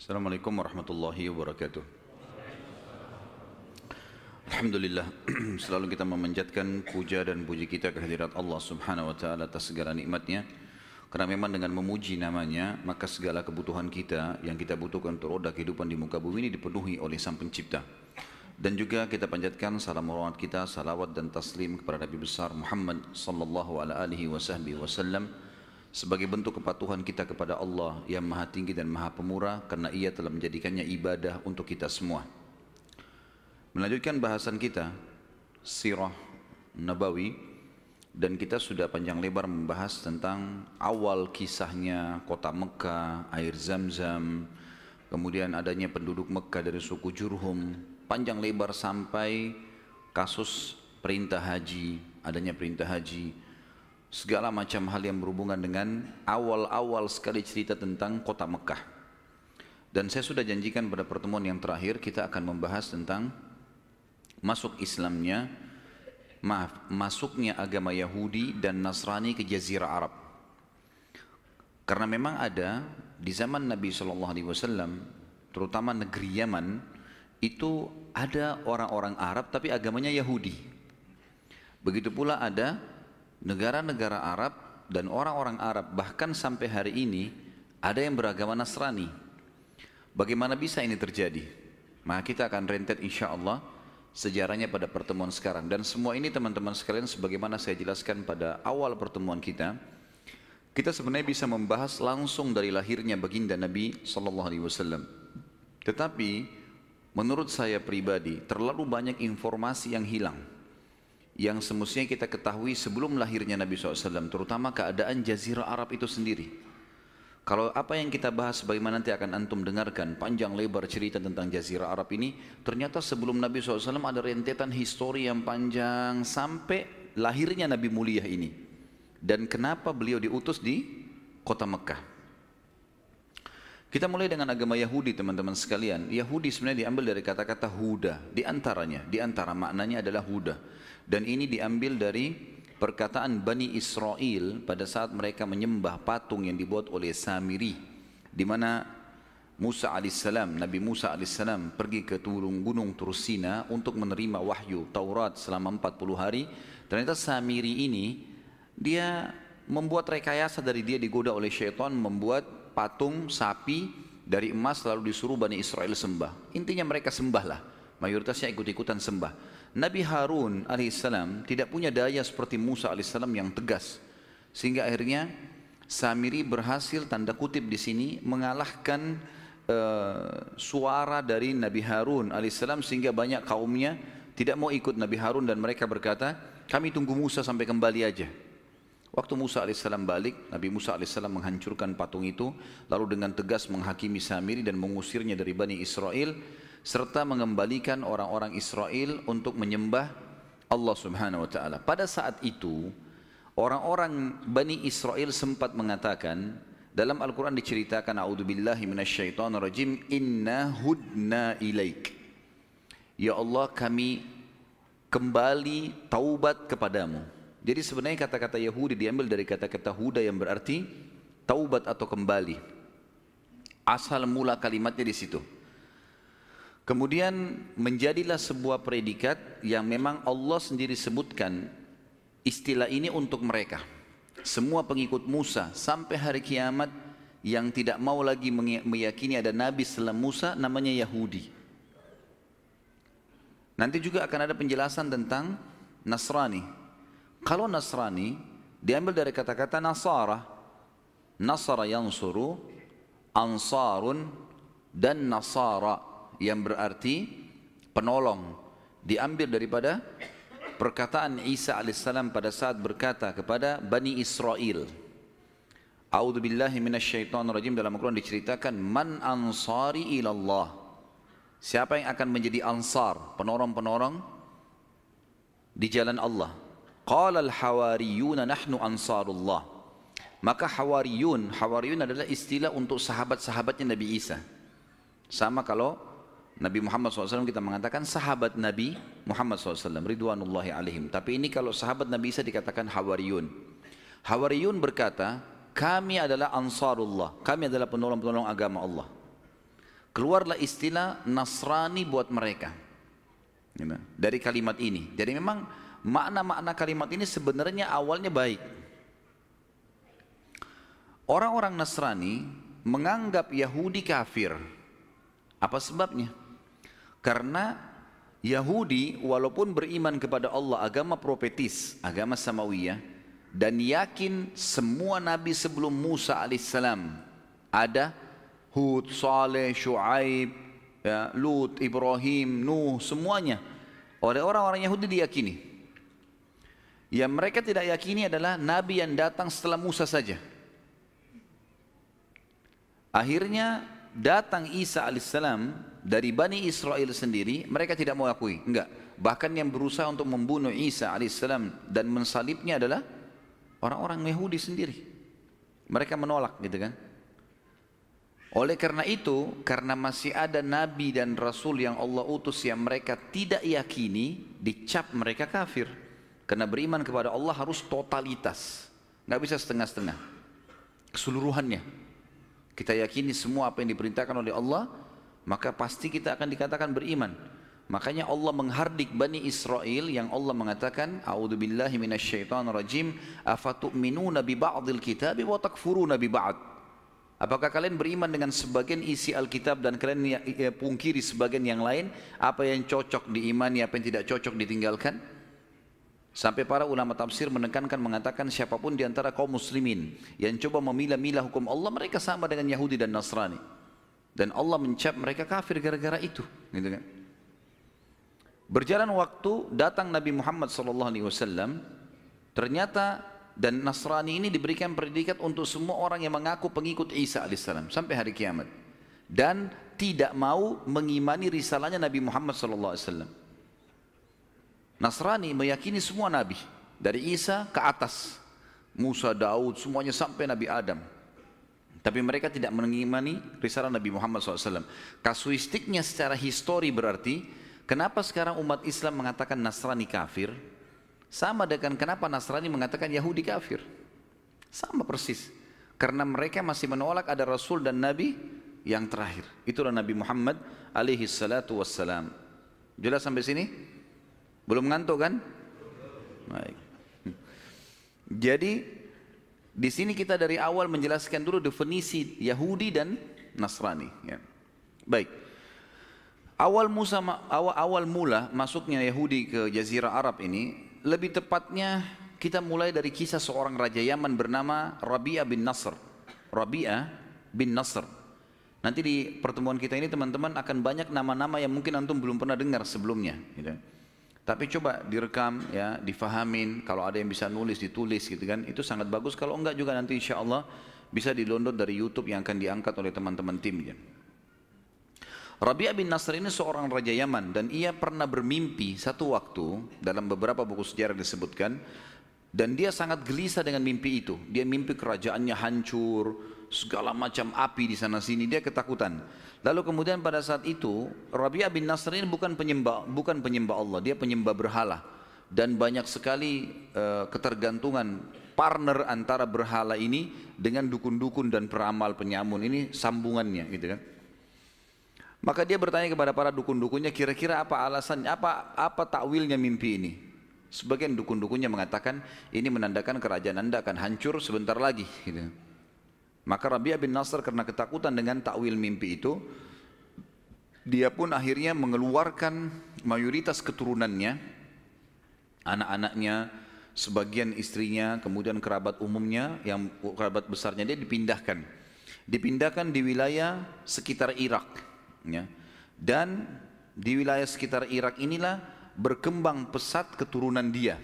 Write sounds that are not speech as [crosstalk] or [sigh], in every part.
Assalamualaikum warahmatullahi wabarakatuh. Alhamdulillah [clears throat] selalu kita memanjatkan puja dan puji kita kehadirat Allah Subhanahu wa taala atas segala nikmatnya. Karena memang dengan memuji namanya maka segala kebutuhan kita yang kita butuhkan untuk roda kehidupan di muka bumi ini dipenuhi oleh Sang Pencipta. Dan juga kita panjatkan salam hormat kita, salawat dan taslim kepada Nabi besar Muhammad sallallahu alaihi wasallam sebagai bentuk kepatuhan kita kepada Allah yang maha tinggi dan maha pemurah karena ia telah menjadikannya ibadah untuk kita semua. Melanjutkan bahasan kita, sirah nabawi, dan kita sudah panjang lebar membahas tentang awal kisahnya kota Mekah, air zam-zam, kemudian adanya penduduk Mekah dari suku Jurhum, panjang lebar sampai kasus perintah haji, adanya perintah haji, segala macam hal yang berhubungan dengan awal-awal sekali cerita tentang kota Mekah. Dan saya sudah janjikan pada pertemuan yang terakhir kita akan membahas tentang masuk Islamnya, maaf, masuknya agama Yahudi dan Nasrani ke Jazirah Arab. Karena memang ada di zaman Nabi Shallallahu Alaihi Wasallam, terutama negeri Yaman, itu ada orang-orang Arab tapi agamanya Yahudi. Begitu pula ada negara-negara Arab dan orang-orang Arab bahkan sampai hari ini ada yang beragama Nasrani. Bagaimana bisa ini terjadi? Maka kita akan rentet insya Allah sejarahnya pada pertemuan sekarang. Dan semua ini teman-teman sekalian sebagaimana saya jelaskan pada awal pertemuan kita, kita sebenarnya bisa membahas langsung dari lahirnya baginda Nabi Wasallam. Tetapi menurut saya pribadi terlalu banyak informasi yang hilang yang semestinya kita ketahui sebelum lahirnya Nabi SAW, terutama keadaan Jazirah Arab itu sendiri. Kalau apa yang kita bahas bagaimana nanti akan antum dengarkan panjang lebar cerita tentang Jazirah Arab ini, ternyata sebelum Nabi SAW ada rentetan histori yang panjang sampai lahirnya Nabi mulia ini. Dan kenapa beliau diutus di kota Mekah. Kita mulai dengan agama Yahudi teman-teman sekalian. Yahudi sebenarnya diambil dari kata-kata Huda. Di antaranya, di antara maknanya adalah Huda. Dan ini diambil dari perkataan Bani Israel pada saat mereka menyembah patung yang dibuat oleh Samiri. Di mana Musa alaihissalam, Nabi Musa alaihissalam pergi ke turun gunung Tursina untuk menerima wahyu Taurat selama 40 hari. Ternyata Samiri ini dia membuat rekayasa dari dia digoda oleh syaitan membuat patung sapi dari emas lalu disuruh Bani Israel sembah. Intinya mereka sembah lah. Mayoritasnya ikut-ikutan sembah. Nabi Harun alaihissalam tidak punya daya seperti Musa alaihissalam yang tegas. Sehingga akhirnya Samiri berhasil tanda kutip di sini mengalahkan uh, suara dari Nabi Harun alaihissalam sehingga banyak kaumnya tidak mau ikut Nabi Harun dan mereka berkata, kami tunggu Musa sampai kembali aja. Waktu Musa alaihissalam balik, Nabi Musa alaihissalam menghancurkan patung itu, lalu dengan tegas menghakimi Samiri dan mengusirnya dari Bani Israel serta mengembalikan orang-orang Israel untuk menyembah Allah Subhanahu wa taala. Pada saat itu orang-orang Bani Israel sempat mengatakan dalam Al-Quran diceritakan A'udzubillahi minasyaitonirrajim Inna hudna ilaik. Ya Allah kami kembali taubat kepadamu. Jadi sebenarnya kata-kata Yahudi diambil dari kata-kata huda yang berarti taubat atau kembali. Asal mula kalimatnya di situ Kemudian menjadilah sebuah predikat yang memang Allah sendiri sebutkan istilah ini untuk mereka. Semua pengikut Musa sampai hari kiamat yang tidak mau lagi meyakini ada nabi setelah Musa namanya Yahudi. Nanti juga akan ada penjelasan tentang Nasrani. Kalau Nasrani diambil dari kata-kata Nasara. Nasara yansuru, ansarun, dan Nasara yang berarti penolong diambil daripada perkataan Isa alaihissalam pada saat berkata kepada Bani Israel A'udzu billahi minasyaitonir rajim dalam Al-Qur'an diceritakan man ansari ilallah Siapa yang akan menjadi ansar, penolong-penolong di jalan Allah? Qala al-hawariyuna nahnu ansarullah. Maka hawariyun, hawariyun adalah istilah untuk sahabat-sahabatnya Nabi Isa. Sama kalau Nabi Muhammad SAW kita mengatakan sahabat Nabi Muhammad SAW ridwanullahi alaihim tapi ini kalau sahabat Nabi Isa dikatakan Hawariyun Hawariyun berkata kami adalah ansarullah kami adalah penolong-penolong agama Allah keluarlah istilah Nasrani buat mereka. Dari kalimat ini. Jadi memang makna-makna kalimat ini sebenarnya awalnya baik. Orang-orang Nasrani menganggap Yahudi kafir. Apa sebabnya? Karena Yahudi walaupun beriman kepada Allah agama profetis, agama samawiyah dan yakin semua nabi sebelum Musa alaihissalam ada Hud, Saleh, Shu'aib, ya, Lut, Ibrahim, Nuh, semuanya oleh orang-orang Yahudi diyakini. Yang mereka tidak yakini adalah nabi yang datang setelah Musa saja. Akhirnya datang Isa alaihissalam dari Bani Israel sendiri, mereka tidak mau akui. Enggak. Bahkan yang berusaha untuk membunuh Isa alaihissalam dan mensalibnya adalah orang-orang Yahudi sendiri. Mereka menolak gitu kan. Oleh karena itu, karena masih ada nabi dan rasul yang Allah utus yang mereka tidak yakini, dicap mereka kafir. Karena beriman kepada Allah harus totalitas. Nggak bisa setengah-setengah. Keseluruhannya. Kita yakini semua apa yang diperintahkan oleh Allah, maka pasti kita akan dikatakan beriman. Makanya Allah menghardik Bani Israel yang Allah mengatakan, A'udzubillahi minasyaitonirrajim, afatu'minuna bi ba'dil kitabi wa takfuruna bi ba'd. Apakah kalian beriman dengan sebagian isi Alkitab dan kalian ya, ya, pungkiri sebagian yang lain? Apa yang cocok diimani, apa yang tidak cocok ditinggalkan? Sampai para ulama tafsir menekankan mengatakan siapa pun di antara kaum muslimin yang coba memilah-milah hukum Allah mereka sama dengan Yahudi dan Nasrani. Dan Allah mencap mereka kafir gara-gara itu, gitu kan. Berjalan waktu datang Nabi Muhammad SAW ternyata dan Nasrani ini diberikan predikat untuk semua orang yang mengaku pengikut Isa alaihissalam sampai hari kiamat dan tidak mau mengimani risalahnya Nabi Muhammad SAW. Nasrani meyakini semua nabi dari Isa ke atas Musa, Daud, semuanya sampai Nabi Adam. Tapi mereka tidak mengimani risalah Nabi Muhammad SAW. Kasuistiknya secara histori berarti, kenapa sekarang umat Islam mengatakan Nasrani kafir? Sama dengan kenapa Nasrani mengatakan Yahudi kafir. Sama persis. Karena mereka masih menolak ada Rasul dan Nabi yang terakhir. Itulah Nabi Muhammad alaihi salatu wassalam. Jelas sampai sini? Belum ngantuk kan? Baik. Jadi di sini kita dari awal menjelaskan dulu definisi Yahudi dan Nasrani. Ya. Baik. Awal Musa awal, awal mula masuknya Yahudi ke Jazirah Arab ini lebih tepatnya kita mulai dari kisah seorang raja Yaman bernama Rabi'ah bin Nasr. Rabi'ah bin Nasr. Nanti di pertemuan kita ini teman-teman akan banyak nama-nama yang mungkin antum belum pernah dengar sebelumnya. Gitu. Tapi coba direkam ya, difahamin. Kalau ada yang bisa nulis, ditulis gitu kan. Itu sangat bagus. Kalau enggak juga nanti insya Allah bisa di-download dari YouTube yang akan diangkat oleh teman-teman tim. Ya. Rabi'ah bin Nasr ini seorang raja Yaman dan ia pernah bermimpi satu waktu dalam beberapa buku sejarah disebutkan dan dia sangat gelisah dengan mimpi itu. Dia mimpi kerajaannya hancur, segala macam api di sana sini, dia ketakutan. Lalu kemudian pada saat itu Rabi'ah bin Nasr ini bukan penyembah bukan penyembah Allah, dia penyembah berhala dan banyak sekali uh, ketergantungan partner antara berhala ini dengan dukun-dukun dan peramal penyamun ini sambungannya gitu kan. Maka dia bertanya kepada para dukun-dukunnya kira-kira apa alasan apa apa takwilnya mimpi ini. Sebagian dukun-dukunnya mengatakan ini menandakan kerajaan Anda akan hancur sebentar lagi gitu. Maka Rabi'ah bin Nasr karena ketakutan dengan takwil mimpi itu, dia pun akhirnya mengeluarkan mayoritas keturunannya, anak-anaknya, sebagian istrinya, kemudian kerabat umumnya, yang kerabat besarnya dia dipindahkan. Dipindahkan di wilayah sekitar Irak. Ya. Dan di wilayah sekitar Irak inilah berkembang pesat keturunan dia.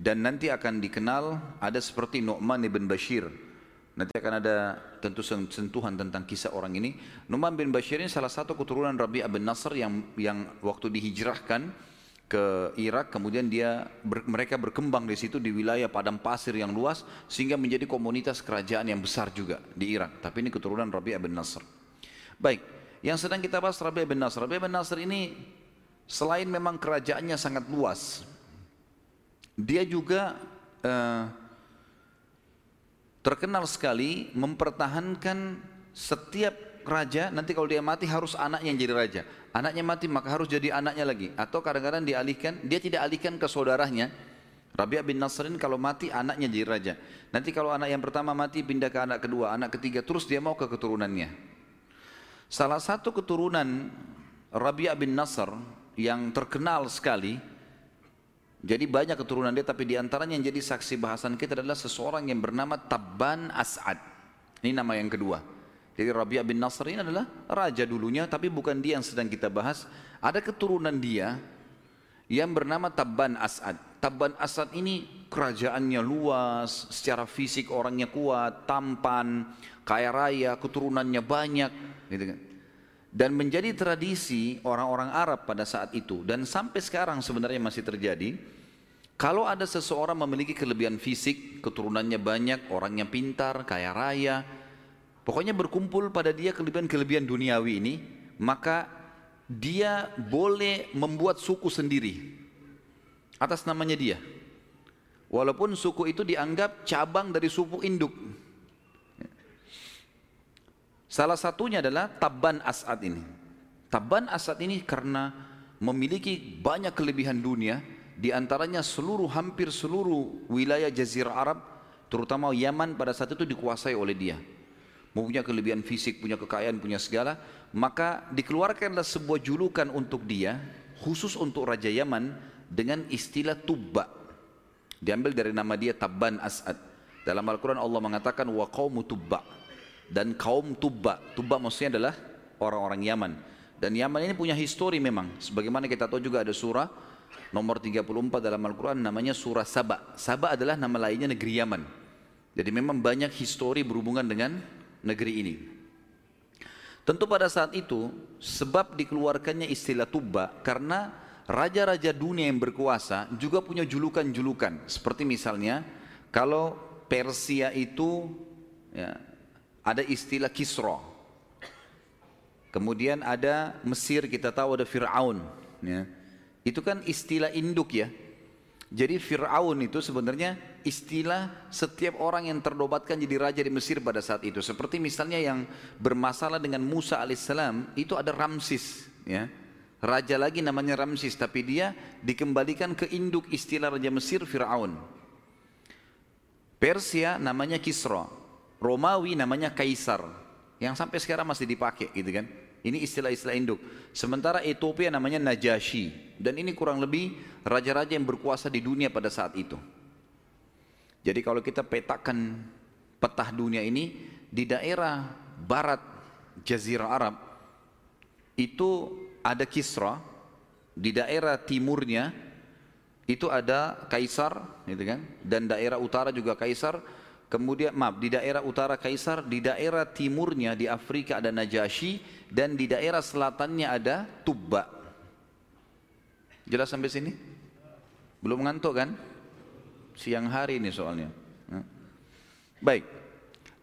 Dan nanti akan dikenal ada seperti Nu'man ibn Bashir Nanti akan ada tentu sentuhan tentang kisah orang ini. Numan bin Bashir ini salah satu keturunan Rabi'ah bin Nasr yang yang waktu dihijrahkan ke Irak, kemudian dia ber, mereka berkembang di situ di wilayah padang pasir yang luas sehingga menjadi komunitas kerajaan yang besar juga di Irak. Tapi ini keturunan Rabi'ah bin Nasr. Baik, yang sedang kita bahas Rabi'ah bin Nasr. Rabi'ah bin Nasr ini selain memang kerajaannya sangat luas, dia juga uh, terkenal sekali mempertahankan setiap raja, nanti kalau dia mati harus anaknya yang jadi raja. Anaknya mati maka harus jadi anaknya lagi. Atau kadang-kadang dialihkan, dia tidak alihkan ke saudaranya. Rabi'ah bin Nasrin kalau mati anaknya jadi raja. Nanti kalau anak yang pertama mati pindah ke anak kedua, anak ketiga, terus dia mau ke keturunannya. Salah satu keturunan Rabi'ah bin Nasr yang terkenal sekali, jadi banyak keturunan dia tapi di antaranya yang jadi saksi bahasan kita adalah seseorang yang bernama Tabban As'ad. Ini nama yang kedua. Jadi Rabi'ah bin Nasr ini adalah raja dulunya tapi bukan dia yang sedang kita bahas. Ada keturunan dia yang bernama Tabban As'ad. Tabban As'ad ini kerajaannya luas, secara fisik orangnya kuat, tampan, kaya raya, keturunannya banyak, gitu kan. Dan menjadi tradisi orang-orang Arab pada saat itu dan sampai sekarang sebenarnya masih terjadi. Kalau ada seseorang memiliki kelebihan fisik, keturunannya banyak, orangnya pintar, kaya raya, Pokoknya berkumpul pada dia kelebihan-kelebihan duniawi ini, maka dia boleh membuat suku sendiri atas namanya dia. Walaupun suku itu dianggap cabang dari suku induk. Salah satunya adalah Taban As'ad ini. Taban As'ad ini karena memiliki banyak kelebihan dunia, di antaranya seluruh hampir seluruh wilayah jazirah Arab, terutama Yaman pada saat itu dikuasai oleh dia punya kelebihan fisik, punya kekayaan, punya segala, maka dikeluarkanlah sebuah julukan untuk dia, khusus untuk Raja Yaman, dengan istilah Tubba. Diambil dari nama dia Tabban As'ad. Dalam Al-Quran Allah mengatakan, wa qawmu Tubba. Dan kaum Tubba. Tubba maksudnya adalah orang-orang Yaman. Dan Yaman ini punya histori memang. Sebagaimana kita tahu juga ada surah nomor 34 dalam Al-Quran namanya surah Saba. Saba adalah nama lainnya negeri Yaman. Jadi memang banyak histori berhubungan dengan negeri ini. Tentu pada saat itu sebab dikeluarkannya istilah Tuba karena raja-raja dunia yang berkuasa juga punya julukan-julukan. Seperti misalnya kalau Persia itu ya, ada istilah Kisra. Kemudian ada Mesir kita tahu ada Fir'aun. Ya. Itu kan istilah induk ya. Jadi Fir'aun itu sebenarnya istilah setiap orang yang terdobatkan jadi raja di Mesir pada saat itu. Seperti misalnya yang bermasalah dengan Musa alaihissalam itu ada Ramsis. Ya. Raja lagi namanya Ramsis tapi dia dikembalikan ke induk istilah Raja Mesir Fir'aun. Persia namanya Kisra. Romawi namanya Kaisar. Yang sampai sekarang masih dipakai gitu kan. Ini istilah-istilah induk. Sementara Ethiopia namanya Najasyi. Dan ini kurang lebih raja-raja yang berkuasa di dunia pada saat itu. Jadi kalau kita petakan petah dunia ini di daerah barat Jazirah Arab itu ada Kisra, di daerah timurnya itu ada Kaisar, gitu kan? Dan daerah utara juga Kaisar. Kemudian maaf di daerah utara Kaisar, di daerah timurnya di Afrika ada Najasyi dan di daerah selatannya ada Tubba. Jelas sampai sini? Belum ngantuk kan? Siang hari ini soalnya. Baik.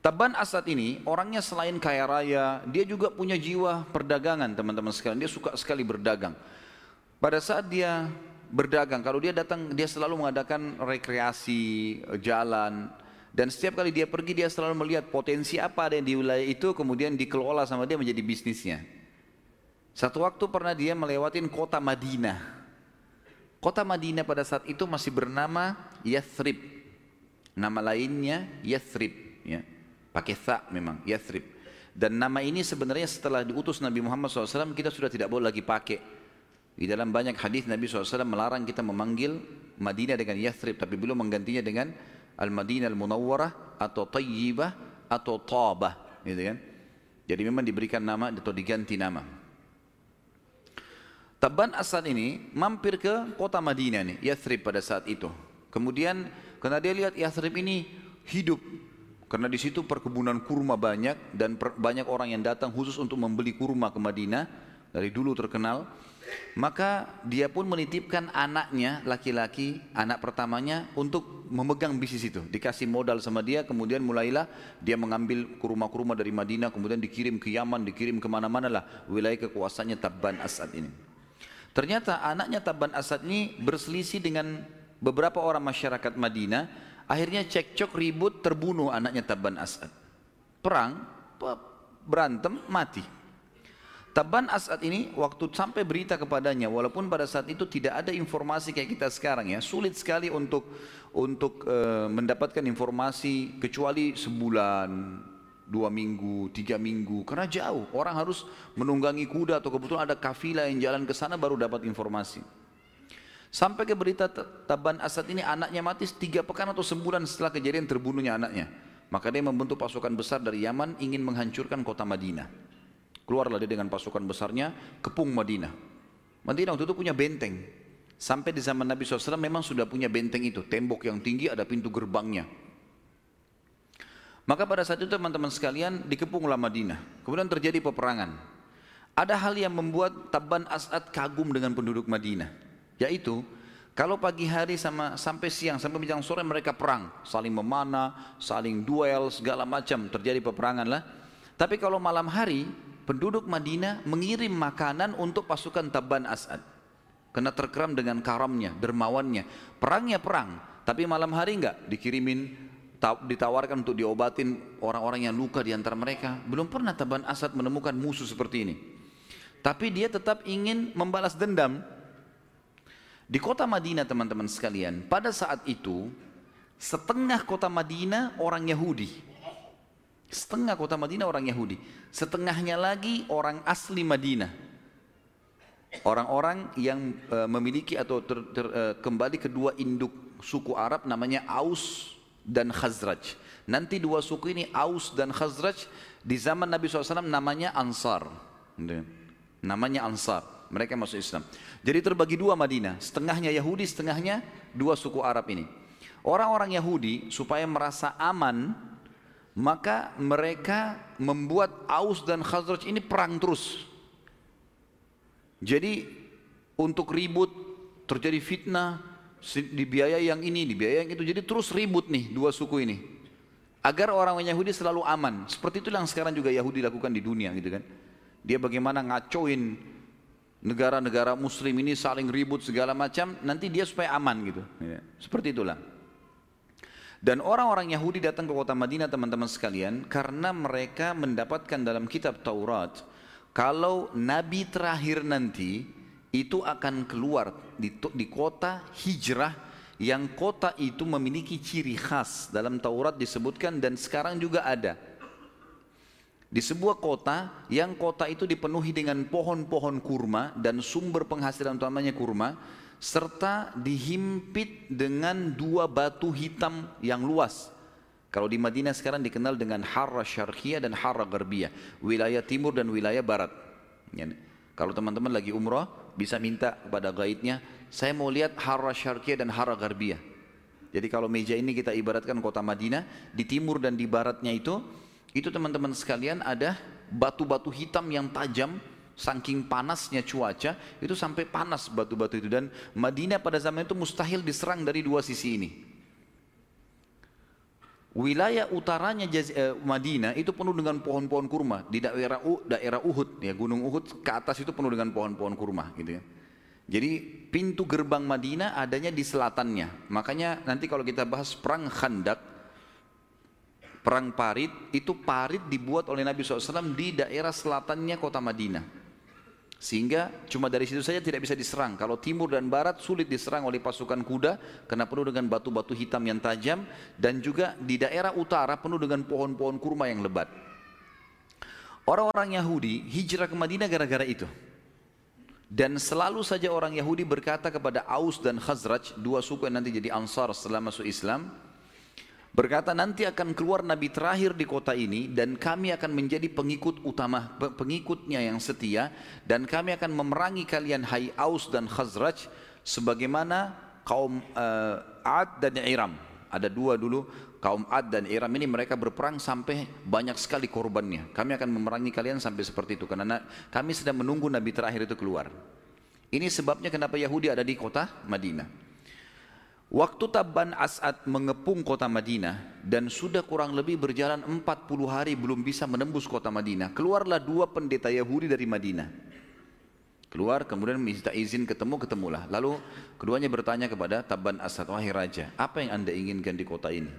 Taban Asad ini orangnya selain kaya raya, dia juga punya jiwa perdagangan teman-teman sekalian. Dia suka sekali berdagang. Pada saat dia berdagang, kalau dia datang, dia selalu mengadakan rekreasi, jalan, dan setiap kali dia pergi dia selalu melihat potensi apa ada yang di wilayah itu kemudian dikelola sama dia menjadi bisnisnya. Satu waktu pernah dia melewati kota Madinah. Kota Madinah pada saat itu masih bernama Yathrib. Nama lainnya Yathrib. Ya. Pakai tha memang, Yathrib. Dan nama ini sebenarnya setelah diutus Nabi Muhammad SAW kita sudah tidak boleh lagi pakai. Di dalam banyak hadis Nabi SAW melarang kita memanggil Madinah dengan Yathrib. Tapi belum menggantinya dengan Al-Madinah Al-Munawwarah atau Tayyibah atau Tabah gitu kan. Jadi memang diberikan nama atau diganti nama. Taban Asad ini mampir ke kota Madinah nih, Yathrib pada saat itu. Kemudian karena dia lihat Yathrib ini hidup karena di situ perkebunan kurma banyak dan banyak orang yang datang khusus untuk membeli kurma ke Madinah dari dulu terkenal. Maka dia pun menitipkan anaknya laki-laki, anak pertamanya untuk memegang bisnis itu. Dikasih modal sama dia, kemudian mulailah dia mengambil kurma-kurma dari Madinah, kemudian dikirim ke Yaman, dikirim ke mana-mana lah wilayah kekuasaannya Tabban Asad ini. Ternyata anaknya Tabban Asad ini berselisih dengan beberapa orang masyarakat Madinah, akhirnya cekcok ribut terbunuh anaknya Tabban Asad. Perang, berantem, mati. Taban As'ad ini waktu sampai berita kepadanya walaupun pada saat itu tidak ada informasi kayak kita sekarang ya sulit sekali untuk untuk uh, mendapatkan informasi kecuali sebulan dua minggu tiga minggu karena jauh. Orang harus menunggangi kuda atau kebetulan ada kafilah yang jalan ke sana baru dapat informasi. Sampai ke berita Taban Asad ini anaknya mati tiga pekan atau sebulan setelah kejadian terbunuhnya anaknya. Maka dia membentuk pasukan besar dari Yaman ingin menghancurkan kota Madinah Keluarlah dia dengan pasukan besarnya, kepung Madinah. Madinah waktu itu punya benteng. Sampai di zaman Nabi SAW memang sudah punya benteng itu. Tembok yang tinggi ada pintu gerbangnya. Maka pada saat itu teman-teman sekalian dikepunglah Madinah. Kemudian terjadi peperangan. Ada hal yang membuat Taban As'ad kagum dengan penduduk Madinah. Yaitu kalau pagi hari sama sampai siang sampai menjelang sore mereka perang, saling memanah, saling duel, segala macam terjadi peperangan lah. Tapi kalau malam hari penduduk Madinah mengirim makanan untuk pasukan Taban As'ad. Karena terkeram dengan karamnya, dermawannya. Perangnya perang, tapi malam hari enggak dikirimin ditawarkan untuk diobatin orang-orang yang luka di antara mereka. Belum pernah Taban Asad menemukan musuh seperti ini. Tapi dia tetap ingin membalas dendam. Di kota Madinah teman-teman sekalian, pada saat itu setengah kota Madinah orang Yahudi. Setengah kota Madinah orang Yahudi. Setengahnya lagi orang asli Madinah. Orang-orang yang uh, memiliki atau ter, ter, uh, kembali kedua induk suku Arab namanya Aus dan Khazraj. Nanti dua suku ini Aus dan Khazraj di zaman Nabi SAW namanya Ansar. Namanya Ansar. Mereka masuk Islam. Jadi terbagi dua Madinah. Setengahnya Yahudi, setengahnya dua suku Arab ini. Orang-orang Yahudi supaya merasa aman maka mereka membuat Aus dan Khazraj ini perang terus. Jadi untuk ribut terjadi fitnah di biaya yang ini, di biaya yang itu. Jadi terus ribut nih dua suku ini. Agar orang Yahudi selalu aman. Seperti itu yang sekarang juga Yahudi lakukan di dunia gitu kan. Dia bagaimana ngacoin negara-negara muslim ini saling ribut segala macam. Nanti dia supaya aman gitu. Ya, seperti itulah. Dan orang-orang Yahudi datang ke kota Madinah teman-teman sekalian karena mereka mendapatkan dalam kitab Taurat kalau nabi terakhir nanti itu akan keluar di, di kota hijrah yang kota itu memiliki ciri khas. Dalam Taurat disebutkan dan sekarang juga ada. Di sebuah kota yang kota itu dipenuhi dengan pohon-pohon kurma dan sumber penghasilan utamanya kurma serta dihimpit dengan dua batu hitam yang luas. Kalau di Madinah sekarang dikenal dengan Harra Syarqiyah dan Harra Garbiyah, wilayah timur dan wilayah barat. Ya, kalau teman-teman lagi umrah, bisa minta kepada gaidnya, saya mau lihat Harra Syarqiyah dan Harra Garbiyah. Jadi kalau meja ini kita ibaratkan kota Madinah, di timur dan di baratnya itu, itu teman-teman sekalian ada batu-batu hitam yang tajam Saking panasnya cuaca, itu sampai panas batu-batu itu. Dan Madinah pada zaman itu mustahil diserang dari dua sisi ini. Wilayah utaranya eh, Madinah itu penuh dengan pohon-pohon kurma. Di daerah daerah Uhud, ya Gunung Uhud ke atas itu penuh dengan pohon-pohon kurma, gitu ya. Jadi pintu gerbang Madinah adanya di selatannya. Makanya nanti kalau kita bahas perang Khandak, perang Parit, itu Parit dibuat oleh Nabi SAW di daerah selatannya kota Madinah. Sehingga cuma dari situ saja tidak bisa diserang. Kalau timur dan barat sulit diserang oleh pasukan kuda karena penuh dengan batu-batu hitam yang tajam dan juga di daerah utara penuh dengan pohon-pohon kurma yang lebat. Orang-orang Yahudi hijrah ke Madinah gara-gara itu. Dan selalu saja orang Yahudi berkata kepada Aus dan Khazraj, dua suku yang nanti jadi Ansar setelah masuk Islam, berkata nanti akan keluar nabi terakhir di kota ini dan kami akan menjadi pengikut utama pengikutnya yang setia dan kami akan memerangi kalian hai Aus dan Khazraj sebagaimana kaum uh, Ad dan Iram. Ada dua dulu kaum Ad dan Iram ini mereka berperang sampai banyak sekali korbannya. Kami akan memerangi kalian sampai seperti itu karena kami sedang menunggu nabi terakhir itu keluar. Ini sebabnya kenapa Yahudi ada di kota Madinah Waktu Taban As'ad mengepung kota Madinah dan sudah kurang lebih berjalan 40 hari belum bisa menembus kota Madinah. Keluarlah dua pendeta Yahudi dari Madinah. Keluar kemudian minta izin ketemu, ketemulah. Lalu keduanya bertanya kepada Taban As'ad, wahai raja, apa yang anda inginkan di kota ini?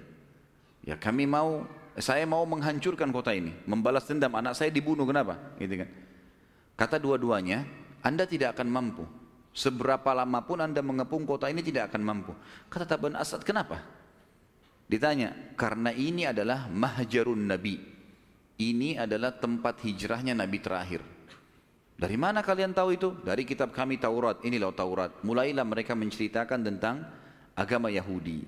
Ya kami mau saya mau menghancurkan kota ini, membalas dendam anak saya dibunuh kenapa? Gitu kan. Kata dua-duanya, Anda tidak akan mampu. Seberapa lama pun Anda mengepung kota ini tidak akan mampu. Kata Taban Asad, kenapa? Ditanya, karena ini adalah mahjarun Nabi. Ini adalah tempat hijrahnya Nabi terakhir. Dari mana kalian tahu itu? Dari kitab kami Taurat. Inilah Taurat. Mulailah mereka menceritakan tentang agama Yahudi.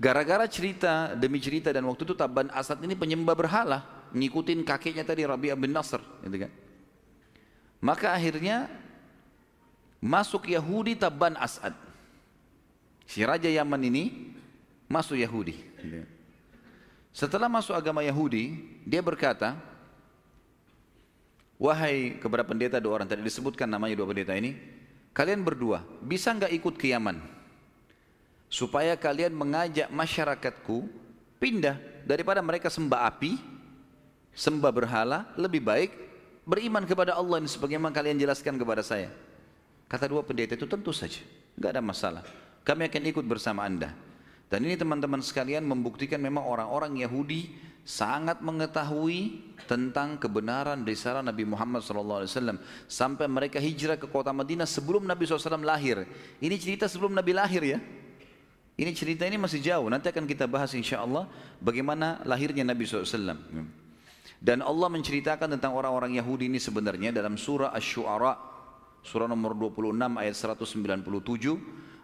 Gara-gara cerita demi cerita dan waktu itu Taban Asad ini penyembah berhala, ngikutin kakeknya tadi Rabi'ah bin Nasr, gitu kan. Maka akhirnya masuk Yahudi Taban Asad. Si Raja Yaman ini masuk Yahudi. Setelah masuk agama Yahudi, dia berkata, Wahai kepada pendeta dua orang, tadi disebutkan namanya dua pendeta ini, kalian berdua bisa nggak ikut ke Yaman? supaya kalian mengajak masyarakatku pindah daripada mereka sembah api, sembah berhala, lebih baik beriman kepada Allah ini sebagaimana kalian jelaskan kepada saya. Kata dua pendeta itu tentu saja, nggak ada masalah. Kami akan ikut bersama anda. Dan ini teman-teman sekalian membuktikan memang orang-orang Yahudi sangat mengetahui tentang kebenaran risalah Nabi Muhammad SAW sampai mereka hijrah ke kota Madinah sebelum Nabi SAW lahir. Ini cerita sebelum Nabi lahir ya. Ini cerita ini masih jauh. Nanti akan kita bahas insya Allah bagaimana lahirnya Nabi SAW. Dan Allah menceritakan tentang orang-orang Yahudi ini sebenarnya dalam surah Ash-Shu'ara. Surah nomor 26 ayat 197.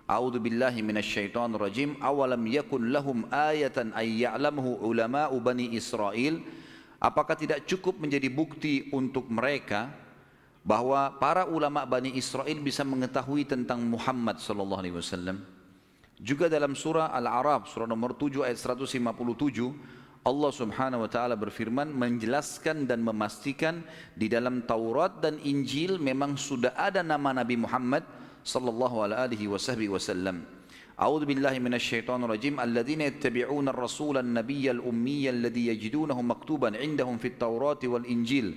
A'udhu billahi minasyaitan rajim. Awalam yakun lahum ayatan ay ya'lamhu ulama'u bani Israel. Apakah tidak cukup menjadi bukti untuk mereka bahwa para ulama Bani Israel bisa mengetahui tentang Muhammad sallallahu alaihi wasallam? Juga dalam surah Al-A'raf, surah nomor 7 ayat 157, Allah subhanahu wa ta'ala berfirman menjelaskan dan memastikan di dalam Taurat dan Injil memang sudah ada nama Nabi Muhammad sallallahu alaihi wasallam. أعوذ بالله من الشيطان الرجيم الذين يتبعون الرسول النبي الأمي الذي يجدونه مكتوبا عندهم في التوراة والإنجيل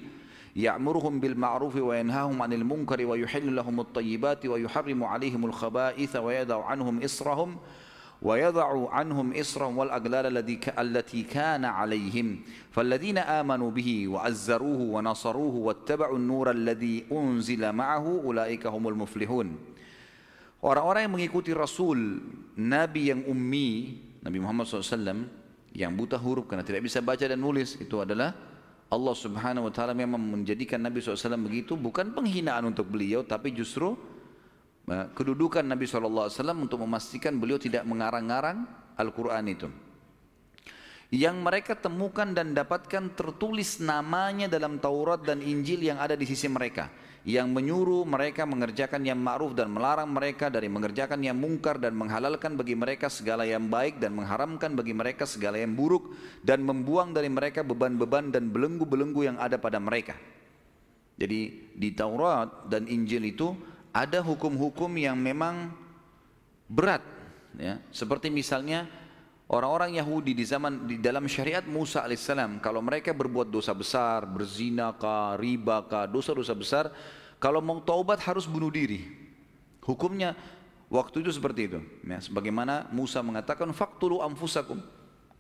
يأمرهم بالمعروف وينهاهم عن المنكر ويحل لهم الطيبات ويحرم عليهم الخبائث ويدع عنهم إصرهم ويضع عنهم إصرهم والأغلال التي كان عليهم فالذين آمنوا به وعزروه ونصروه واتبعوا النور الذي أنزل معه أولئك هم المفلحون Orang-orang yang mengikuti Rasul, Nabi yang ummi, Nabi Muhammad SAW, yang buta huruf karena tidak bisa baca dan nulis, itu adalah Allah subhanahu wa ta'ala memang menjadikan Nabi SAW begitu bukan penghinaan untuk beliau tapi justru eh, kedudukan Nabi SAW untuk memastikan beliau tidak mengarang-arang Al-Quran itu yang mereka temukan dan dapatkan tertulis namanya dalam Taurat dan Injil yang ada di sisi mereka yang menyuruh mereka mengerjakan yang ma'ruf dan melarang mereka dari mengerjakan yang mungkar dan menghalalkan bagi mereka segala yang baik dan mengharamkan bagi mereka segala yang buruk dan membuang dari mereka beban-beban dan belenggu-belenggu yang ada pada mereka. Jadi di Taurat dan Injil itu ada hukum-hukum yang memang berat ya. Seperti misalnya Orang-orang Yahudi di zaman di dalam syariat Musa alaihissalam kalau mereka berbuat dosa besar, berzina kah, riba kah, dosa-dosa besar, kalau mau taubat harus bunuh diri. Hukumnya waktu itu seperti itu. Ya, sebagaimana Musa mengatakan faktulu amfusakum.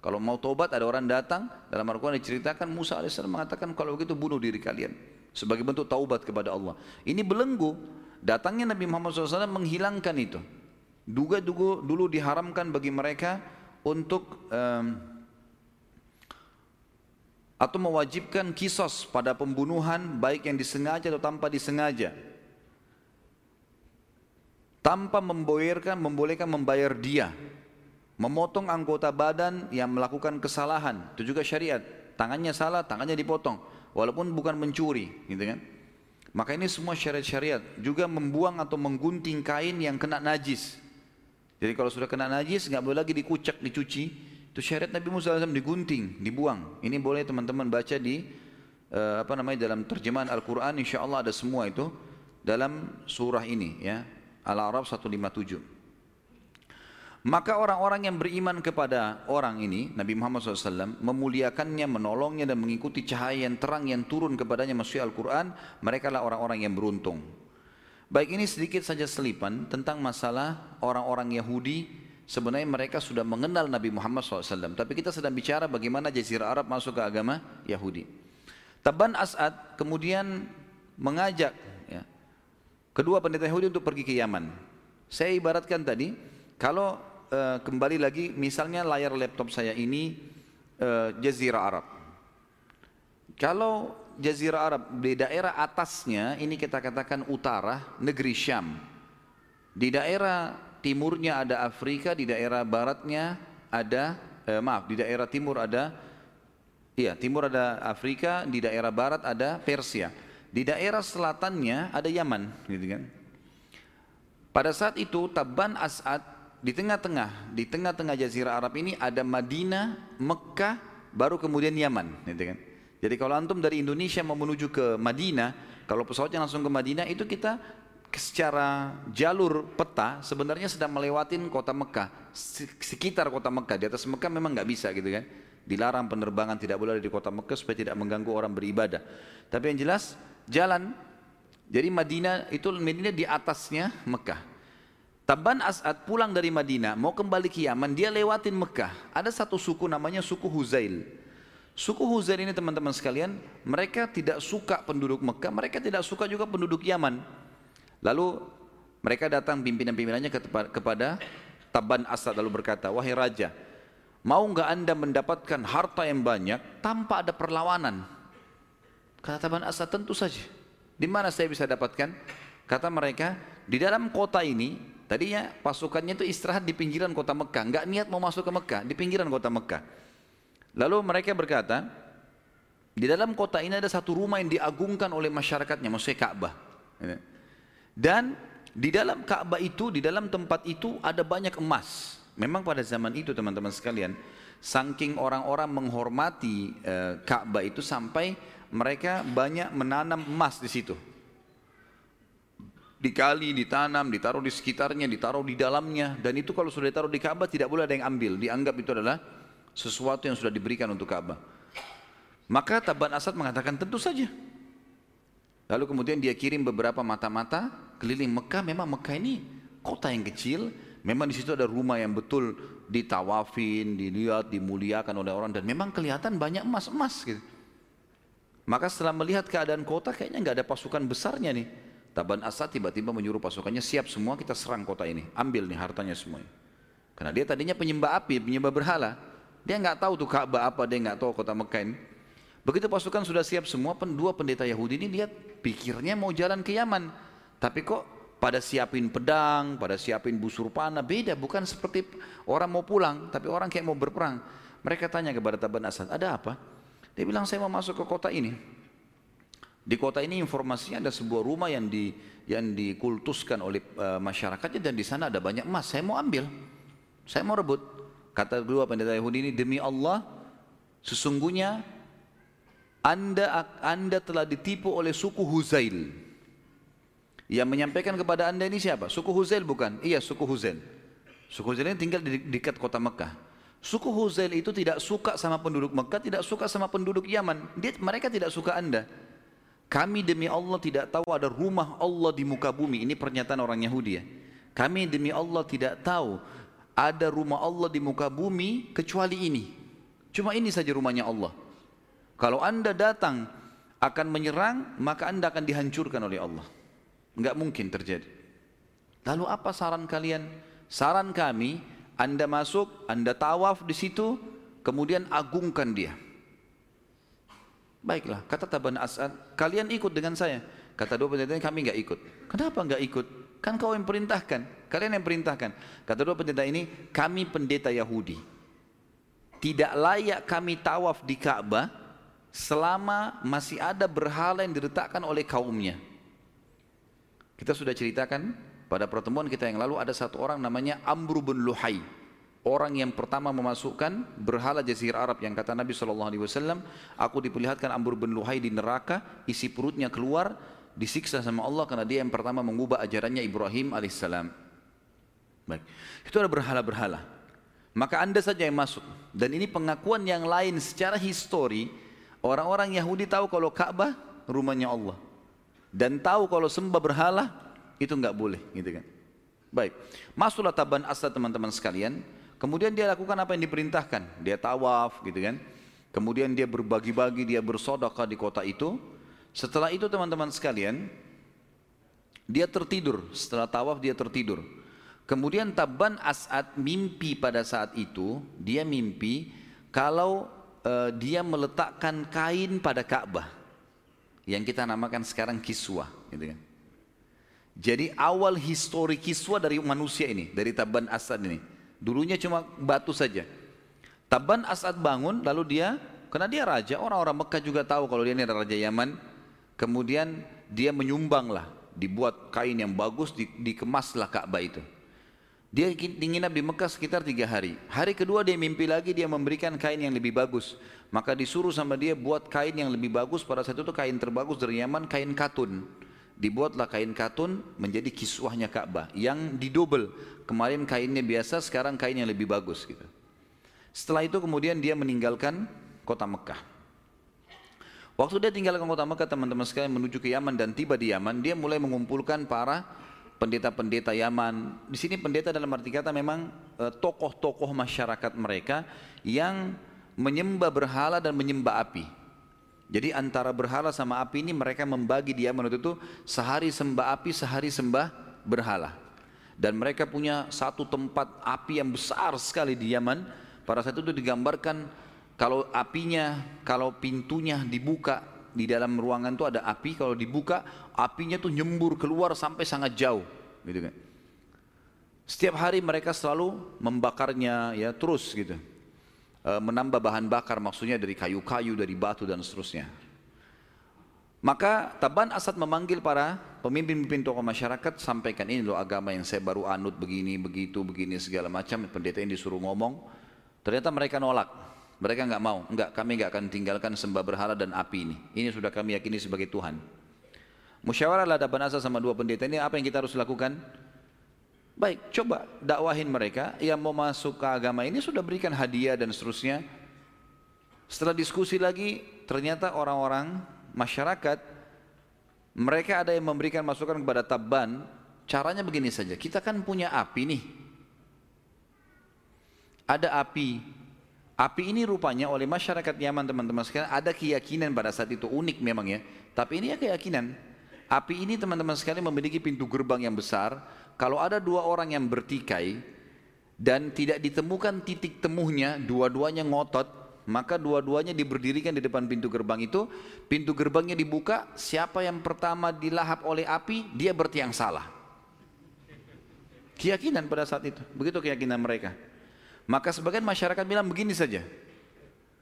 Kalau mau taubat ada orang datang dalam Al-Quran diceritakan Musa alaihissalam mengatakan kalau begitu bunuh diri kalian sebagai bentuk taubat kepada Allah. Ini belenggu. Datangnya Nabi Muhammad SAW menghilangkan itu. Duga dulu, diharamkan bagi mereka untuk um, atau mewajibkan kisos pada pembunuhan baik yang disengaja atau tanpa disengaja. Tanpa membolehkan membolehkan membayar dia. Memotong anggota badan yang melakukan kesalahan. Itu juga syariat. Tangannya salah tangannya dipotong. Walaupun bukan mencuri gitu kan maka ini semua syariat-syariat juga membuang atau menggunting kain yang kena najis jadi kalau sudah kena najis nggak boleh lagi dikucak, dicuci. Itu syariat Nabi Musa SAW digunting, dibuang. Ini boleh teman-teman baca di uh, apa namanya dalam terjemahan Al-Quran. Insya Allah ada semua itu dalam surah ini ya Al-Arab 157. Maka orang-orang yang beriman kepada orang ini, Nabi Muhammad SAW, memuliakannya, menolongnya dan mengikuti cahaya yang terang yang turun kepadanya maksudnya Al-Quran, mereka lah orang-orang yang beruntung. Baik ini sedikit saja selipan tentang masalah orang-orang Yahudi sebenarnya mereka sudah mengenal Nabi Muhammad SAW. Tapi kita sedang bicara bagaimana Jazirah Arab masuk ke agama Yahudi. Taban As'ad kemudian mengajak ya, kedua pendeta Yahudi untuk pergi ke Yaman. Saya ibaratkan tadi, kalau uh, kembali lagi misalnya layar laptop saya ini uh, Jazirah Arab. Kalau Jazirah Arab di daerah atasnya ini kita katakan utara negeri Syam. Di daerah timurnya ada Afrika, di daerah baratnya ada eh, maaf di daerah timur ada iya timur ada Afrika, di daerah barat ada Persia. Di daerah selatannya ada Yaman, gitu kan. Pada saat itu Taban As'ad di tengah-tengah, di tengah-tengah Jazirah Arab ini ada Madinah, Mekah, baru kemudian Yaman, gitu kan. Jadi kalau antum dari Indonesia mau menuju ke Madinah, kalau pesawatnya langsung ke Madinah itu kita secara jalur peta sebenarnya sedang melewatin kota Mekah, sekitar kota Mekah. Di atas Mekah memang nggak bisa gitu kan. Dilarang penerbangan tidak boleh di kota Mekah supaya tidak mengganggu orang beribadah. Tapi yang jelas jalan. Jadi Madinah itu Madinah di atasnya Mekah. Taban As'ad pulang dari Madinah mau kembali ke Yaman dia lewatin Mekah. Ada satu suku namanya suku Huzail. Suku Huzair ini teman-teman sekalian, mereka tidak suka penduduk Mekah, mereka tidak suka juga penduduk Yaman. Lalu mereka datang pimpinan-pimpinannya kepada Taban Asad lalu berkata, wahai raja, mau nggak anda mendapatkan harta yang banyak tanpa ada perlawanan? Kata Taban Asad, tentu saja. Di mana saya bisa dapatkan? Kata mereka, di dalam kota ini, tadinya pasukannya itu istirahat di pinggiran kota Mekah, nggak niat mau masuk ke Mekah, di pinggiran kota Mekah. Lalu mereka berkata, di dalam kota ini ada satu rumah yang diagungkan oleh masyarakatnya, maksudnya Ka'bah. Dan di dalam Ka'bah itu, di dalam tempat itu ada banyak emas. Memang pada zaman itu teman-teman sekalian, saking orang-orang menghormati e, Ka'bah itu sampai mereka banyak menanam emas di situ. Dikali, ditanam, ditaruh di sekitarnya, ditaruh di dalamnya. Dan itu kalau sudah ditaruh di Ka'bah tidak boleh ada yang ambil. Dianggap itu adalah sesuatu yang sudah diberikan untuk Ka'bah. Maka Taban Asad mengatakan tentu saja. Lalu kemudian dia kirim beberapa mata-mata keliling Mekah. Memang Mekah ini kota yang kecil. Memang di situ ada rumah yang betul ditawafin, dilihat, dimuliakan oleh orang dan memang kelihatan banyak emas-emas gitu. Maka setelah melihat keadaan kota kayaknya nggak ada pasukan besarnya nih. Taban Asad tiba-tiba menyuruh pasukannya siap semua kita serang kota ini. Ambil nih hartanya semuanya. Karena dia tadinya penyembah api, penyembah berhala. Dia nggak tahu tuh Ka'bah apa, dia nggak tahu kota Mekah ini. Begitu pasukan sudah siap semua, dua pendeta Yahudi ini lihat pikirnya mau jalan ke Yaman. Tapi kok pada siapin pedang, pada siapin busur panah, beda. Bukan seperti orang mau pulang, tapi orang kayak mau berperang. Mereka tanya kepada Taban Asad, ada apa? Dia bilang, saya mau masuk ke kota ini. Di kota ini informasinya ada sebuah rumah yang di yang dikultuskan oleh uh, masyarakatnya dan di sana ada banyak emas. Saya mau ambil, saya mau rebut. Kata dua pendeta Yahudi ini, demi Allah, sesungguhnya anda, anda telah ditipu oleh suku Huzail. Yang menyampaikan kepada anda ini siapa? Suku Huzail bukan? Iya, suku Huzail. Suku Huzail ini tinggal di dekat kota Mekah. Suku Huzail itu tidak suka sama penduduk Mekah, tidak suka sama penduduk Yaman. Dia, mereka tidak suka anda. Kami demi Allah tidak tahu ada rumah Allah di muka bumi. Ini pernyataan orang Yahudi ya. Kami demi Allah tidak tahu ada rumah Allah di muka bumi kecuali ini. Cuma ini saja rumahnya Allah. Kalau anda datang akan menyerang, maka anda akan dihancurkan oleh Allah. Enggak mungkin terjadi. Lalu apa saran kalian? Saran kami, anda masuk, anda tawaf di situ, kemudian agungkan dia. Baiklah, kata Taban As'ad, kalian ikut dengan saya. Kata dua pendeta kami enggak ikut. Kenapa enggak ikut? Kan kau yang perintahkan, kalian yang perintahkan. Kata dua pendeta ini, kami pendeta Yahudi. Tidak layak kami tawaf di Ka'bah selama masih ada berhala yang diletakkan oleh kaumnya. Kita sudah ceritakan pada pertemuan kita yang lalu ada satu orang namanya Amr bin Luhai. Orang yang pertama memasukkan berhala jazirah Arab yang kata Nabi SAW, aku diperlihatkan Amr bin Luhai di neraka, isi perutnya keluar, disiksa sama Allah karena dia yang pertama mengubah ajarannya Ibrahim alaihissalam. Baik. Itu ada berhala-berhala. Maka anda saja yang masuk. Dan ini pengakuan yang lain secara histori. Orang-orang Yahudi tahu kalau Ka'bah rumahnya Allah. Dan tahu kalau sembah berhala itu nggak boleh, gitu kan? Baik, masuklah Taban Asad teman-teman sekalian. Kemudian dia lakukan apa yang diperintahkan. Dia tawaf gitu kan. Kemudian dia berbagi-bagi, dia bersodakah di kota itu. Setelah itu teman-teman sekalian, dia tertidur. Setelah tawaf dia tertidur. Kemudian Taban As'ad mimpi pada saat itu, dia mimpi kalau uh, dia meletakkan kain pada Ka'bah. Yang kita namakan sekarang kiswah. Gitu kan. Jadi awal histori kiswah dari manusia ini, dari Taban As'ad ini. Dulunya cuma batu saja. Taban As'ad bangun, lalu dia, karena dia raja, orang-orang Mekah juga tahu kalau dia ini raja Yaman. Kemudian dia menyumbanglah, dibuat kain yang bagus, di, dikemaslah Ka'bah itu. Dia nginap di Mekah sekitar tiga hari. Hari kedua dia mimpi lagi dia memberikan kain yang lebih bagus. Maka disuruh sama dia buat kain yang lebih bagus. Pada saat itu kain terbagus dari Yaman kain katun. Dibuatlah kain katun menjadi kiswahnya Ka'bah. Yang didobel. Kemarin kainnya biasa sekarang kain yang lebih bagus. Gitu. Setelah itu kemudian dia meninggalkan kota Mekah. Waktu dia tinggalkan kota Mekah teman-teman sekalian menuju ke Yaman dan tiba di Yaman. Dia mulai mengumpulkan para pendeta-pendeta Yaman. Di sini pendeta dalam arti kata memang e, tokoh-tokoh masyarakat mereka yang menyembah berhala dan menyembah api. Jadi antara berhala sama api ini mereka membagi di Yaman itu sehari sembah api, sehari sembah berhala. Dan mereka punya satu tempat api yang besar sekali di Yaman. Pada saat itu digambarkan kalau apinya, kalau pintunya dibuka di dalam ruangan itu ada api, kalau dibuka apinya tuh nyembur keluar sampai sangat jauh, gitu kan. Setiap hari mereka selalu membakarnya ya terus gitu. E, menambah bahan bakar maksudnya dari kayu-kayu, dari batu dan seterusnya. Maka Taban Asad memanggil para pemimpin-pemimpin tokoh masyarakat sampaikan ini loh agama yang saya baru anut begini, begitu, begini segala macam. Pendeta ini disuruh ngomong. Ternyata mereka nolak. Mereka nggak mau, enggak kami nggak akan tinggalkan sembah berhala dan api ini. Ini sudah kami yakini sebagai Tuhan. Musyawarah lah banasa sama dua pendeta ini apa yang kita harus lakukan? Baik, coba dakwahin mereka yang mau masuk ke agama ini sudah berikan hadiah dan seterusnya. Setelah diskusi lagi, ternyata orang-orang masyarakat mereka ada yang memberikan masukan kepada Taban. Caranya begini saja, kita kan punya api nih. Ada api Api ini rupanya oleh masyarakat Yaman teman-teman sekalian ada keyakinan pada saat itu unik memang ya. Tapi ini ya keyakinan. Api ini teman-teman sekalian memiliki pintu gerbang yang besar. Kalau ada dua orang yang bertikai dan tidak ditemukan titik temunya, dua-duanya ngotot, maka dua-duanya diberdirikan di depan pintu gerbang itu. Pintu gerbangnya dibuka, siapa yang pertama dilahap oleh api, dia berarti yang salah. Keyakinan pada saat itu, begitu keyakinan mereka. Maka sebagian masyarakat bilang begini saja.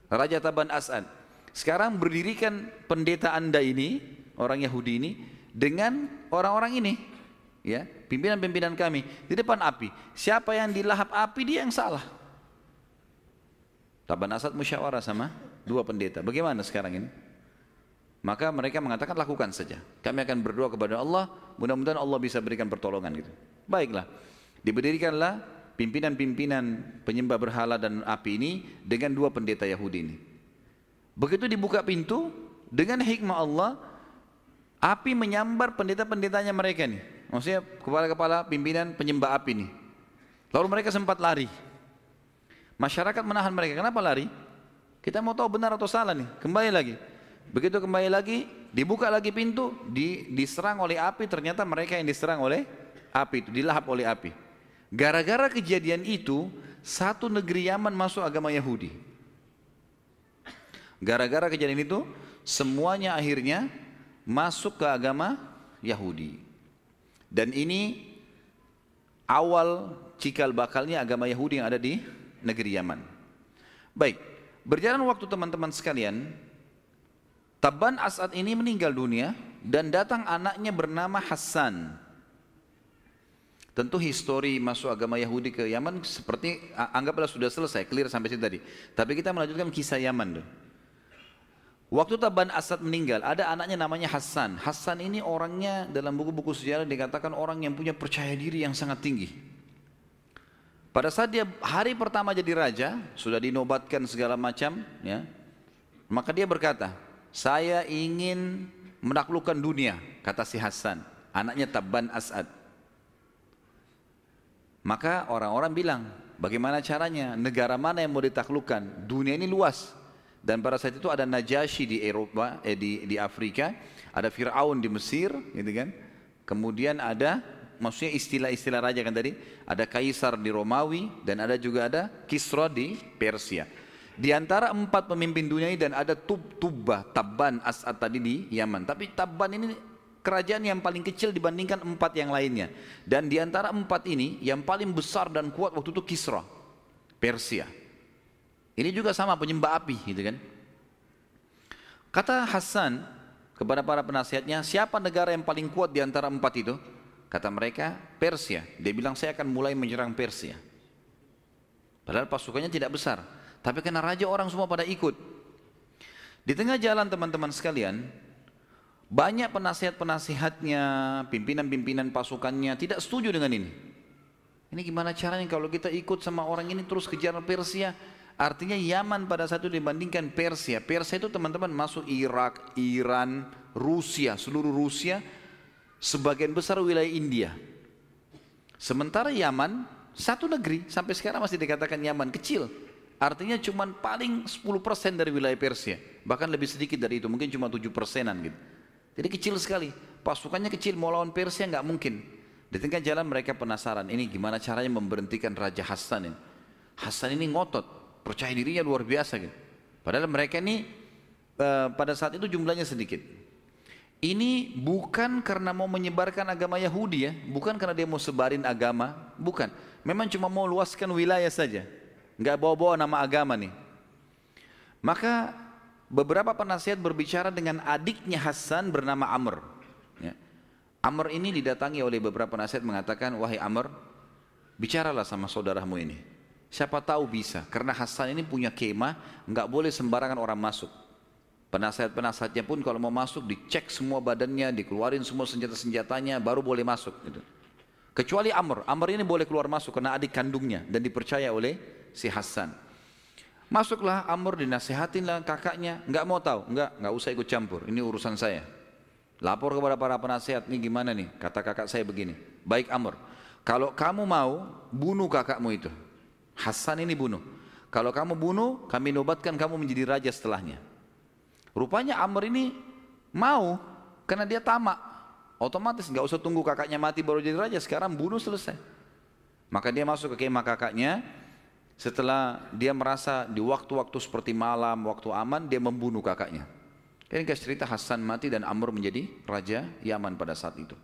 Raja Taban As'ad. Sekarang berdirikan pendeta anda ini, orang Yahudi ini, dengan orang-orang ini. Ya Pimpinan-pimpinan kami. Di depan api. Siapa yang dilahap api, dia yang salah. Taban Asad musyawarah sama dua pendeta. Bagaimana sekarang ini? Maka mereka mengatakan lakukan saja. Kami akan berdoa kepada Allah, mudah-mudahan Allah bisa berikan pertolongan gitu. Baiklah. Diberdirikanlah pimpinan-pimpinan penyembah berhala dan api ini dengan dua pendeta Yahudi ini. Begitu dibuka pintu, dengan hikmah Allah, api menyambar pendeta-pendetanya mereka nih. Maksudnya kepala-kepala pimpinan penyembah api ini. Lalu mereka sempat lari. Masyarakat menahan mereka. Kenapa lari? Kita mau tahu benar atau salah nih. Kembali lagi. Begitu kembali lagi, dibuka lagi pintu, di, diserang oleh api. Ternyata mereka yang diserang oleh api itu, dilahap oleh api. Gara-gara kejadian itu, satu negeri Yaman masuk agama Yahudi. Gara-gara kejadian itu, semuanya akhirnya masuk ke agama Yahudi. Dan ini awal cikal bakalnya agama Yahudi yang ada di negeri Yaman. Baik, berjalan waktu teman-teman sekalian, Taban As'ad ini meninggal dunia dan datang anaknya bernama Hassan. Tentu histori masuk agama Yahudi ke Yaman seperti anggaplah sudah selesai, clear sampai situ tadi. Tapi kita melanjutkan kisah Yaman dulu. Waktu Taban Asad meninggal, ada anaknya namanya Hasan. Hasan ini orangnya dalam buku-buku sejarah dikatakan orang yang punya percaya diri yang sangat tinggi. Pada saat dia hari pertama jadi raja, sudah dinobatkan segala macam, ya, maka dia berkata, saya ingin menaklukkan dunia, kata si Hasan, anaknya Taban Asad. Maka orang-orang bilang, bagaimana caranya? Negara mana yang mau ditaklukkan? Dunia ini luas. Dan pada saat itu ada Najasyi di Eropa, eh, di, di Afrika, ada Fir'aun di Mesir, gitu kan. Kemudian ada, maksudnya istilah-istilah raja kan tadi, ada Kaisar di Romawi, dan ada juga ada Kisra di Persia. Di antara empat pemimpin dunia ini dan ada Tub, Tubbah, Tabban, As'ad tadi di Yaman. Tapi Tabban ini kerajaan yang paling kecil dibandingkan empat yang lainnya. Dan di antara empat ini yang paling besar dan kuat waktu itu Kisra, Persia. Ini juga sama penyembah api gitu kan. Kata Hasan kepada para penasihatnya, siapa negara yang paling kuat di antara empat itu? Kata mereka, Persia. Dia bilang, saya akan mulai menyerang Persia. Padahal pasukannya tidak besar. Tapi karena raja orang semua pada ikut. Di tengah jalan teman-teman sekalian, banyak penasihat-penasihatnya, pimpinan-pimpinan pasukannya tidak setuju dengan ini. Ini gimana caranya kalau kita ikut sama orang ini terus kejar Persia? Artinya Yaman pada saat itu dibandingkan Persia. Persia itu teman-teman masuk Irak, Iran, Rusia, seluruh Rusia, sebagian besar wilayah India. Sementara Yaman satu negeri sampai sekarang masih dikatakan Yaman kecil. Artinya cuma paling 10% dari wilayah Persia. Bahkan lebih sedikit dari itu, mungkin cuma 7 persenan gitu. Jadi kecil sekali. Pasukannya kecil, mau lawan Persia nggak mungkin. Di tengah jalan mereka penasaran, ini gimana caranya memberhentikan Raja Hasan ini. Hasan ini ngotot, percaya dirinya luar biasa gitu. Padahal mereka ini uh, pada saat itu jumlahnya sedikit. Ini bukan karena mau menyebarkan agama Yahudi ya, bukan karena dia mau sebarin agama, bukan. Memang cuma mau luaskan wilayah saja, nggak bawa-bawa nama agama nih. Maka beberapa penasihat berbicara dengan adiknya Hasan bernama Amr. Ya. Amr ini didatangi oleh beberapa penasihat mengatakan, wahai Amr, bicaralah sama saudaramu ini. Siapa tahu bisa, karena Hasan ini punya kemah, nggak boleh sembarangan orang masuk. Penasihat-penasihatnya pun kalau mau masuk dicek semua badannya, dikeluarin semua senjata-senjatanya, baru boleh masuk. Gitu. Kecuali Amr, Amr ini boleh keluar masuk karena adik kandungnya dan dipercaya oleh si Hasan. Masuklah Amr dinasihatinlah kakaknya, nggak mau tahu, nggak, nggak usah ikut campur, ini urusan saya. Lapor kepada para penasihat, ini gimana nih? Kata kakak saya begini, baik Amr, kalau kamu mau bunuh kakakmu itu, Hasan ini bunuh. Kalau kamu bunuh, kami nobatkan kamu menjadi raja setelahnya. Rupanya Amr ini mau, karena dia tamak. Otomatis nggak usah tunggu kakaknya mati baru jadi raja, sekarang bunuh selesai. Maka dia masuk ke kemah kakaknya, setelah dia merasa di waktu-waktu seperti malam, waktu aman, dia membunuh kakaknya. Ini cerita Hasan mati dan Amr menjadi raja Yaman pada saat itu.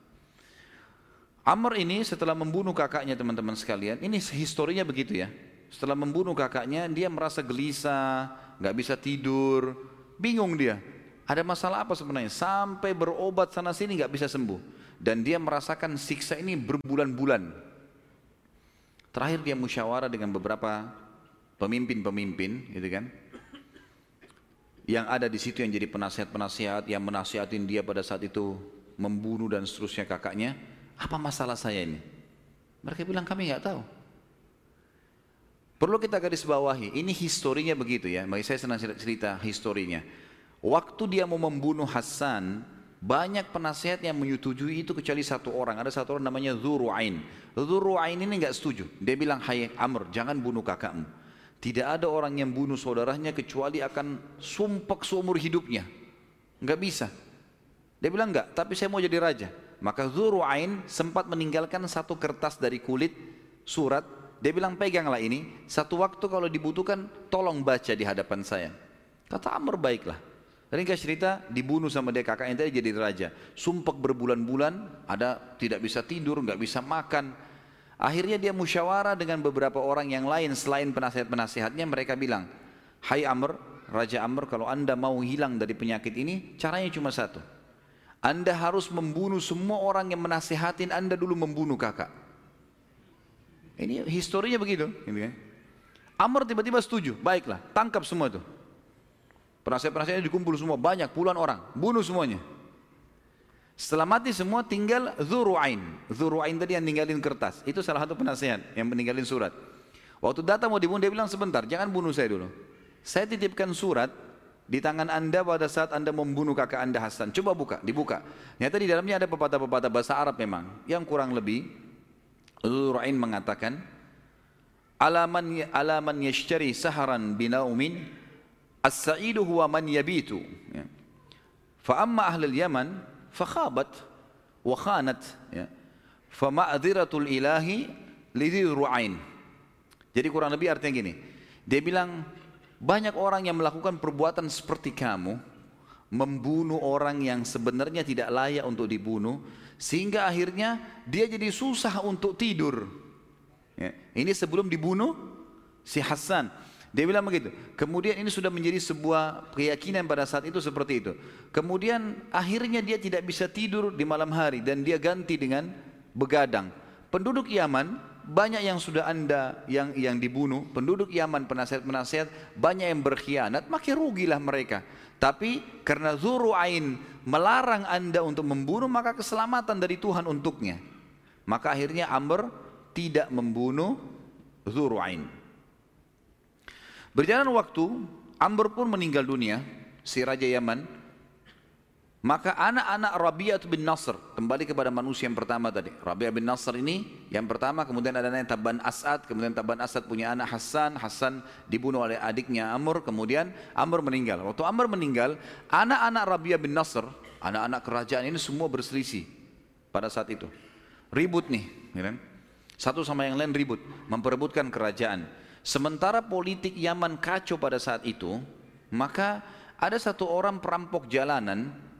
Amr ini setelah membunuh kakaknya teman-teman sekalian, ini historinya begitu ya. Setelah membunuh kakaknya, dia merasa gelisah, nggak bisa tidur, bingung dia. Ada masalah apa sebenarnya? Sampai berobat sana sini nggak bisa sembuh. Dan dia merasakan siksa ini berbulan-bulan. Terakhir dia musyawarah dengan beberapa pemimpin-pemimpin, gitu kan? Yang ada di situ yang jadi penasihat-penasihat, yang menasihatin dia pada saat itu membunuh dan seterusnya kakaknya. Apa masalah saya ini? Mereka bilang kami nggak tahu. Perlu kita garis bawahi, ini historinya begitu ya. Bagi saya senang cerita historinya. Waktu dia mau membunuh Hasan, banyak penasihat yang menyetujui itu kecuali satu orang. Ada satu orang namanya Zuru'ain. Zuru'ain ini nggak setuju. Dia bilang, hai Amr, jangan bunuh kakakmu. Tidak ada orang yang bunuh saudaranya kecuali akan sumpek seumur hidupnya. Nggak bisa. Dia bilang enggak, tapi saya mau jadi raja. Maka Zuru'ain sempat meninggalkan satu kertas dari kulit surat. Dia bilang peganglah ini, satu waktu kalau dibutuhkan tolong baca di hadapan saya. Kata Amr baiklah. Ringkas cerita dibunuh sama dia kakaknya tadi jadi raja. Sumpek berbulan-bulan, ada tidak bisa tidur, nggak bisa makan. Akhirnya dia musyawarah dengan beberapa orang yang lain selain penasihat-penasihatnya. Mereka bilang, Hai Amr, Raja Amr, kalau anda mau hilang dari penyakit ini, caranya cuma satu. Anda harus membunuh semua orang yang menasihatin anda dulu membunuh kakak. Ini historinya begitu. Gitu kan. Amr tiba-tiba setuju, baiklah, tangkap semua itu. Penasihat-penasihatnya dikumpul semua, banyak puluhan orang, bunuh semuanya. Setelah mati semua tinggal Zuru'ain. Zuru'ain tadi yang ninggalin kertas. Itu salah satu penasihat yang meninggalin surat. Waktu datang mau dibunuh dia bilang sebentar, jangan bunuh saya dulu. Saya titipkan surat di tangan anda pada saat anda membunuh kakak anda Hasan. Coba buka, dibuka. Nyata di dalamnya ada pepatah-pepatah bahasa Arab memang. Yang kurang lebih Dzur'ain mengatakan, alaman alaman yashtari saharan binaumin as-sa'idu huwa man yabitu. Ya. Fa amma ahli yaman fakhabat wa khanat ya. Fa ma'dhiratul ilahi lidhi ru'ain. Jadi kurang lebih artinya gini. Dia bilang banyak orang yang melakukan perbuatan seperti kamu membunuh orang yang sebenarnya tidak layak untuk dibunuh sehingga akhirnya dia jadi susah untuk tidur. Ya. Ini sebelum dibunuh si Hasan. Dia bilang begitu. Kemudian ini sudah menjadi sebuah keyakinan pada saat itu seperti itu. Kemudian akhirnya dia tidak bisa tidur di malam hari dan dia ganti dengan begadang. Penduduk Yaman banyak yang sudah anda yang yang dibunuh. Penduduk Yaman penasihat-penasihat banyak yang berkhianat. Maka rugilah mereka. Tapi karena Zuru'ain melarang anda untuk membunuh maka keselamatan dari Tuhan untuknya. Maka akhirnya Amr tidak membunuh Zuru'ain. Berjalan waktu, Amr pun meninggal dunia, si Raja Yaman. Maka anak-anak Rabi'ah bin Nasr kembali kepada manusia yang pertama tadi. Rabi'ah bin Nasr ini yang pertama, kemudian ada yang Taban As'ad, kemudian Taban As'ad punya anak Hassan, Hassan dibunuh oleh adiknya Amr, kemudian Amr meninggal. Waktu Amr meninggal, anak-anak Rabi'ah bin Nasr, anak-anak kerajaan ini semua berselisih pada saat itu. Ribut nih, ya kan? Satu sama yang lain ribut, memperebutkan kerajaan. Sementara politik Yaman kacau pada saat itu, maka ada satu orang perampok jalanan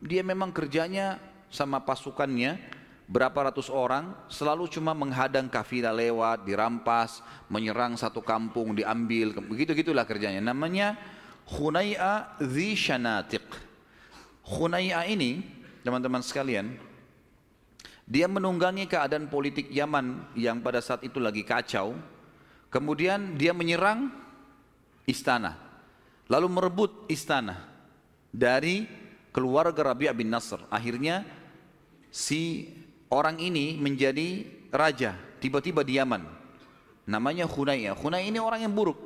dia memang kerjanya sama pasukannya berapa ratus orang selalu cuma menghadang kafilah lewat, dirampas, menyerang satu kampung, diambil, begitu gitulah kerjanya. Namanya Khunai'a Dhi Shanatiq. Khunai'a ini, teman-teman sekalian, dia menunggangi keadaan politik Yaman yang pada saat itu lagi kacau. Kemudian dia menyerang istana, lalu merebut istana dari keluarga Rabi'ah bin Nasr. Akhirnya si orang ini menjadi raja tiba-tiba di Yaman. Namanya Khunayah. Khunayah ini orang yang buruk,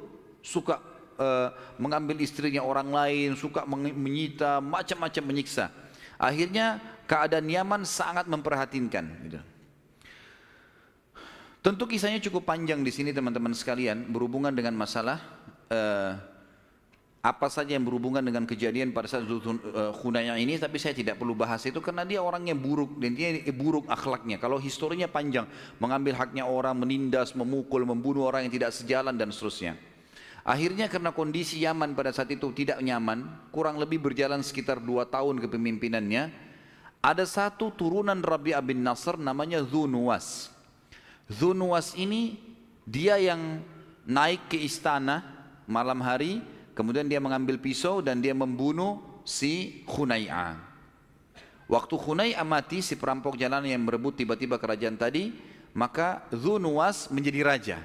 suka uh, mengambil istrinya orang lain, suka menyita, macam-macam menyiksa. Akhirnya keadaan Yaman sangat memperhatinkan. Gitu. Tentu kisahnya cukup panjang di sini teman-teman sekalian berhubungan dengan masalah uh, apa saja yang berhubungan dengan kejadian pada saat Khunayah ini tapi saya tidak perlu bahas itu karena dia orang yang buruk dan dia buruk akhlaknya. Kalau historinya panjang mengambil haknya orang menindas memukul membunuh orang yang tidak sejalan dan seterusnya. Akhirnya karena kondisi Yaman pada saat itu tidak nyaman kurang lebih berjalan sekitar dua tahun kepemimpinannya ada satu turunan Rabi'ah bin Nasr namanya Zunuwas Zunuwas ini dia yang naik ke istana malam hari Kemudian dia mengambil pisau dan dia membunuh si Khunai'a. Waktu Khunai'a mati, si perampok jalanan yang merebut tiba-tiba kerajaan tadi, maka Zunuwas menjadi raja.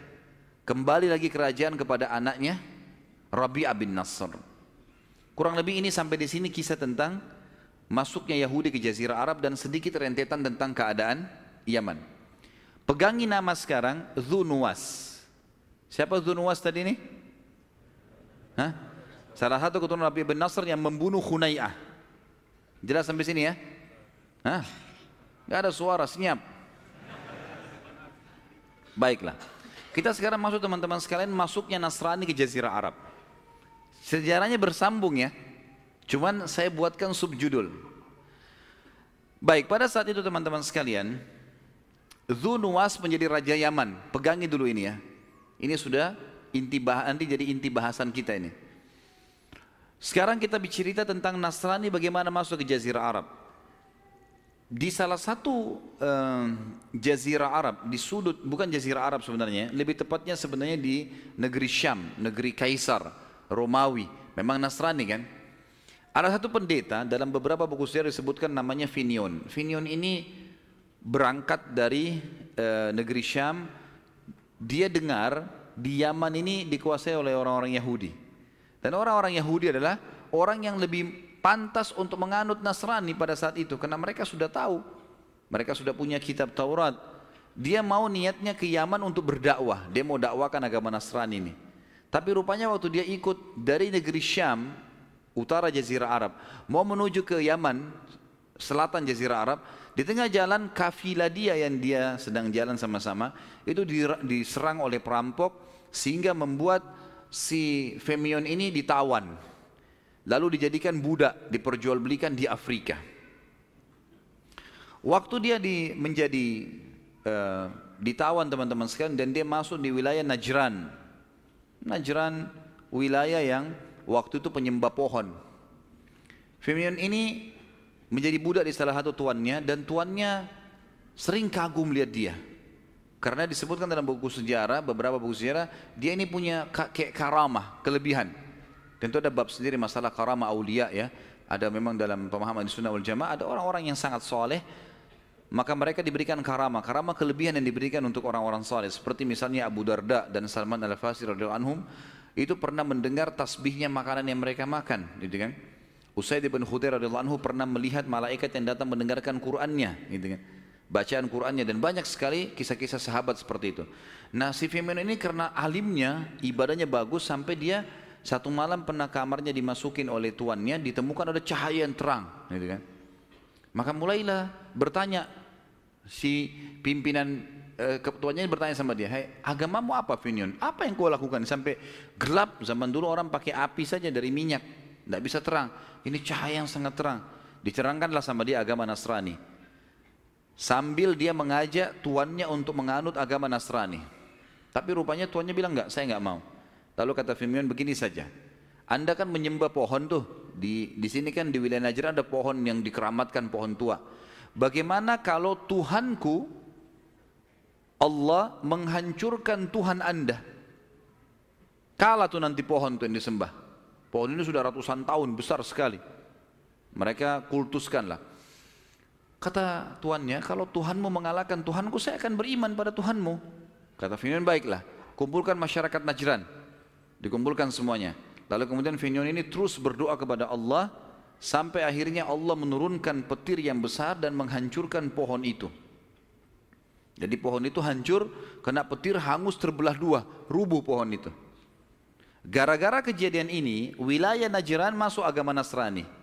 Kembali lagi kerajaan kepada anaknya Rabi'ah bin Nasr. Kurang lebih ini sampai di sini kisah tentang masuknya Yahudi ke Jazirah Arab dan sedikit rentetan tentang keadaan Yaman. Pegangi nama sekarang Zunuwas. Siapa Zunuwas tadi ini? Hah? Salah satu keturunan Nabi bin Nasr yang membunuh Khunai'ah. Jelas sampai sini ya? Hah? Gak ada suara, senyap. Baiklah. Kita sekarang masuk teman-teman sekalian masuknya Nasrani ke Jazirah Arab. Sejarahnya bersambung ya. Cuman saya buatkan subjudul. Baik, pada saat itu teman-teman sekalian, Zunuwas menjadi Raja Yaman. Pegangi dulu ini ya. Ini sudah inti bah nanti jadi inti bahasan kita ini. Sekarang kita bicara tentang Nasrani bagaimana masuk ke Jazirah Arab. Di salah satu uh, Jazirah Arab, di sudut, bukan Jazirah Arab sebenarnya, lebih tepatnya sebenarnya di negeri Syam, negeri Kaisar, Romawi. Memang Nasrani kan? Ada satu pendeta dalam beberapa buku sejarah disebutkan namanya Finion. Finion ini berangkat dari uh, negeri Syam, dia dengar di Yaman ini dikuasai oleh orang-orang Yahudi. Dan orang-orang Yahudi adalah orang yang lebih pantas untuk menganut Nasrani pada saat itu karena mereka sudah tahu. Mereka sudah punya kitab Taurat. Dia mau niatnya ke Yaman untuk berdakwah. Dia mau dakwakan agama Nasrani ini. Tapi rupanya waktu dia ikut dari negeri Syam, utara Jazirah Arab, mau menuju ke Yaman, selatan Jazirah Arab. Di tengah jalan kafilah dia yang dia sedang jalan sama-sama itu diserang oleh perampok sehingga membuat si Femion ini ditawan. Lalu dijadikan budak, diperjualbelikan di Afrika. Waktu dia di, menjadi uh, ditawan teman-teman sekalian dan dia masuk di wilayah Najran. Najran wilayah yang waktu itu penyembah pohon. Femion ini menjadi budak di salah satu tuannya dan tuannya sering kagum lihat dia. Karena disebutkan dalam buku sejarah, beberapa buku sejarah, dia ini punya kayak karamah, kelebihan. Tentu ada bab sendiri masalah karamah aulia ya. Ada memang dalam pemahaman di sunnah wal jamaah, ada orang-orang yang sangat soleh, maka mereka diberikan karamah. Karamah kelebihan yang diberikan untuk orang-orang soleh. Seperti misalnya Abu Darda dan Salman al-Fasir radhiyallahu anhum, itu pernah mendengar tasbihnya makanan yang mereka makan, gitu kan. Usaid bin Khudair radhiyallahu anhu pernah melihat malaikat yang datang mendengarkan Qur'annya gitu kan. Bacaan Qur'annya dan banyak sekali kisah-kisah sahabat seperti itu. Nah si Firman ini karena alimnya, ibadahnya bagus sampai dia satu malam pernah kamarnya dimasukin oleh tuannya, ditemukan ada cahaya yang terang gitu kan. Maka mulailah bertanya si pimpinan eh, ketuanya bertanya sama dia, hey, agamamu apa Finion? Apa yang kau lakukan sampai gelap zaman dulu orang pakai api saja dari minyak, tidak bisa terang. Ini cahaya yang sangat terang. Dicerangkanlah sama dia agama Nasrani. Sambil dia mengajak tuannya untuk menganut agama Nasrani. Tapi rupanya tuannya bilang enggak, saya enggak mau. Lalu kata Firman begini saja. Anda kan menyembah pohon tuh. Di, di sini kan di wilayah Najran ada pohon yang dikeramatkan pohon tua. Bagaimana kalau Tuhanku Allah menghancurkan Tuhan Anda? Kalah tuh nanti pohon tuh yang disembah. Pohon ini sudah ratusan tahun, besar sekali. Mereka kultuskanlah. Kata tuannya, kalau Tuhanmu mengalahkan Tuhanku, saya akan beriman pada Tuhanmu. Kata Finion, baiklah, kumpulkan masyarakat Najran. Dikumpulkan semuanya. Lalu kemudian Finion ini terus berdoa kepada Allah, sampai akhirnya Allah menurunkan petir yang besar dan menghancurkan pohon itu. Jadi pohon itu hancur, kena petir hangus terbelah dua, rubuh pohon itu. Gara-gara kejadian ini, wilayah Najran masuk agama Nasrani.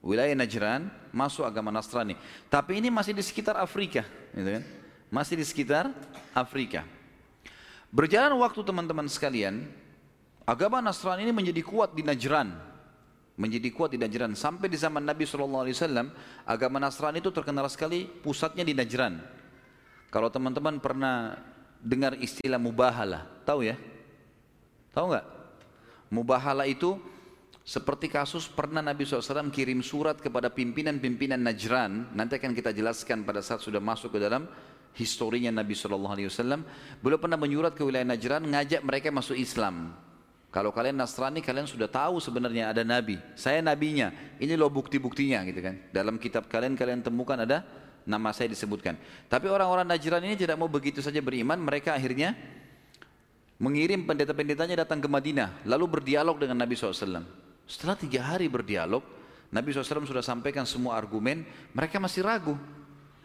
Wilayah Najran masuk agama Nasrani. Tapi ini masih di sekitar Afrika. Gitu kan? Masih di sekitar Afrika. Berjalan waktu teman-teman sekalian, agama Nasrani ini menjadi kuat di Najran. Menjadi kuat di Najran. Sampai di zaman Nabi SAW, agama Nasrani itu terkenal sekali pusatnya di Najran. Kalau teman-teman pernah dengar istilah mubahalah, tahu ya? Tahu nggak? Mubahala itu seperti kasus pernah Nabi SAW kirim surat kepada pimpinan-pimpinan Najran. Nanti akan kita jelaskan pada saat sudah masuk ke dalam historinya Nabi SAW. Beliau pernah menyurat ke wilayah Najran ngajak mereka masuk Islam. Kalau kalian Nasrani kalian sudah tahu sebenarnya ada Nabi. Saya Nabinya. Ini loh bukti-buktinya gitu kan. Dalam kitab kalian kalian temukan ada nama saya disebutkan. Tapi orang-orang Najran ini tidak mau begitu saja beriman. Mereka akhirnya mengirim pendeta-pendetanya datang ke Madinah, lalu berdialog dengan Nabi SAW. Setelah tiga hari berdialog, Nabi SAW sudah sampaikan semua argumen, mereka masih ragu.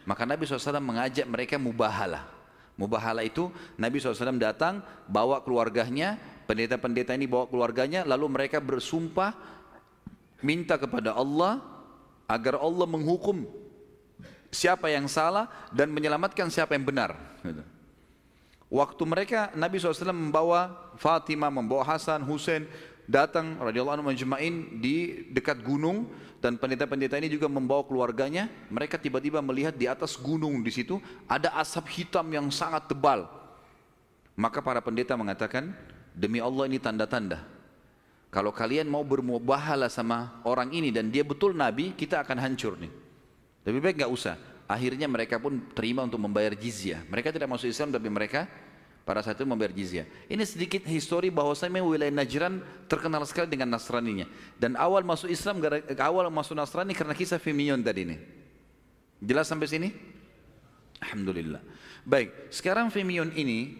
Maka Nabi SAW mengajak mereka mubahalah. Mubahalah itu Nabi SAW datang, bawa keluarganya, pendeta-pendeta ini bawa keluarganya, lalu mereka bersumpah, minta kepada Allah, agar Allah menghukum siapa yang salah dan menyelamatkan siapa yang benar. Gitu. Waktu mereka Nabi SAW membawa Fatimah, membawa Hasan, Hussein datang radhiyallahu anhu majma'in di dekat gunung dan pendeta-pendeta ini juga membawa keluarganya. Mereka tiba-tiba melihat di atas gunung di situ ada asap hitam yang sangat tebal. Maka para pendeta mengatakan, demi Allah ini tanda-tanda. Kalau kalian mau bermubahalah sama orang ini dan dia betul nabi, kita akan hancur nih. Lebih baik nggak usah. Akhirnya mereka pun terima untuk membayar jizyah. Mereka tidak masuk Islam tapi mereka pada saat itu membayar jizyah. Ini sedikit histori bahwasanya wilayah Najran terkenal sekali dengan Nasraninya. Dan awal masuk Islam, awal masuk Nasrani karena kisah Fimion tadi ini. Jelas sampai sini? Alhamdulillah. Baik, sekarang Fimion ini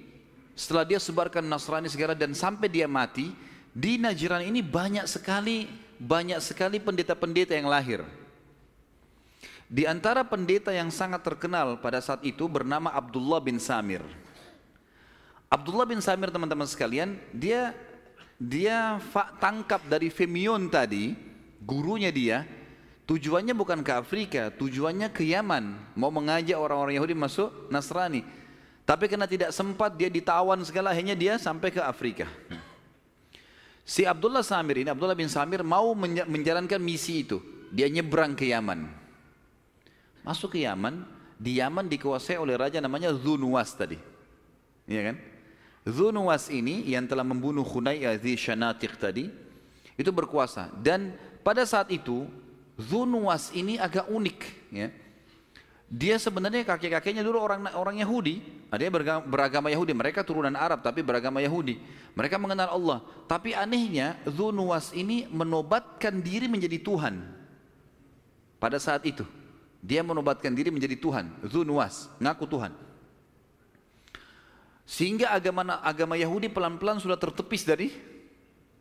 setelah dia sebarkan Nasrani segala dan sampai dia mati, di Najran ini banyak sekali banyak sekali pendeta-pendeta yang lahir. Di antara pendeta yang sangat terkenal pada saat itu bernama Abdullah bin Samir. Abdullah bin Samir teman-teman sekalian, dia dia tangkap dari Femion tadi, gurunya dia, Tujuannya bukan ke Afrika, tujuannya ke Yaman. Mau mengajak orang-orang Yahudi masuk Nasrani. Tapi karena tidak sempat dia ditawan segala akhirnya dia sampai ke Afrika. Si Abdullah Samir ini, Abdullah bin Samir mau menjalankan misi itu. Dia nyebrang ke Yaman. Masuk ke Yaman, di Yaman dikuasai oleh raja namanya Zunuwas tadi. Iya kan? Zunuwas ini yang telah membunuh Khunai di Shanatik tadi, itu berkuasa. Dan pada saat itu Zunuwas ini agak unik ya. Dia sebenarnya kakek-kakeknya dulu orang orang Yahudi, dia beragama Yahudi, mereka turunan Arab tapi beragama Yahudi. Mereka mengenal Allah, tapi anehnya Zunuwas ini menobatkan diri menjadi Tuhan. Pada saat itu, dia menobatkan diri menjadi Tuhan, Zunuwas, ngaku Tuhan. Sehingga agama agama Yahudi pelan-pelan sudah tertepis dari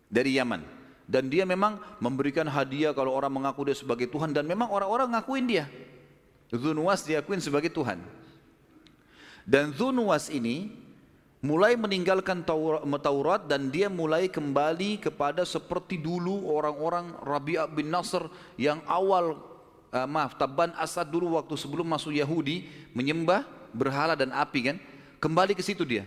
dari Yaman. Dan dia memang memberikan hadiah kalau orang mengaku dia sebagai Tuhan dan memang orang-orang ngakuin dia. Zunuwas diakuin sebagai Tuhan. Dan Zunuwas ini mulai meninggalkan Taurat dan dia mulai kembali kepada seperti dulu orang-orang Rabi'ah bin Nasr yang awal uh, maaf Tabban Asad dulu waktu sebelum masuk Yahudi menyembah berhala dan api kan kembali ke situ dia.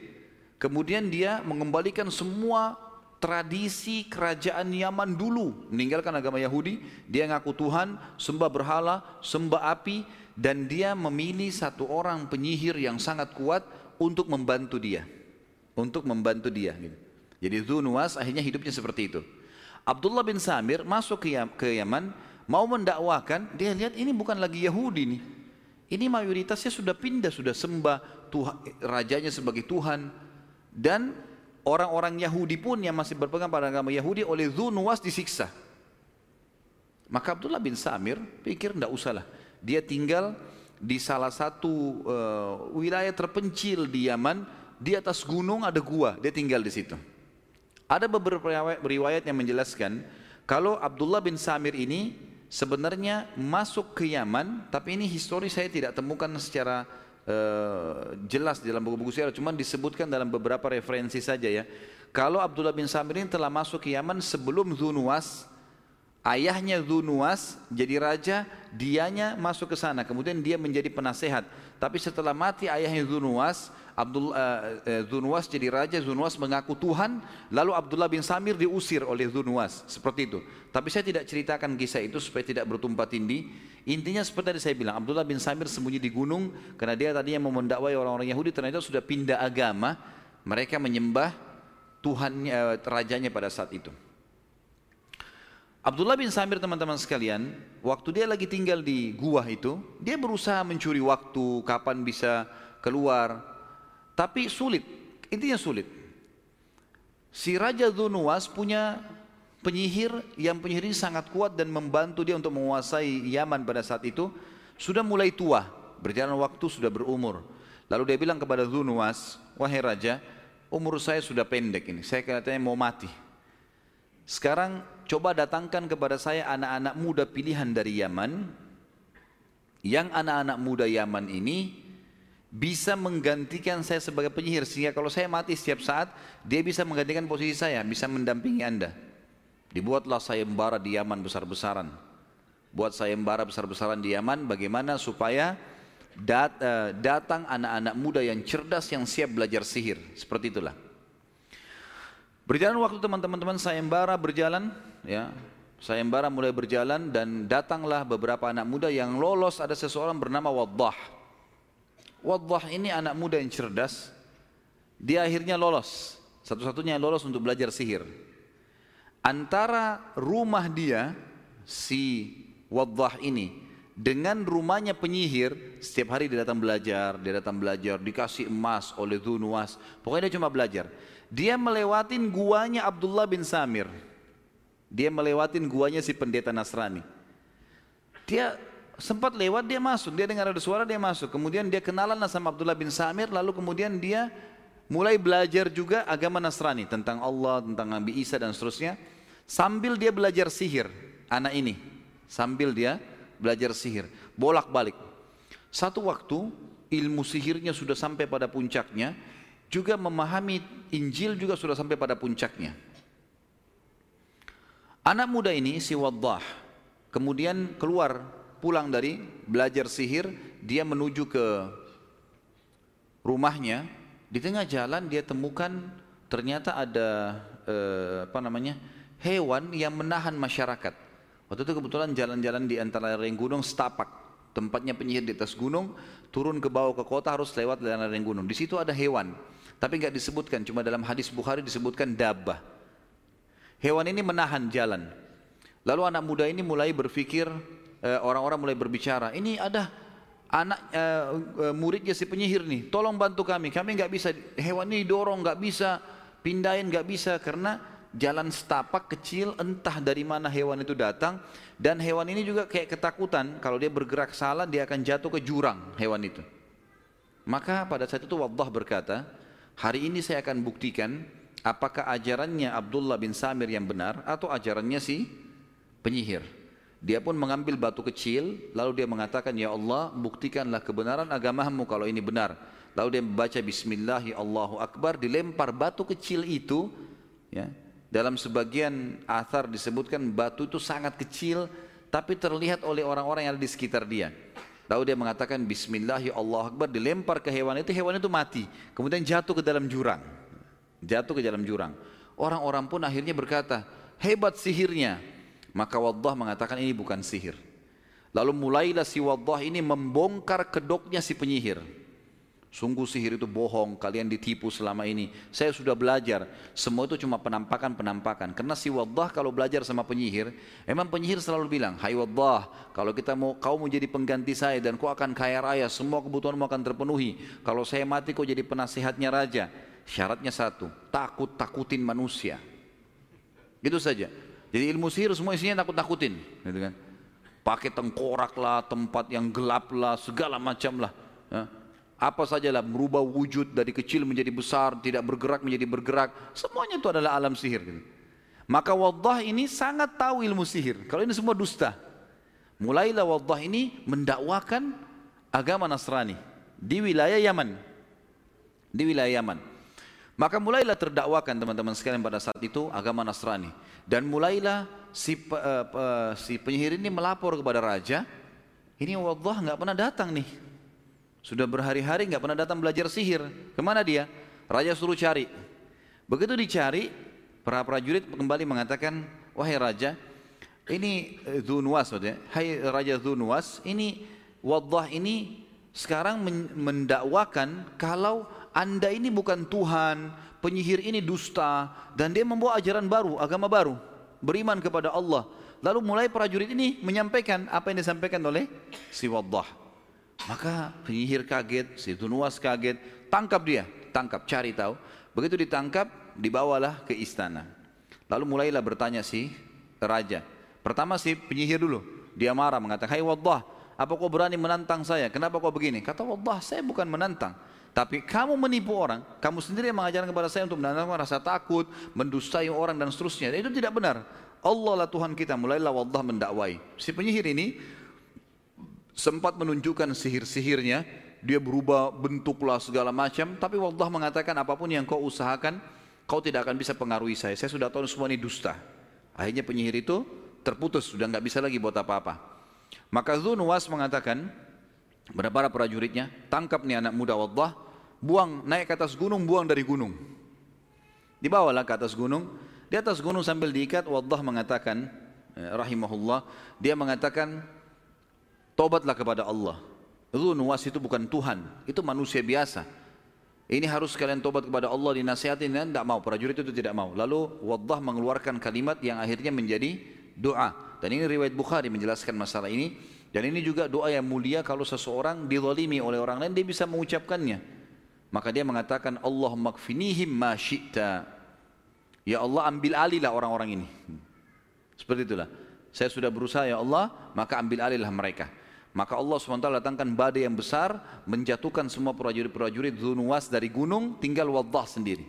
Kemudian dia mengembalikan semua tradisi kerajaan Yaman dulu. Meninggalkan agama Yahudi dia ngaku Tuhan sembah berhala sembah api dan dia memilih satu orang penyihir yang sangat kuat untuk membantu dia. Untuk membantu dia jadi Zunuwas akhirnya hidupnya seperti itu. Abdullah bin Samir masuk ke Yaman mau mendakwakan dia lihat ini bukan lagi Yahudi nih. Ini mayoritasnya sudah pindah sudah sembah Tuhan, rajanya sebagai Tuhan dan orang-orang Yahudi pun yang masih berpegang pada agama Yahudi oleh Zunuwas disiksa. Maka Abdullah bin Samir pikir tidak usahlah. Dia tinggal di salah satu uh, wilayah terpencil di Yaman, di atas gunung ada gua, dia tinggal di situ. Ada beberapa riwayat yang menjelaskan kalau Abdullah bin Samir ini sebenarnya masuk ke Yaman, tapi ini histori saya tidak temukan secara jelas di dalam buku-buku sejarah, cuma disebutkan dalam beberapa referensi saja ya. Kalau Abdullah bin Samir ini telah masuk ke Yaman sebelum Zunuwas, ayahnya Zunuwas jadi raja, dianya masuk ke sana, kemudian dia menjadi penasehat. Tapi setelah mati ayahnya Zunuwas, Abdul uh, uh, Zunuwas jadi raja, Zunuwas mengaku Tuhan, lalu Abdullah bin Samir diusir oleh Zunuwas, seperti itu. Tapi saya tidak ceritakan kisah itu supaya tidak bertumpah tindih. Intinya seperti tadi saya bilang, Abdullah bin Samir sembunyi di gunung karena dia tadinya mau mendakwai orang-orang Yahudi ternyata sudah pindah agama, mereka menyembah Tuhan eh, rajanya pada saat itu. Abdullah bin Samir teman-teman sekalian, waktu dia lagi tinggal di gua itu, dia berusaha mencuri waktu kapan bisa keluar, tapi sulit, intinya sulit. Si Raja Dunuwas punya penyihir yang penyihir ini sangat kuat dan membantu dia untuk menguasai Yaman pada saat itu sudah mulai tua. Berjalan waktu sudah berumur. Lalu dia bilang kepada Zunuwas wahai raja umur saya sudah pendek ini. Saya katanya mau mati. Sekarang coba datangkan kepada saya anak-anak muda pilihan dari Yaman. Yang anak-anak muda Yaman ini bisa menggantikan saya sebagai penyihir sehingga kalau saya mati setiap saat dia bisa menggantikan posisi saya bisa mendampingi anda Dibuatlah sayembara di Yaman besar-besaran. Buat sayembara besar-besaran di Yaman bagaimana supaya dat, uh, datang anak-anak muda yang cerdas yang siap belajar sihir. Seperti itulah. Berjalan waktu teman-teman sayembara berjalan ya. Sayembara mulai berjalan dan datanglah beberapa anak muda yang lolos ada seseorang bernama Waddah. Waddah ini anak muda yang cerdas. Dia akhirnya lolos. Satu-satunya yang lolos untuk belajar sihir antara rumah dia si Waddah ini dengan rumahnya penyihir setiap hari dia datang belajar dia datang belajar dikasih emas oleh Zunuwas pokoknya dia cuma belajar dia melewatin guanya Abdullah bin Samir dia melewatin guanya si pendeta Nasrani dia sempat lewat dia masuk dia dengar ada suara dia masuk kemudian dia kenalan sama Abdullah bin Samir lalu kemudian dia mulai belajar juga agama Nasrani tentang Allah, tentang Nabi Isa dan seterusnya. Sambil dia belajar sihir, anak ini. Sambil dia belajar sihir, bolak-balik. Satu waktu ilmu sihirnya sudah sampai pada puncaknya, juga memahami Injil juga sudah sampai pada puncaknya. Anak muda ini si Waddah kemudian keluar pulang dari belajar sihir, dia menuju ke rumahnya, di tengah jalan dia temukan ternyata ada eh, apa namanya hewan yang menahan masyarakat. Waktu itu kebetulan jalan-jalan di antara lereng gunung setapak, tempatnya penyihir di atas gunung, turun ke bawah ke kota harus lewat lereng gunung. Di situ ada hewan, tapi nggak disebutkan, cuma dalam hadis Bukhari disebutkan dabah. Hewan ini menahan jalan. Lalu anak muda ini mulai berpikir, orang-orang mulai berbicara, ini ada anak uh, uh, muridnya si penyihir nih, tolong bantu kami. Kami nggak bisa hewan ini dorong, nggak bisa pindahin, nggak bisa karena jalan setapak kecil entah dari mana hewan itu datang dan hewan ini juga kayak ketakutan kalau dia bergerak salah dia akan jatuh ke jurang hewan itu. Maka pada saat itu Waddah berkata, hari ini saya akan buktikan apakah ajarannya Abdullah bin Samir yang benar atau ajarannya si penyihir. Dia pun mengambil batu kecil, lalu dia mengatakan, Ya Allah, buktikanlah kebenaran agamamu kalau ini benar. Lalu dia membaca Bismillah, ya Allahu Akbar, dilempar batu kecil itu. Ya, dalam sebagian athar disebutkan batu itu sangat kecil, tapi terlihat oleh orang-orang yang ada di sekitar dia. Lalu dia mengatakan Bismillah, ya Allah Akbar, dilempar ke hewan itu, hewan itu mati. Kemudian jatuh ke dalam jurang. Jatuh ke dalam jurang. Orang-orang pun akhirnya berkata, hebat sihirnya. Maka Waddah mengatakan ini bukan sihir. Lalu mulailah si Waddah ini membongkar kedoknya si penyihir. Sungguh sihir itu bohong, kalian ditipu selama ini. Saya sudah belajar, semua itu cuma penampakan-penampakan. Karena si Waddah kalau belajar sama penyihir, emang penyihir selalu bilang, Hai Waddah, kalau kita mau kau mau jadi pengganti saya dan kau akan kaya raya, semua kebutuhanmu akan terpenuhi. Kalau saya mati kau jadi penasihatnya raja. Syaratnya satu, takut-takutin manusia. Itu saja. Jadi ilmu sihir semua isinya takut-takutin, gitu kan. Pakai tengkorak lah, tempat yang gelap lah, segala macam lah. Ya. Apa sajalah merubah wujud dari kecil menjadi besar, tidak bergerak menjadi bergerak. Semuanya itu adalah alam sihir. Gitu. Maka Waddah ini sangat tahu ilmu sihir. Kalau ini semua dusta. Mulailah Waddah ini mendakwakan agama Nasrani di wilayah Yaman. Di wilayah Yaman. Maka mulailah terdakwakan teman-teman sekalian pada saat itu agama Nasrani. Dan mulailah si, uh, uh, si penyihir ini melapor kepada raja, ini Allah nggak pernah datang nih. Sudah berhari-hari nggak pernah datang belajar sihir. Ke mana dia? Raja suruh cari. Begitu dicari, para prajurit kembali mengatakan, wahai raja, ini Zunuwas, hai Raja Zunuwas, ini Wadah ini sekarang mendakwakan kalau anda ini bukan Tuhan, penyihir ini dusta, dan dia membawa ajaran baru, agama baru, beriman kepada Allah. Lalu mulai prajurit ini menyampaikan apa yang disampaikan oleh si Waddah. Maka penyihir kaget, si Tunuas kaget, tangkap dia, tangkap, cari tahu. Begitu ditangkap, dibawalah ke istana. Lalu mulailah bertanya si raja. Pertama si penyihir dulu, dia marah mengatakan, Hai Waddah, apa kau berani menantang saya? Kenapa kau begini? Kata Waddah, saya bukan menantang. Tapi kamu menipu orang, kamu sendiri yang mengajarkan kepada saya untuk menanamkan rasa takut, mendustai orang dan seterusnya. Dan itu tidak benar. Allah lah Tuhan kita, mulailah Allah mendakwai. Si penyihir ini sempat menunjukkan sihir-sihirnya, dia berubah bentuklah segala macam, tapi Allah mengatakan apa pun yang kau usahakan, kau tidak akan bisa pengaruhi saya. Saya sudah tahu semua ini dusta. Akhirnya penyihir itu terputus, sudah nggak bisa lagi buat apa-apa. Maka Zunuwas mengatakan, kepada para prajuritnya, tangkap nih anak muda Allah, buang naik ke atas gunung, buang dari gunung. Dibawalah ke atas gunung. Di atas gunung sambil diikat, Waddah mengatakan, eh, rahimahullah, dia mengatakan, tobatlah kepada Allah. Itu nuwas itu bukan Tuhan, itu manusia biasa. Ini harus kalian tobat kepada Allah dinasihatin dan tidak mau. Prajurit itu tidak mau. Lalu Waddah mengeluarkan kalimat yang akhirnya menjadi doa. Dan ini riwayat Bukhari menjelaskan masalah ini. Dan ini juga doa yang mulia kalau seseorang dizalimi oleh orang lain dia bisa mengucapkannya. Maka dia mengatakan Allah makfinihim ma syi'ta. Ya Allah ambil alihlah orang-orang ini. Seperti itulah. Saya sudah berusaha ya Allah, maka ambil alihlah mereka. Maka Allah SWT datangkan badai yang besar, menjatuhkan semua prajurit-prajurit Zunuwas dari gunung, tinggal Waddah sendiri.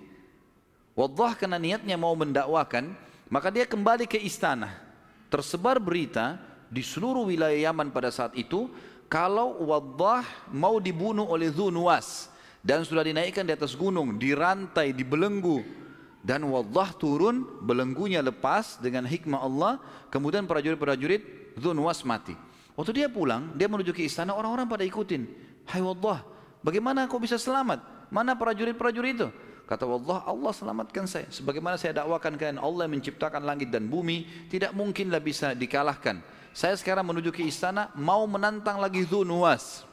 Waddah karena niatnya mau mendakwakan, maka dia kembali ke istana. Tersebar berita di seluruh wilayah Yaman pada saat itu, kalau Waddah mau dibunuh oleh Zunuwas dan sudah dinaikkan di atas gunung, dirantai, dibelenggu. dan Wallah turun belenggunya lepas dengan hikmah Allah kemudian prajurit-prajurit Dhunwas mati. Waktu dia pulang dia menuju ke istana orang-orang pada ikutin. Hai Wallah bagaimana kau bisa selamat? Mana prajurit-prajurit itu kata Wallah Allah selamatkan saya sebagaimana saya dakwakan kalian Allah menciptakan langit dan bumi tidak mungkinlah bisa dikalahkan saya sekarang menuju ke istana mau menantang lagi Dhunwas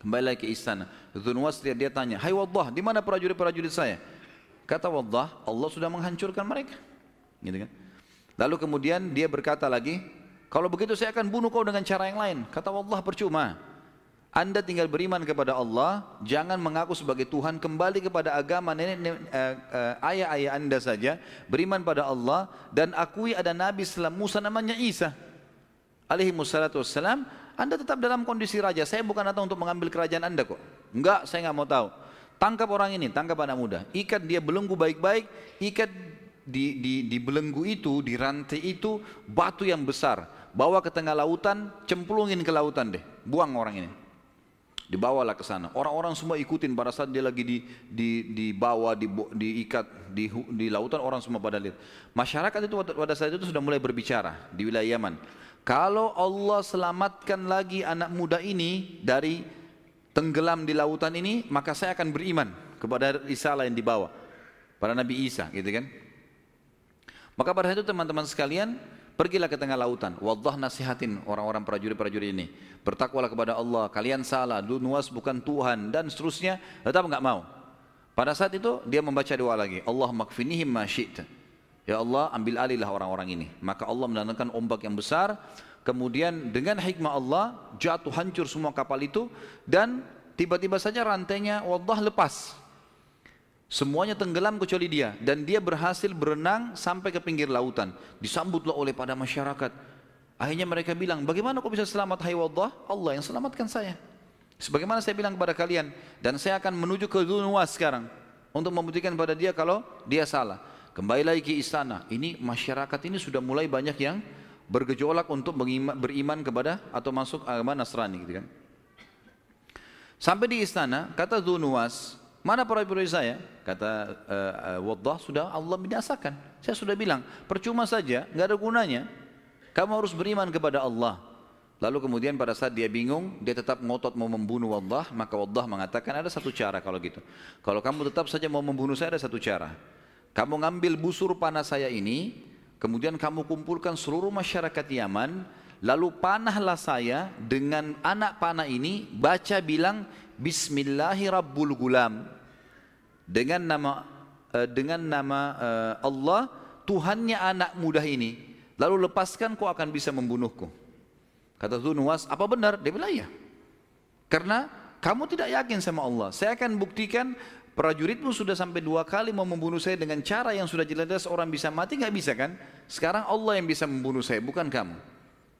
kembali lagi ke istana Dhunwas dia, dia tanya hai Wallah di mana prajurit-prajurit saya Kata Allah, Allah sudah menghancurkan mereka. Gitu kan? Lalu kemudian dia berkata lagi, kalau begitu saya akan bunuh kau dengan cara yang lain. Kata Allah percuma. Anda tinggal beriman kepada Allah, jangan mengaku sebagai Tuhan, kembali kepada agama nenek, uh, uh, ayah-ayah Anda saja, beriman pada Allah dan akui ada nabi setelah Musa namanya Isa. Alaihi wassalatu wassalam, Anda tetap dalam kondisi raja. Saya bukan datang untuk mengambil kerajaan Anda kok. Enggak, saya enggak mau tahu. Tangkap orang ini, tangkap anak muda. Ikat dia belenggu baik-baik, ikat di, di, di belenggu itu, di rantai itu, batu yang besar. Bawa ke tengah lautan, cemplungin ke lautan deh. Buang orang ini. Dibawalah ke sana. Orang-orang semua ikutin pada saat dia lagi di, di, dibawa, di, diikat di, di lautan, orang semua pada lihat. Masyarakat itu pada saat itu sudah mulai berbicara di wilayah Yaman. Kalau Allah selamatkan lagi anak muda ini dari tenggelam di lautan ini, maka saya akan beriman kepada risalah yang dibawa pada Nabi Isa, gitu kan? Maka pada itu teman-teman sekalian, pergilah ke tengah lautan. Wallah nasihatin orang-orang prajurit-prajurit ini. Bertakwalah kepada Allah, kalian salah, nuas bukan Tuhan, dan seterusnya. Tetap enggak mau. Pada saat itu dia membaca doa lagi. Allah makfinihim ma Ya Allah ambil alihlah orang-orang ini. Maka Allah mendatangkan ombak yang besar Kemudian dengan hikmah Allah jatuh hancur semua kapal itu dan tiba-tiba saja rantainya Allah lepas. Semuanya tenggelam kecuali dia dan dia berhasil berenang sampai ke pinggir lautan. Disambutlah oleh pada masyarakat. Akhirnya mereka bilang, bagaimana kau bisa selamat hai Allah? Allah yang selamatkan saya. Sebagaimana saya bilang kepada kalian dan saya akan menuju ke Dunwas sekarang untuk membuktikan pada dia kalau dia salah. Kembali lagi ke istana. Ini masyarakat ini sudah mulai banyak yang bergejolak untuk beriman kepada atau masuk agama Nasrani gitu kan. Sampai di istana, kata Zunuwas, mana prajurit saya? Kata uh, uh, sudah Allah binasakan. Saya sudah bilang, percuma saja, nggak ada gunanya. Kamu harus beriman kepada Allah. Lalu kemudian pada saat dia bingung, dia tetap ngotot mau membunuh Allah, maka Allah mengatakan ada satu cara kalau gitu. Kalau kamu tetap saja mau membunuh saya ada satu cara. Kamu ngambil busur panah saya ini, Kemudian kamu kumpulkan seluruh masyarakat Yaman, lalu panahlah saya dengan anak panah ini baca bilang Bismillahirrabbilgulam dengan nama uh, dengan nama uh, Allah Tuhannya anak muda ini lalu lepaskan kau akan bisa membunuhku kata Nuwas apa benar dia bilang ya karena kamu tidak yakin sama Allah saya akan buktikan Prajuritmu sudah sampai dua kali mau membunuh saya dengan cara yang sudah jelas orang bisa mati nggak bisa kan? Sekarang Allah yang bisa membunuh saya bukan kamu.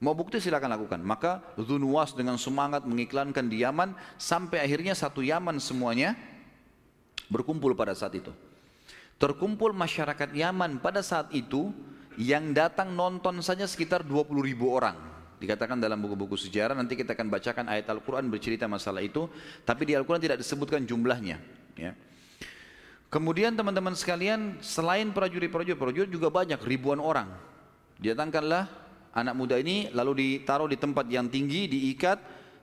Mau bukti silakan lakukan. Maka Zunwas dengan semangat mengiklankan di Yaman sampai akhirnya satu Yaman semuanya berkumpul pada saat itu. Terkumpul masyarakat Yaman pada saat itu yang datang nonton saja sekitar 20 ribu orang. Dikatakan dalam buku-buku sejarah, nanti kita akan bacakan ayat Al-Quran bercerita masalah itu. Tapi di Al-Quran tidak disebutkan jumlahnya. Ya. Kemudian teman-teman sekalian, selain prajurit-prajurit, prajurit juga banyak, ribuan orang. Didatangkanlah anak muda ini, lalu ditaruh di tempat yang tinggi, diikat,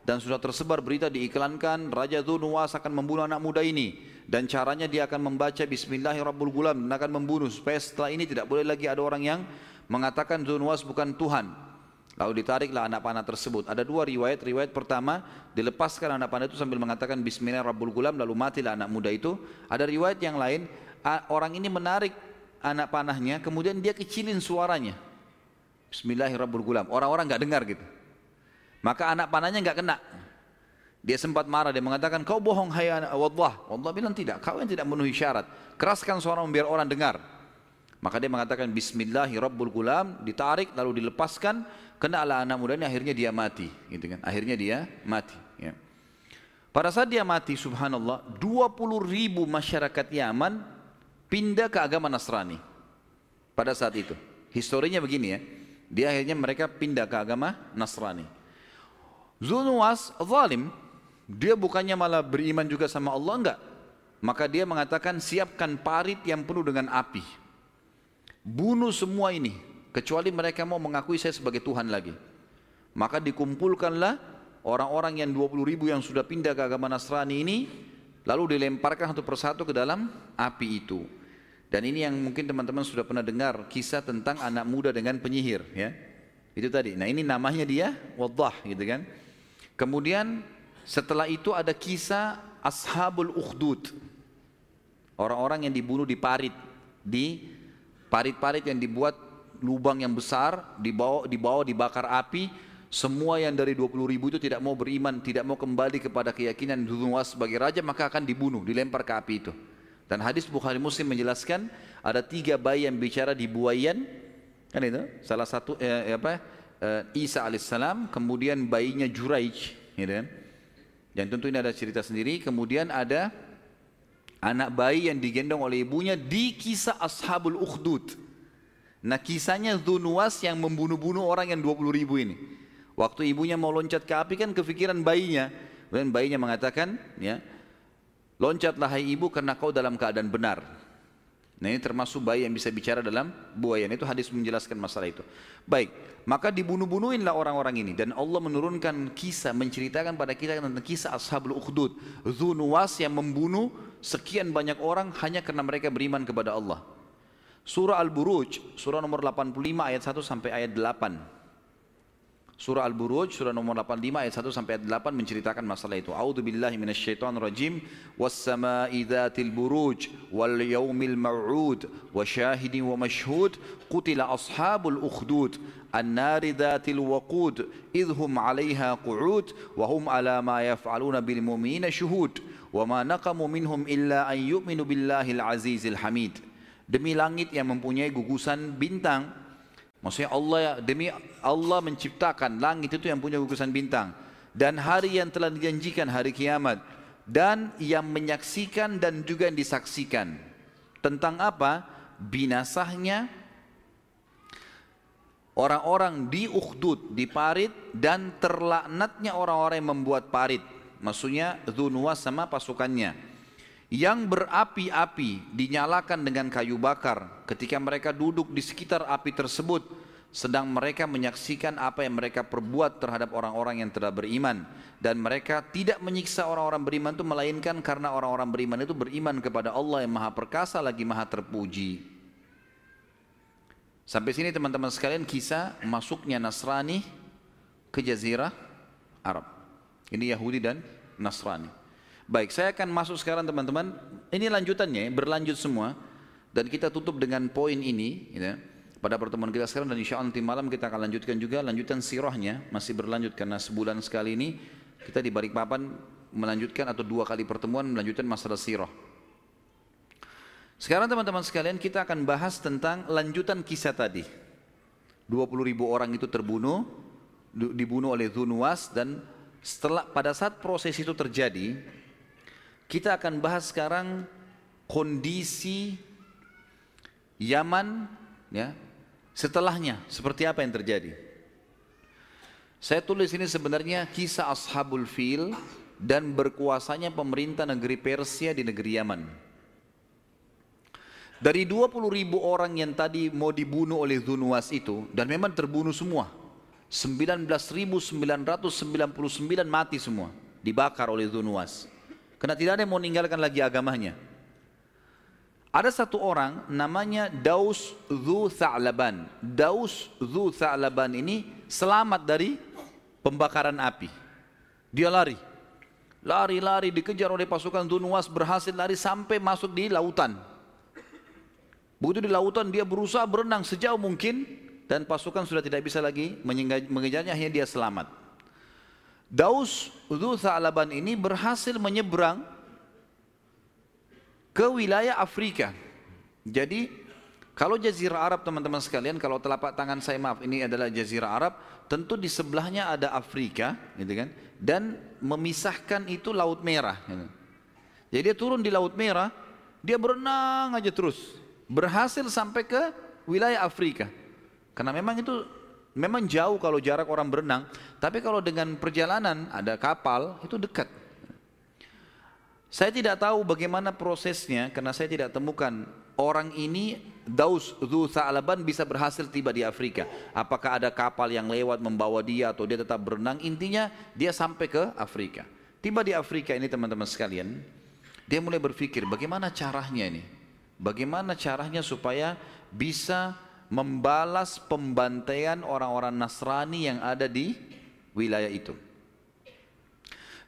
dan sudah tersebar berita diiklankan, Raja Zunuwas akan membunuh anak muda ini. Dan caranya dia akan membaca Bismillahirrahmanirrahim, dan akan membunuh. Supaya setelah ini tidak boleh lagi ada orang yang mengatakan Zunuwas bukan Tuhan. Lalu ditariklah anak panah tersebut. Ada dua riwayat. Riwayat pertama, dilepaskan anak panah itu sambil mengatakan Bismillah Rabbul Gulam, lalu matilah anak muda itu. Ada riwayat yang lain, orang ini menarik anak panahnya, kemudian dia kecilin suaranya. Bismillahirrahmanirrahim. Orang-orang nggak dengar gitu. Maka anak panahnya nggak kena. Dia sempat marah, dia mengatakan, kau bohong hai anak Allah. Bilang tidak, kau yang tidak memenuhi syarat. Keraskan suara biar orang dengar. Maka dia mengatakan Bismillahirrahmanirrahim, ditarik lalu dilepaskan, kenalah anak muda ini akhirnya dia mati, gitu kan? Akhirnya dia mati. Ya. Pada saat dia mati, subhanallah, 20 ribu masyarakat Yaman pindah ke agama Nasrani. Pada saat itu. Historinya begini ya. Dia akhirnya mereka pindah ke agama Nasrani. Zunuwas zalim, dia bukannya malah beriman juga sama Allah enggak. maka dia mengatakan siapkan parit yang penuh dengan api. Bunuh semua ini, kecuali mereka mau mengakui saya sebagai Tuhan lagi. Maka dikumpulkanlah orang-orang yang 20 ribu yang sudah pindah ke agama Nasrani ini, lalu dilemparkan satu persatu ke dalam api itu. Dan ini yang mungkin teman-teman sudah pernah dengar kisah tentang anak muda dengan penyihir, ya. Itu tadi. Nah ini namanya dia Wadah, gitu kan. Kemudian setelah itu ada kisah Ashabul Ukhdud. Orang-orang yang dibunuh di parit, di parit-parit yang dibuat lubang yang besar, dibawa, dibawa dibakar api, semua yang dari 20 ribu itu tidak mau beriman, tidak mau kembali kepada keyakinan Dunuwas sebagai raja, maka akan dibunuh, dilempar ke api itu. Dan hadis Bukhari Muslim menjelaskan ada tiga bayi yang bicara di buayan, kan itu? Salah satu eh, apa? Eh, Isa alaihissalam, kemudian bayinya Juraij, gitu kan? Dan tentu ini ada cerita sendiri. Kemudian ada anak bayi yang digendong oleh ibunya di kisah Ashabul Ukhdud. Nah kisahnya Zunuwas yang membunuh-bunuh orang yang 20 ribu ini. Waktu ibunya mau loncat ke api kan kefikiran bayinya. Dan bayinya mengatakan, ya, loncatlah hai ibu karena kau dalam keadaan benar. Nah ini termasuk bayi yang bisa bicara dalam buayan. Itu hadis menjelaskan masalah itu. Baik, maka dibunuh-bunuhinlah orang-orang ini. Dan Allah menurunkan kisah, menceritakan pada kita tentang kisah Ashabul Ukhdud. Zunuwas yang membunuh sekian banyak orang hanya karena mereka beriman kepada Allah. Surah Al-Buruj, surah nomor 85 ayat 1 sampai ayat 8. Surah Al-Buruj surah nomor 85 ayat 1 sampai ayat 8 menceritakan masalah itu. A'udzu billahi minasyaitonir rajim. Was-sama'i dzatil buruj wal yaumil maw'ud wa syahidin wa mashhud qutila ashabul ukhdud idhum 'alaiha qu'ud wa hum 'ala ma yaf'aluna bil mu'minina syuhud wa ma naqamu minhum illa an yu'minu billahil azizil hamid. Demi langit yang mempunyai gugusan bintang Maksudnya Allah ya, demi Allah menciptakan langit itu yang punya gugusan bintang. Dan hari yang telah dijanjikan hari kiamat. Dan yang menyaksikan dan juga yang disaksikan. Tentang apa? Binasahnya orang-orang di Ukhdud di parit dan terlaknatnya orang-orang yang membuat parit. Maksudnya Dzunwas sama pasukannya yang berapi-api dinyalakan dengan kayu bakar ketika mereka duduk di sekitar api tersebut sedang mereka menyaksikan apa yang mereka perbuat terhadap orang-orang yang telah beriman. Dan mereka tidak menyiksa orang-orang beriman itu melainkan karena orang-orang beriman itu beriman kepada Allah yang maha perkasa lagi maha terpuji. Sampai sini teman-teman sekalian kisah masuknya Nasrani ke Jazirah Arab. Ini Yahudi dan Nasrani Baik, saya akan masuk sekarang teman-teman. Ini lanjutannya, berlanjut semua. Dan kita tutup dengan poin ini. Gitu. Pada pertemuan kita sekarang dan insya Allah nanti malam kita akan lanjutkan juga lanjutan sirahnya. Masih berlanjut karena sebulan sekali ini kita di Balikpapan melanjutkan atau dua kali pertemuan melanjutkan masalah sirah. Sekarang teman-teman sekalian kita akan bahas tentang lanjutan kisah tadi. 20 ribu orang itu terbunuh, dibunuh oleh Zunuwas dan setelah pada saat proses itu terjadi, kita akan bahas sekarang kondisi Yaman ya setelahnya seperti apa yang terjadi. Saya tulis ini sebenarnya kisah Ashabul Fil dan berkuasanya pemerintah negeri Persia di negeri Yaman. Dari 20 ribu orang yang tadi mau dibunuh oleh Zunuwas itu dan memang terbunuh semua. 19.999 mati semua, dibakar oleh Zunuwas. Karena tidak ada yang mau meninggalkan lagi agamanya. Ada satu orang namanya Daus Dhu Tha'laban. Daus Dhu Tha'laban ini selamat dari pembakaran api. Dia lari. Lari-lari dikejar oleh pasukan Dunwas berhasil lari sampai masuk di lautan. Begitu di lautan dia berusaha berenang sejauh mungkin dan pasukan sudah tidak bisa lagi mengejarnya akhirnya dia selamat. Daus Dhu Tha'laban ini berhasil menyeberang ke wilayah Afrika. Jadi kalau jazirah Arab teman-teman sekalian, kalau telapak tangan saya maaf ini adalah jazirah Arab, tentu di sebelahnya ada Afrika, gitu kan? Dan memisahkan itu Laut Merah. Gitu. Jadi dia turun di Laut Merah, dia berenang aja terus, berhasil sampai ke wilayah Afrika. Karena memang itu Memang jauh kalau jarak orang berenang, tapi kalau dengan perjalanan ada kapal itu dekat. Saya tidak tahu bagaimana prosesnya karena saya tidak temukan orang ini Daus Dhu Tha'laban bisa berhasil tiba di Afrika. Apakah ada kapal yang lewat membawa dia atau dia tetap berenang? Intinya dia sampai ke Afrika. Tiba di Afrika ini teman-teman sekalian, dia mulai berpikir bagaimana caranya ini? Bagaimana caranya supaya bisa membalas pembantaian orang-orang Nasrani yang ada di wilayah itu.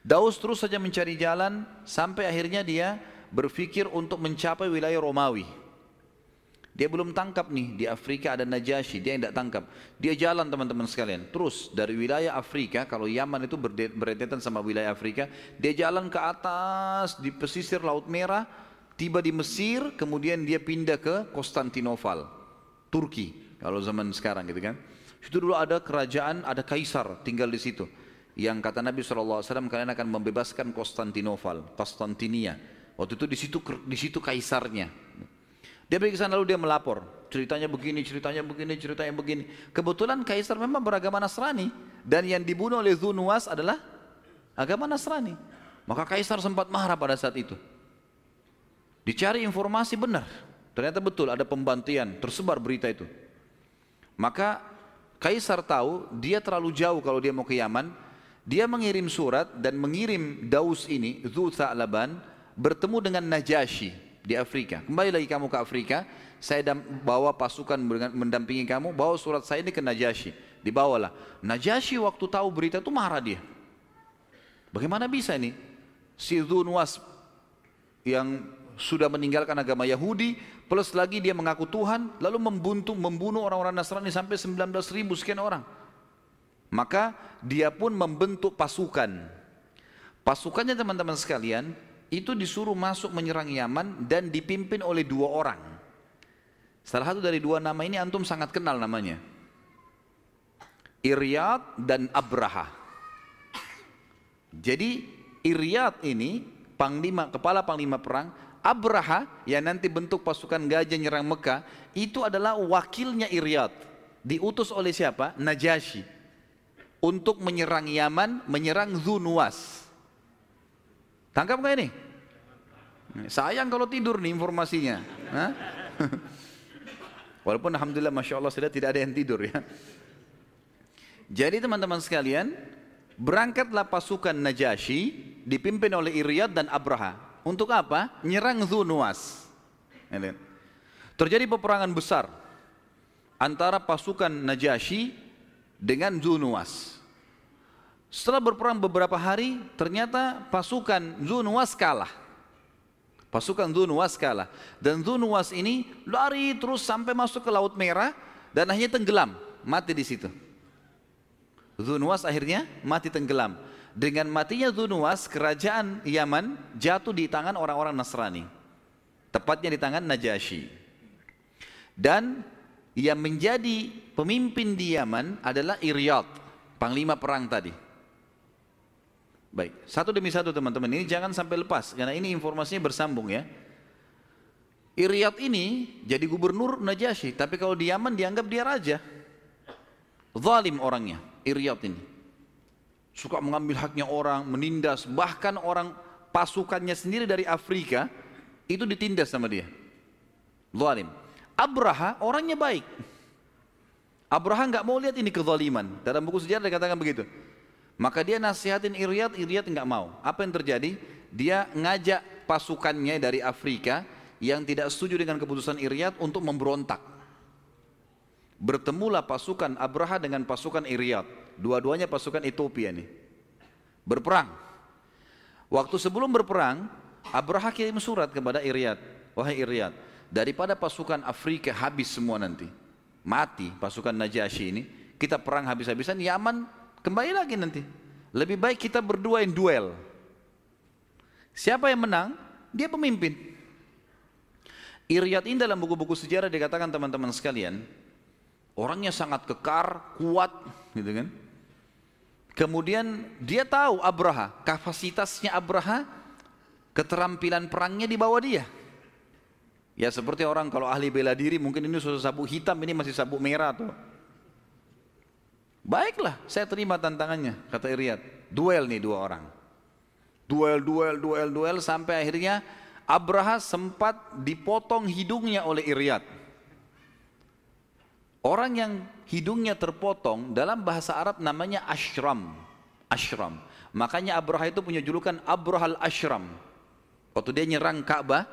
Daus terus saja mencari jalan sampai akhirnya dia berpikir untuk mencapai wilayah Romawi. Dia belum tangkap nih di Afrika ada Najasyi, dia tidak tangkap. Dia jalan teman-teman sekalian, terus dari wilayah Afrika, kalau Yaman itu berdetetan sama wilayah Afrika, dia jalan ke atas di pesisir Laut Merah, tiba di Mesir, kemudian dia pindah ke Konstantinopel, Turki, kalau zaman sekarang gitu kan. Itu dulu ada kerajaan, ada kaisar tinggal di situ yang kata Nabi SAW kalian akan membebaskan Konstantinopel, Konstantinia. Waktu itu di situ di situ kaisarnya. Dia pergi ke sana lalu dia melapor, ceritanya begini, ceritanya begini, ceritanya begini. Kebetulan kaisar memang beragama Nasrani dan yang dibunuh oleh Zunuwas adalah agama Nasrani. Maka kaisar sempat marah pada saat itu. Dicari informasi benar, ternyata betul ada pembantian, tersebar berita itu. Maka kaisar tahu dia terlalu jauh kalau dia mau ke Yaman, dia mengirim surat dan mengirim Daus ini, Zu Tha'laban, bertemu dengan Najasyi di Afrika. Kembali lagi kamu ke Afrika, saya bawa pasukan mendampingi kamu, bawa surat saya ini ke Najasyi. Dibawalah. Najasyi waktu tahu berita itu marah dia. Bagaimana bisa ini? Si Zunwas yang sudah meninggalkan agama Yahudi, plus lagi dia mengaku Tuhan, lalu membunuh, membunuh orang-orang Nasrani sampai 19 ribu sekian orang. Maka dia pun membentuk pasukan. Pasukannya teman-teman sekalian itu disuruh masuk menyerang Yaman dan dipimpin oleh dua orang. Salah satu dari dua nama ini antum sangat kenal namanya. Iryad dan Abraha. Jadi Iryad ini panglima kepala panglima perang, Abraha yang nanti bentuk pasukan gajah nyerang Mekah itu adalah wakilnya Iryad. Diutus oleh siapa? Najasyi untuk menyerang Yaman, menyerang Zunuwas. Tangkap nggak ini? Sayang kalau tidur nih informasinya. [laughs] Walaupun Alhamdulillah Masya Allah sudah tidak ada yang tidur ya. Jadi teman-teman sekalian, berangkatlah pasukan Najasyi dipimpin oleh Iryad dan Abraha. Untuk apa? Nyerang Zunuwas. Terjadi peperangan besar antara pasukan Najasyi dengan Zunuwas. Setelah berperang beberapa hari, ternyata pasukan Zunuwas kalah. Pasukan Zunuwas kalah. Dan Zunuwas ini lari terus sampai masuk ke Laut Merah dan akhirnya tenggelam, mati di situ. Zunuwas akhirnya mati tenggelam. Dengan matinya Zunuwas, kerajaan Yaman jatuh di tangan orang-orang Nasrani. Tepatnya di tangan Najasyi. Dan yang menjadi pemimpin di Yaman adalah Iryad, panglima perang tadi. Baik, satu demi satu teman-teman ini jangan sampai lepas karena ini informasinya bersambung ya. Iryad ini jadi gubernur Najasyi, tapi kalau di Yaman dianggap dia raja. Zalim orangnya, Iryad ini. Suka mengambil haknya orang, menindas, bahkan orang pasukannya sendiri dari Afrika itu ditindas sama dia. Zalim. Abraha orangnya baik. Abraha nggak mau lihat ini kezaliman. Dalam buku sejarah dikatakan begitu. Maka dia nasihatin Iryad, Iryad nggak mau. Apa yang terjadi? Dia ngajak pasukannya dari Afrika yang tidak setuju dengan keputusan Iryad untuk memberontak. Bertemulah pasukan Abraha dengan pasukan Iryad. Dua-duanya pasukan Ethiopia nih. Berperang. Waktu sebelum berperang, Abraha kirim surat kepada Iryad. Wahai Iryad, daripada pasukan Afrika habis semua nanti, mati pasukan Najasyi ini, kita perang habis-habisan, Yaman Kembali lagi nanti. Lebih baik kita berdua yang duel. Siapa yang menang? Dia pemimpin. Iryad ini dalam buku-buku sejarah dikatakan teman-teman sekalian, orangnya sangat kekar, kuat, gitu kan. Kemudian dia tahu Abraha, kapasitasnya Abraha, keterampilan perangnya di bawah dia. Ya seperti orang kalau ahli bela diri mungkin ini sudah sabuk hitam, ini masih sabuk merah tuh. Baiklah, saya terima tantangannya, kata Iryad. Duel nih dua orang. Duel, duel, duel, duel sampai akhirnya Abraha sempat dipotong hidungnya oleh Iryad. Orang yang hidungnya terpotong dalam bahasa Arab namanya ashram. Ashram. Makanya Abraha itu punya julukan Abrahal Ashram. Waktu dia nyerang Ka'bah,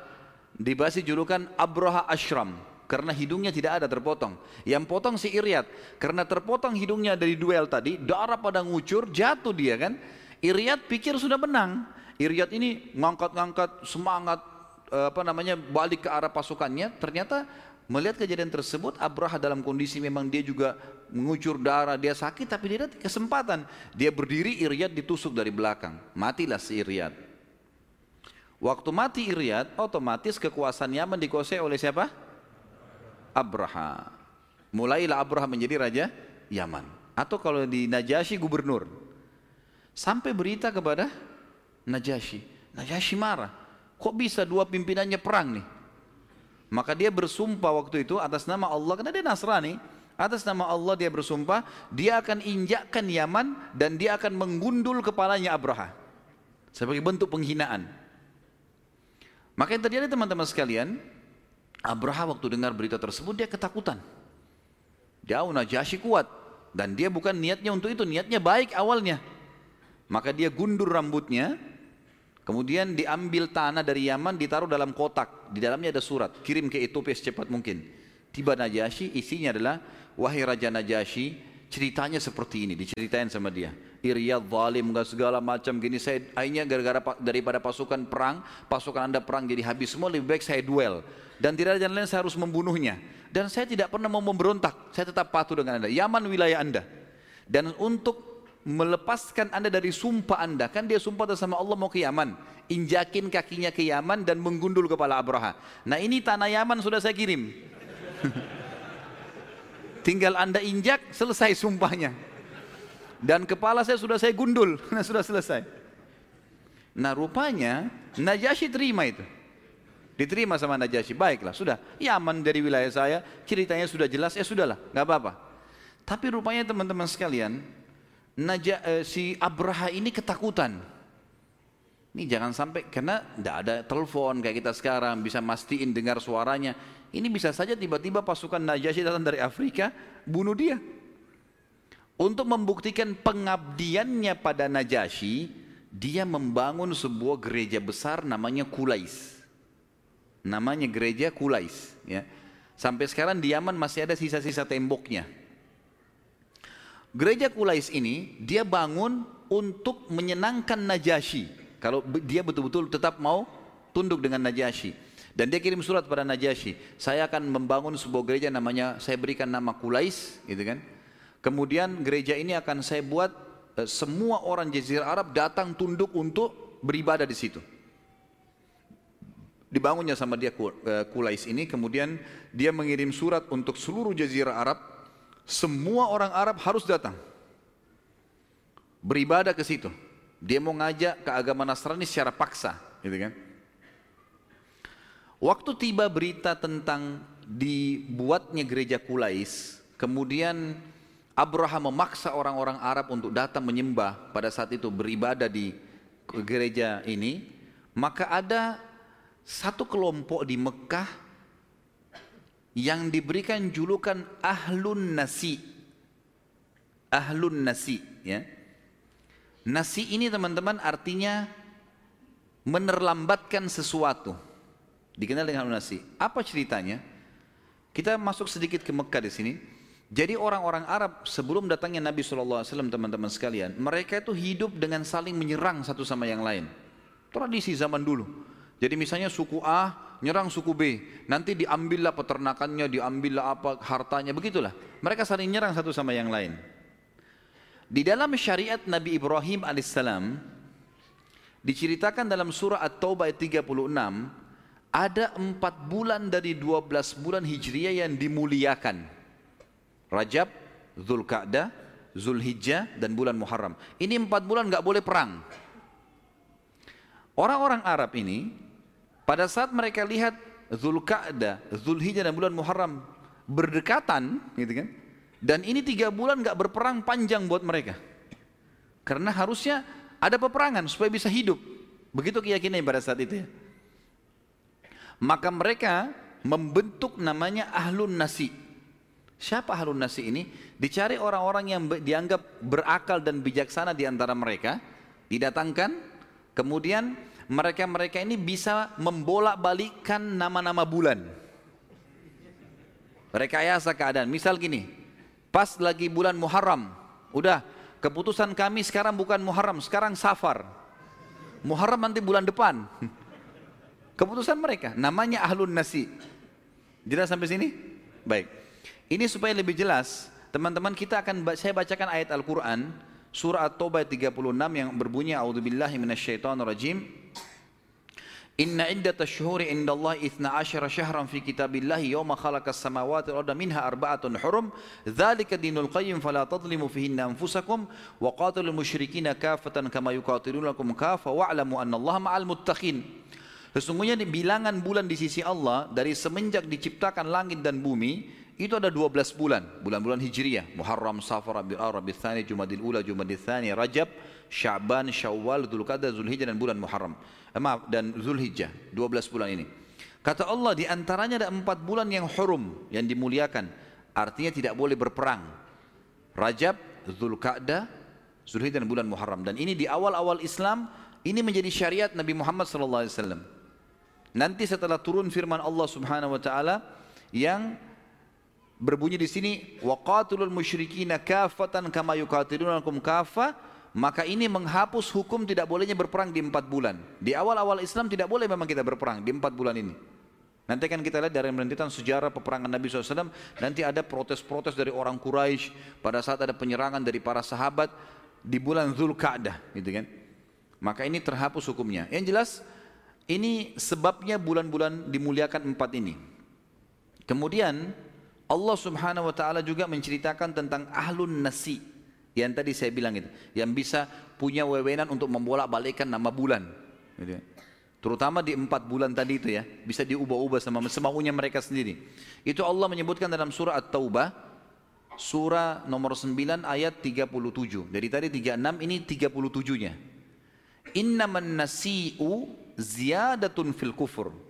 dibasi julukan Abraha Ashram karena hidungnya tidak ada terpotong. Yang potong si Iryad karena terpotong hidungnya dari duel tadi, darah pada ngucur, jatuh dia kan. Iryad pikir sudah menang. Iryad ini ngangkat-ngangkat semangat eh, apa namanya balik ke arah pasukannya, ternyata melihat kejadian tersebut Abraha dalam kondisi memang dia juga mengucur darah, dia sakit tapi dia ada kesempatan. Dia berdiri, Iryad ditusuk dari belakang. Matilah si Iryad. Waktu mati Iryad, otomatis kekuasaan Yaman dikuasai oleh siapa? Abraha. Mulailah Abraha menjadi raja Yaman. Atau kalau di Najasyi gubernur. Sampai berita kepada Najasyi. Najasyi marah. Kok bisa dua pimpinannya perang nih? Maka dia bersumpah waktu itu atas nama Allah, karena dia Nasrani, Atas nama Allah dia bersumpah, dia akan injakkan Yaman dan dia akan menggundul kepalanya Abraha. Sebagai bentuk penghinaan. Maka yang terjadi teman-teman sekalian, Abraha waktu dengar berita tersebut dia ketakutan. Jauh Najasyi kuat dan dia bukan niatnya untuk itu, niatnya baik awalnya. Maka dia gundur rambutnya, kemudian diambil tanah dari Yaman ditaruh dalam kotak, di dalamnya ada surat, kirim ke Ethiopia secepat mungkin. Tiba Najasyi, isinya adalah wahai Raja Najasyi, ceritanya seperti ini, diceritain sama dia. Iryad zalim gak segala macam gini. Saya akhirnya gara-gara daripada pasukan perang, pasukan anda perang jadi habis semua lebih baik saya duel. Dan tidak ada jalan lain saya harus membunuhnya. Dan saya tidak pernah mau memberontak, saya tetap patuh dengan anda. Yaman wilayah anda. Dan untuk melepaskan anda dari sumpah anda kan dia sumpah sama Allah mau ke Yaman injakin kakinya ke Yaman dan menggundul kepala Abraha nah ini tanah Yaman sudah saya kirim [laughs] Tinggal anda injak, selesai sumpahnya. Dan kepala saya sudah saya gundul, [laughs] sudah selesai. Nah rupanya Najasyi terima itu. Diterima sama Najasyi, baiklah sudah. Ya aman dari wilayah saya, ceritanya sudah jelas, ya sudahlah, nggak apa-apa. Tapi rupanya teman-teman sekalian, Naja, eh, si Abraha ini ketakutan. Ini jangan sampai karena tidak ada telepon kayak kita sekarang bisa mastiin dengar suaranya. Ini bisa saja tiba-tiba pasukan Najasyi datang dari Afrika, bunuh dia. Untuk membuktikan pengabdiannya pada Najasyi, dia membangun sebuah gereja besar namanya Kulais. Namanya gereja Kulais. Ya. Sampai sekarang di Yaman masih ada sisa-sisa temboknya. Gereja Kulais ini dia bangun untuk menyenangkan Najasyi. Kalau dia betul-betul tetap mau tunduk dengan Najasyi. Dan dia kirim surat pada Najasyi, saya akan membangun sebuah gereja namanya, saya berikan nama Kulais, gitu kan. Kemudian gereja ini akan saya buat eh, semua orang Jazirah Arab datang tunduk untuk beribadah di situ. Dibangunnya sama dia eh, Kulais ini, kemudian dia mengirim surat untuk seluruh Jazirah Arab, semua orang Arab harus datang beribadah ke situ. Dia mau ngajak ke agama Nasrani secara paksa, gitu kan. Waktu tiba berita tentang dibuatnya gereja Kulais, kemudian Abraham memaksa orang-orang Arab untuk datang menyembah pada saat itu beribadah di gereja ini, maka ada satu kelompok di Mekah yang diberikan julukan Ahlun Nasi. Ahlun Nasi, ya. Nasi ini teman-teman artinya menerlambatkan sesuatu. Dikenal dengan nasi. Apa ceritanya? Kita masuk sedikit ke Mekah di sini. Jadi orang-orang Arab sebelum datangnya Nabi SAW teman-teman sekalian, mereka itu hidup dengan saling menyerang satu sama yang lain. Tradisi zaman dulu. Jadi misalnya suku A nyerang suku B, nanti diambillah peternakannya, diambillah apa hartanya, begitulah. Mereka saling nyerang satu sama yang lain. Di dalam syariat Nabi Ibrahim alaihissalam diceritakan dalam surah At-Taubah ayat 36 ada empat bulan dari dua belas bulan Hijriah yang dimuliakan. Rajab, Zulkaadah, Zulhijjah dan bulan Muharram. Ini empat bulan nggak boleh perang. Orang-orang Arab ini pada saat mereka lihat Zulkaadah, Zulhijjah dan bulan Muharram berdekatan, gitu kan? Dan ini tiga bulan nggak berperang panjang buat mereka. Karena harusnya ada peperangan supaya bisa hidup. Begitu keyakinan pada saat itu ya. Maka mereka membentuk namanya ahlun nasi. Siapa ahlun nasi ini? Dicari orang-orang yang dianggap berakal dan bijaksana di antara mereka, didatangkan, kemudian mereka-mereka ini bisa membolak-balikkan nama-nama bulan. Rekayasa keadaan. Misal gini, pas lagi bulan Muharram, udah keputusan kami sekarang bukan Muharram, sekarang Safar. Muharram nanti bulan depan. [laughs] Keputusan mereka, namanya Ahlun Nasi. Jelas sampai sini? Baik. Ini supaya lebih jelas, teman-teman kita akan saya bacakan ayat Al-Qur'an surah At-Taubah 36 yang berbunyi a'udzubillahi minasyaitonirrajim. Inna iddatash shuhuri indallahi 12 syahran fi kitabillahi yawma khalaqas samawati wal arda minha arba'atun hurum dzalika dinul qayyim fala tadhlimu fihinna anfusakum wa qatilul musyrikina kafatan kama yuqatilunakum kafa wa'lamu anna Allaha ma'al muttaqin Sesungguhnya bilangan bulan di sisi Allah dari semenjak diciptakan langit dan bumi itu ada 12 bulan, bulan-bulan Hijriyah, Muharram, Safar, Rabiul Awal, Rabiul Tsani, Jumadil Ula, Jumadil Tsani, Rajab, Sya'ban, Syawal, Dzulqa'dah, Zulhijjah dan bulan Muharram. Eh, maaf, dan Zulhijjah, 12 bulan ini. Kata Allah di antaranya ada empat bulan yang hurum, yang dimuliakan. Artinya tidak boleh berperang. Rajab, Zulqa'dah, Zulhijjah dan bulan Muharram. Dan ini di awal-awal Islam, ini menjadi syariat Nabi Muhammad sallallahu alaihi wasallam. Nanti setelah turun firman Allah Subhanahu wa taala yang berbunyi di sini waqatilul musyrikina kafatan kama yuqatilunakum kafa maka ini menghapus hukum tidak bolehnya berperang di empat bulan. Di awal-awal Islam tidak boleh memang kita berperang di empat bulan ini. Nanti kan kita lihat dari rentetan sejarah peperangan Nabi SAW, nanti ada protes-protes dari orang Quraisy pada saat ada penyerangan dari para sahabat di bulan Zulkaadah, gitu kan. Maka ini terhapus hukumnya. Yang jelas ini sebabnya bulan-bulan dimuliakan empat ini. Kemudian Allah subhanahu wa ta'ala juga menceritakan tentang ahlun nasi. Yang tadi saya bilang itu. Yang bisa punya wewenang untuk membolak balikkan nama bulan. Gitu ya. Terutama di empat bulan tadi itu ya. Bisa diubah-ubah sama semaunya mereka sendiri. Itu Allah menyebutkan dalam surah At-Taubah. Surah nomor 9 ayat 37. Dari tadi 36 ini 37-nya. Innaman nasi'u ziyadatun fil kufur.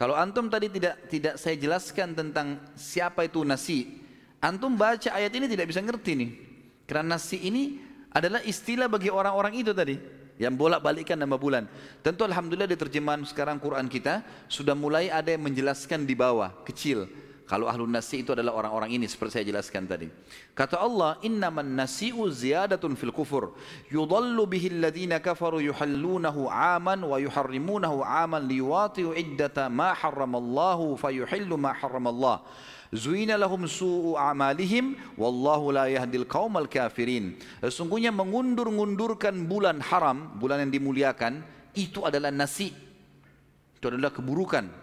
Kalau antum tadi tidak tidak saya jelaskan tentang siapa itu nasi, antum baca ayat ini tidak bisa ngerti nih. Karena nasi ini adalah istilah bagi orang-orang itu tadi yang bolak-balikkan nama bulan. Tentu alhamdulillah di terjemahan sekarang Quran kita sudah mulai ada yang menjelaskan di bawah kecil kalau ahlun nasi itu adalah orang-orang ini seperti saya jelaskan tadi. Kata Allah, "Innaman nasi'u ziyadatun fil kufur. Yudallu bihi alladhina kafaru yuhallunahu 'aman wa yuharrimunahu 'aman liwati'u iddata ma harramallahu fayuhillu ma harramallah." Zuina lahum su'u amalihim wallahu la yahdil qaumal kafirin. Sesungguhnya mengundur-ngundurkan bulan haram, bulan yang dimuliakan, itu adalah nasi. Itu adalah keburukan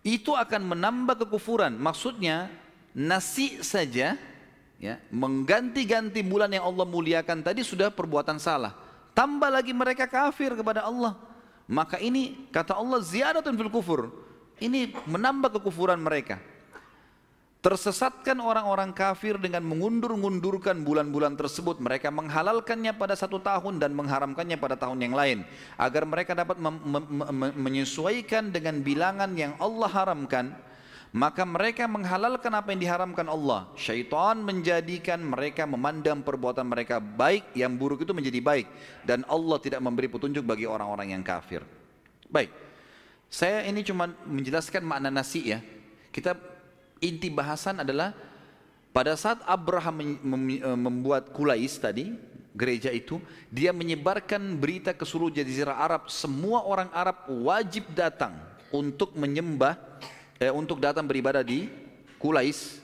itu akan menambah kekufuran. Maksudnya nasi saja ya, mengganti-ganti bulan yang Allah muliakan tadi sudah perbuatan salah. Tambah lagi mereka kafir kepada Allah. Maka ini kata Allah ziyadatun fil kufur. Ini menambah kekufuran mereka. Tersesatkan orang-orang kafir dengan mengundur-ngundurkan bulan-bulan tersebut. Mereka menghalalkannya pada satu tahun dan mengharamkannya pada tahun yang lain. Agar mereka dapat menyesuaikan dengan bilangan yang Allah haramkan. Maka mereka menghalalkan apa yang diharamkan Allah. Syaitan menjadikan mereka memandang perbuatan mereka baik, yang buruk itu menjadi baik. Dan Allah tidak memberi petunjuk bagi orang-orang yang kafir. Baik, saya ini cuma menjelaskan makna nasi ya. Kita inti bahasan adalah pada saat Abraham eh, membuat Kulais tadi, gereja itu, dia menyebarkan berita ke seluruh jazirah Arab, semua orang Arab wajib datang untuk menyembah, eh, untuk datang beribadah di Kulais.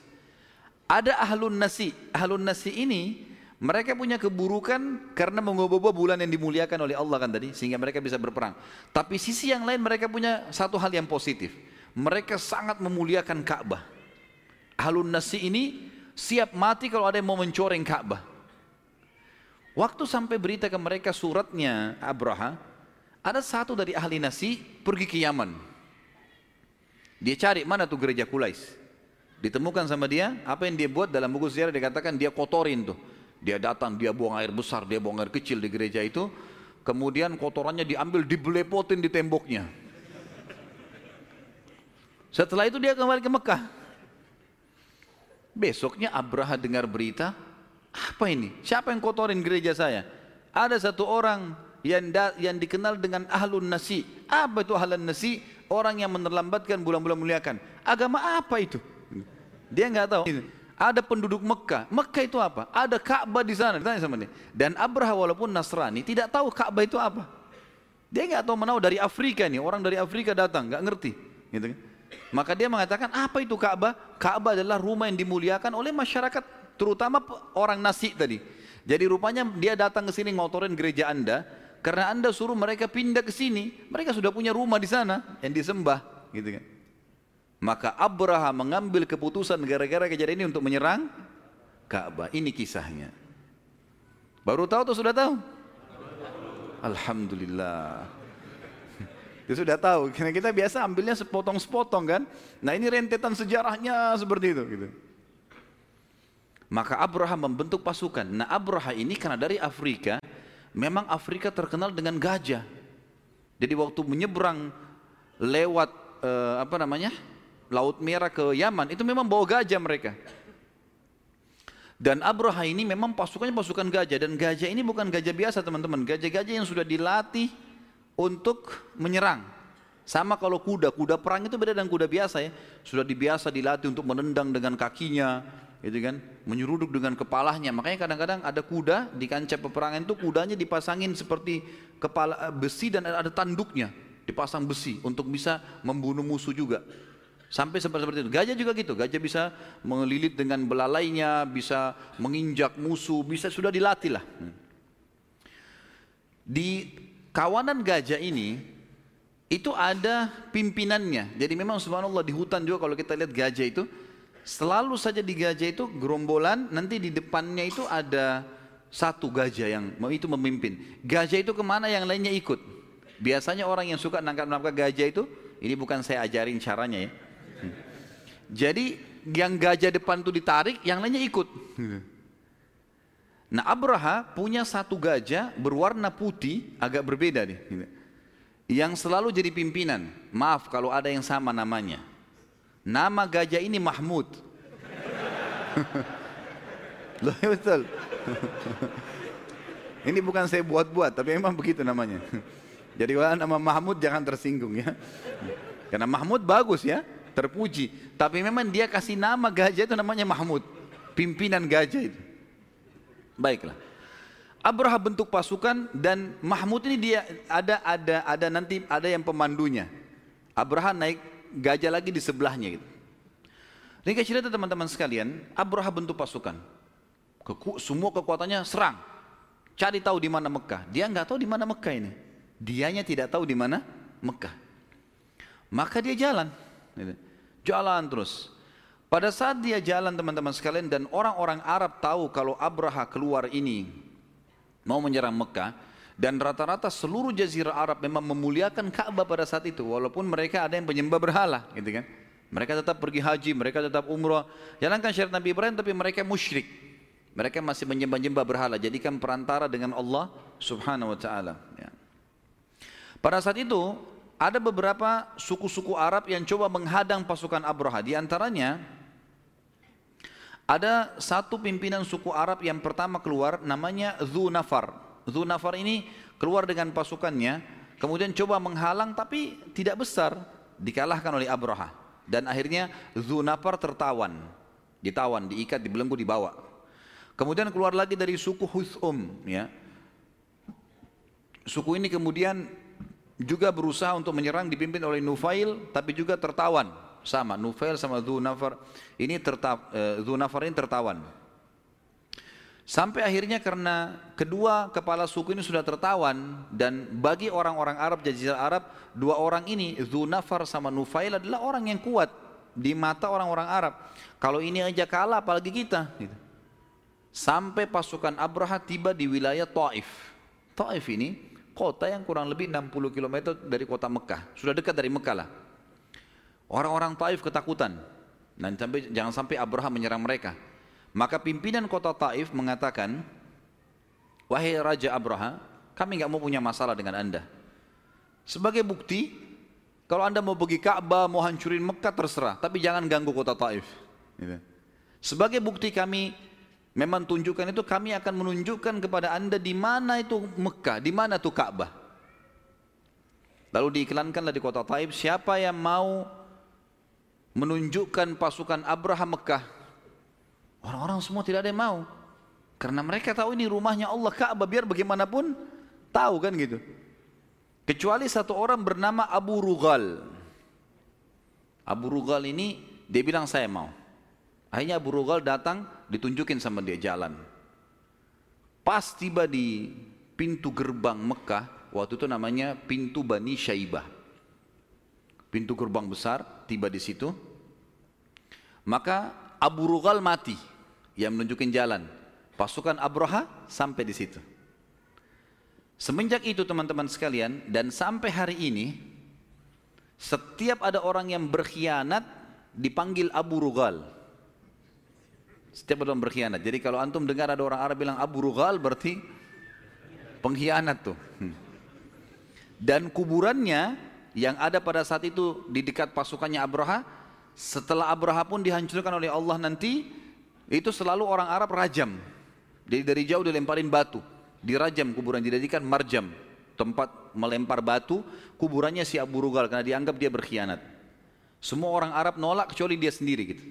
Ada ahlun nasi, ahlun nasi ini mereka punya keburukan karena mengubah bulan yang dimuliakan oleh Allah kan tadi, sehingga mereka bisa berperang. Tapi sisi yang lain mereka punya satu hal yang positif. Mereka sangat memuliakan Ka'bah. Ahlun Nasi ini siap mati kalau ada yang mau mencoreng Ka'bah. Waktu sampai berita ke mereka suratnya Abraha, ada satu dari ahli Nasi pergi ke Yaman. Dia cari mana tuh gereja Kulais. Ditemukan sama dia, apa yang dia buat dalam buku sejarah dikatakan dia kotorin tuh. Dia datang, dia buang air besar, dia buang air kecil di gereja itu. kemudian kotorannya diambil dibelepotin di temboknya. Setelah itu dia kembali ke Mekah. Besoknya Abraha dengar berita, apa ini? Siapa yang kotorin gereja saya? Ada satu orang yang da, yang dikenal dengan ahlun nasi. Apa itu ahlun nasi? Orang yang menerlambatkan bulan-bulan muliakan. Agama apa itu? Dia nggak tahu. Ada penduduk Mekah. Mekah itu apa? Ada Ka'bah di sana. Ditanya sama dia. Dan Abraha walaupun Nasrani tidak tahu Ka'bah itu apa. Dia nggak tahu menahu dari Afrika nih. Orang dari Afrika datang, nggak ngerti. Gitu kan? Maka dia mengatakan apa itu Ka'bah? Ka'bah adalah rumah yang dimuliakan oleh masyarakat terutama orang nasi tadi. Jadi rupanya dia datang ke sini ngotorin gereja Anda karena Anda suruh mereka pindah ke sini. Mereka sudah punya rumah di sana yang disembah, gitu kan. Maka Abraham mengambil keputusan gara-gara kejadian ini untuk menyerang Ka'bah. Ini kisahnya. Baru tahu atau sudah tahu? Alhamdulillah. Dia sudah tahu, karena kita biasa ambilnya sepotong-sepotong kan. Nah ini rentetan sejarahnya seperti itu. Gitu. Maka Abraham membentuk pasukan. Nah Abraham ini karena dari Afrika, memang Afrika terkenal dengan gajah. Jadi waktu menyeberang lewat eh, apa namanya Laut Merah ke Yaman, itu memang bawa gajah mereka. Dan Abraham ini memang pasukannya pasukan gajah dan gajah ini bukan gajah biasa teman-teman, gajah-gajah yang sudah dilatih untuk menyerang. Sama kalau kuda, kuda perang itu beda dengan kuda biasa ya. Sudah dibiasa dilatih untuk menendang dengan kakinya, gitu kan, menyeruduk dengan kepalanya. Makanya kadang-kadang ada kuda di kancah peperangan itu kudanya dipasangin seperti kepala eh, besi dan ada tanduknya, dipasang besi untuk bisa membunuh musuh juga. Sampai seperti itu. Gajah juga gitu. Gajah bisa melilit dengan belalainya, bisa menginjak musuh, bisa sudah dilatih lah. Hmm. Di kawanan gajah ini itu ada pimpinannya. Jadi memang subhanallah di hutan juga kalau kita lihat gajah itu selalu saja di gajah itu gerombolan nanti di depannya itu ada satu gajah yang itu memimpin. Gajah itu ke mana yang lainnya ikut. Biasanya orang yang suka nangkap-nangkap gajah itu ini bukan saya ajarin caranya ya. Jadi yang gajah depan itu ditarik, yang lainnya ikut. Nah Abraha punya satu gajah berwarna putih agak berbeda nih. Yang selalu jadi pimpinan. Maaf kalau ada yang sama namanya. Nama gajah ini Mahmud. [laughs] Loh ya betul. [laughs] ini bukan saya buat-buat tapi memang begitu namanya. [laughs] Jadi kalau nama Mahmud jangan tersinggung ya. Karena Mahmud bagus ya, terpuji. Tapi memang dia kasih nama gajah itu namanya Mahmud. Pimpinan gajah itu. Baiklah. Abraham bentuk pasukan dan Mahmud ini dia ada ada ada nanti ada yang pemandunya. Abraham naik gajah lagi di sebelahnya gitu. Ini cerita teman-teman sekalian, Abraham bentuk pasukan. Keku, semua kekuatannya serang. Cari tahu di mana Mekah. Dia nggak tahu di mana Mekah ini. Dianya tidak tahu di mana Mekah. Maka dia jalan. Gitu. Jalan terus. Pada saat dia jalan teman-teman sekalian dan orang-orang Arab tahu kalau Abraha keluar ini mau menyerang Mekah dan rata-rata seluruh jazirah Arab memang memuliakan Ka'bah pada saat itu walaupun mereka ada yang penyembah berhala gitu kan. Mereka tetap pergi haji, mereka tetap umrah, jalankan syariat Nabi Ibrahim tapi mereka musyrik. Mereka masih menyembah-nyembah berhala, jadikan perantara dengan Allah Subhanahu wa taala ya. Pada saat itu ada beberapa suku-suku Arab yang coba menghadang pasukan Abraha. Di antaranya ada satu pimpinan suku Arab yang pertama keluar namanya Zunafar. Zunafar ini keluar dengan pasukannya, kemudian coba menghalang tapi tidak besar, dikalahkan oleh Abraha. Dan akhirnya Zunafar tertawan, ditawan, diikat, dibelenggu, dibawa. Kemudian keluar lagi dari suku Husum, ya. Suku ini kemudian juga berusaha untuk menyerang dipimpin oleh Nufail, tapi juga tertawan sama Nufail sama Dzunafar ini terta, Dzunafar ini tertawan. Sampai akhirnya karena kedua kepala suku ini sudah tertawan dan bagi orang-orang Arab Jazirah Arab dua orang ini Dzunafar sama Nufail adalah orang yang kuat di mata orang-orang Arab. Kalau ini aja kalah apalagi kita. Gitu. Sampai pasukan Abraha tiba di wilayah Taif. Taif ini kota yang kurang lebih 60 km dari kota Mekah. Sudah dekat dari Mekah lah. Orang-orang Taif ketakutan. Dan sampai, jangan sampai Abraham menyerang mereka. Maka pimpinan kota Taif mengatakan, Wahai Raja Abraham, Kami nggak mau punya masalah dengan anda. Sebagai bukti, kalau anda mau pergi Ka'bah, mau hancurin Mekah terserah, tapi jangan ganggu kota Taif. Gitu. Sebagai bukti kami memang tunjukkan itu, kami akan menunjukkan kepada anda di mana itu Mekah, di mana itu Ka'bah. Lalu diiklankanlah di kota Taif, siapa yang mau menunjukkan pasukan Abraham Mekah. Orang-orang semua tidak ada yang mau. Karena mereka tahu ini rumahnya Allah Ka'bah biar bagaimanapun tahu kan gitu. Kecuali satu orang bernama Abu Rugal. Abu Rugal ini dia bilang saya mau. Akhirnya Abu Rugal datang ditunjukin sama dia jalan. Pas tiba di pintu gerbang Mekah, waktu itu namanya pintu Bani Syaibah. Pintu gerbang besar, tiba di situ. Maka Abu Rugal mati yang menunjukkan jalan. Pasukan Abraha sampai di situ. Semenjak itu teman-teman sekalian dan sampai hari ini setiap ada orang yang berkhianat dipanggil Abu Rugal. Setiap ada orang berkhianat. Jadi kalau antum dengar ada orang Arab bilang Abu Rugal berarti pengkhianat tuh. Hmm. Dan kuburannya yang ada pada saat itu di dekat pasukannya Abraha setelah Abraha pun dihancurkan oleh Allah nanti itu selalu orang Arab rajam. Jadi dari jauh dilemparin batu. Dirajam kuburan dijadikan marjam. Tempat melempar batu kuburannya si Abu Rugal karena dianggap dia berkhianat. Semua orang Arab nolak kecuali dia sendiri gitu.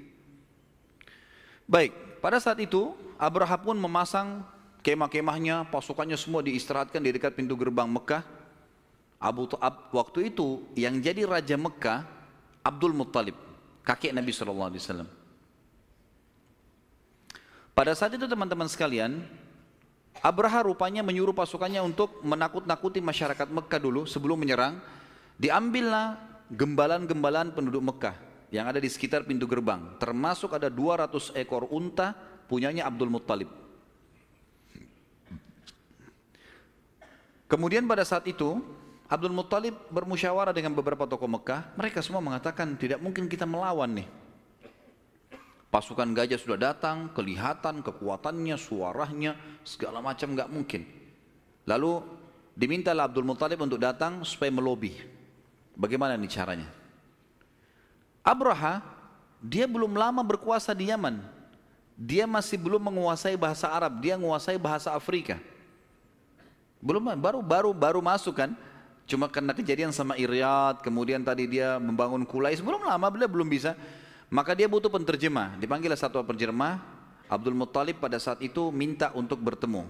Baik pada saat itu Abraha pun memasang kemah-kemahnya pasukannya semua diistirahatkan di dekat pintu gerbang Mekah. Abu Ab, waktu itu yang jadi raja Mekah Abdul Muttalib, kakek Nabi Shallallahu Alaihi Wasallam. Pada saat itu teman-teman sekalian, Abraha rupanya menyuruh pasukannya untuk menakut-nakuti masyarakat Mekah dulu sebelum menyerang. Diambillah gembalan-gembalan penduduk Mekah yang ada di sekitar pintu gerbang. Termasuk ada 200 ekor unta punyanya Abdul Muttalib. Kemudian pada saat itu Abdul Muttalib bermusyawarah dengan beberapa tokoh Mekah. Mereka semua mengatakan tidak mungkin kita melawan nih. Pasukan gajah sudah datang, kelihatan kekuatannya, suaranya, segala macam nggak mungkin. Lalu dimintalah Abdul Muttalib untuk datang supaya melobi. Bagaimana nih caranya? Abraha, dia belum lama berkuasa di Yaman. Dia masih belum menguasai bahasa Arab, dia menguasai bahasa Afrika. Belum baru baru baru masuk kan? Cuma karena kejadian sama Iryad, kemudian tadi dia membangun Kulais, belum lama beliau belum bisa. Maka dia butuh penterjemah. Dipanggil satu penterjemah, Abdul Muttalib pada saat itu minta untuk bertemu.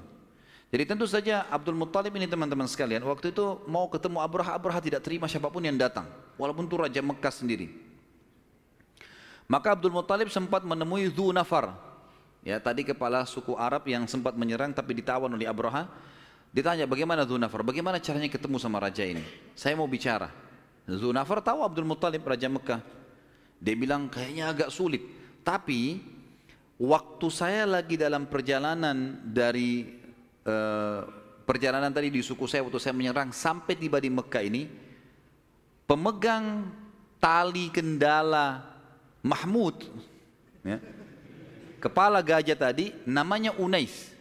Jadi tentu saja Abdul Muttalib ini teman-teman sekalian, waktu itu mau ketemu Abraha, Abraha tidak terima siapa pun yang datang. Walaupun itu Raja Mekah sendiri. Maka Abdul Muttalib sempat menemui Dhu Nafar. Ya, tadi kepala suku Arab yang sempat menyerang tapi ditawan oleh Abraha. Ditanya bagaimana Zunafar, bagaimana caranya ketemu sama raja ini? Saya mau bicara. Zunafar tahu Abdul Muttalib raja Mekah. Dia bilang kayaknya agak sulit. Tapi waktu saya lagi dalam perjalanan dari uh, perjalanan tadi di suku saya waktu saya menyerang sampai tiba di Mekah ini, pemegang tali kendala Mahmud, ya, kepala gajah tadi namanya Unais.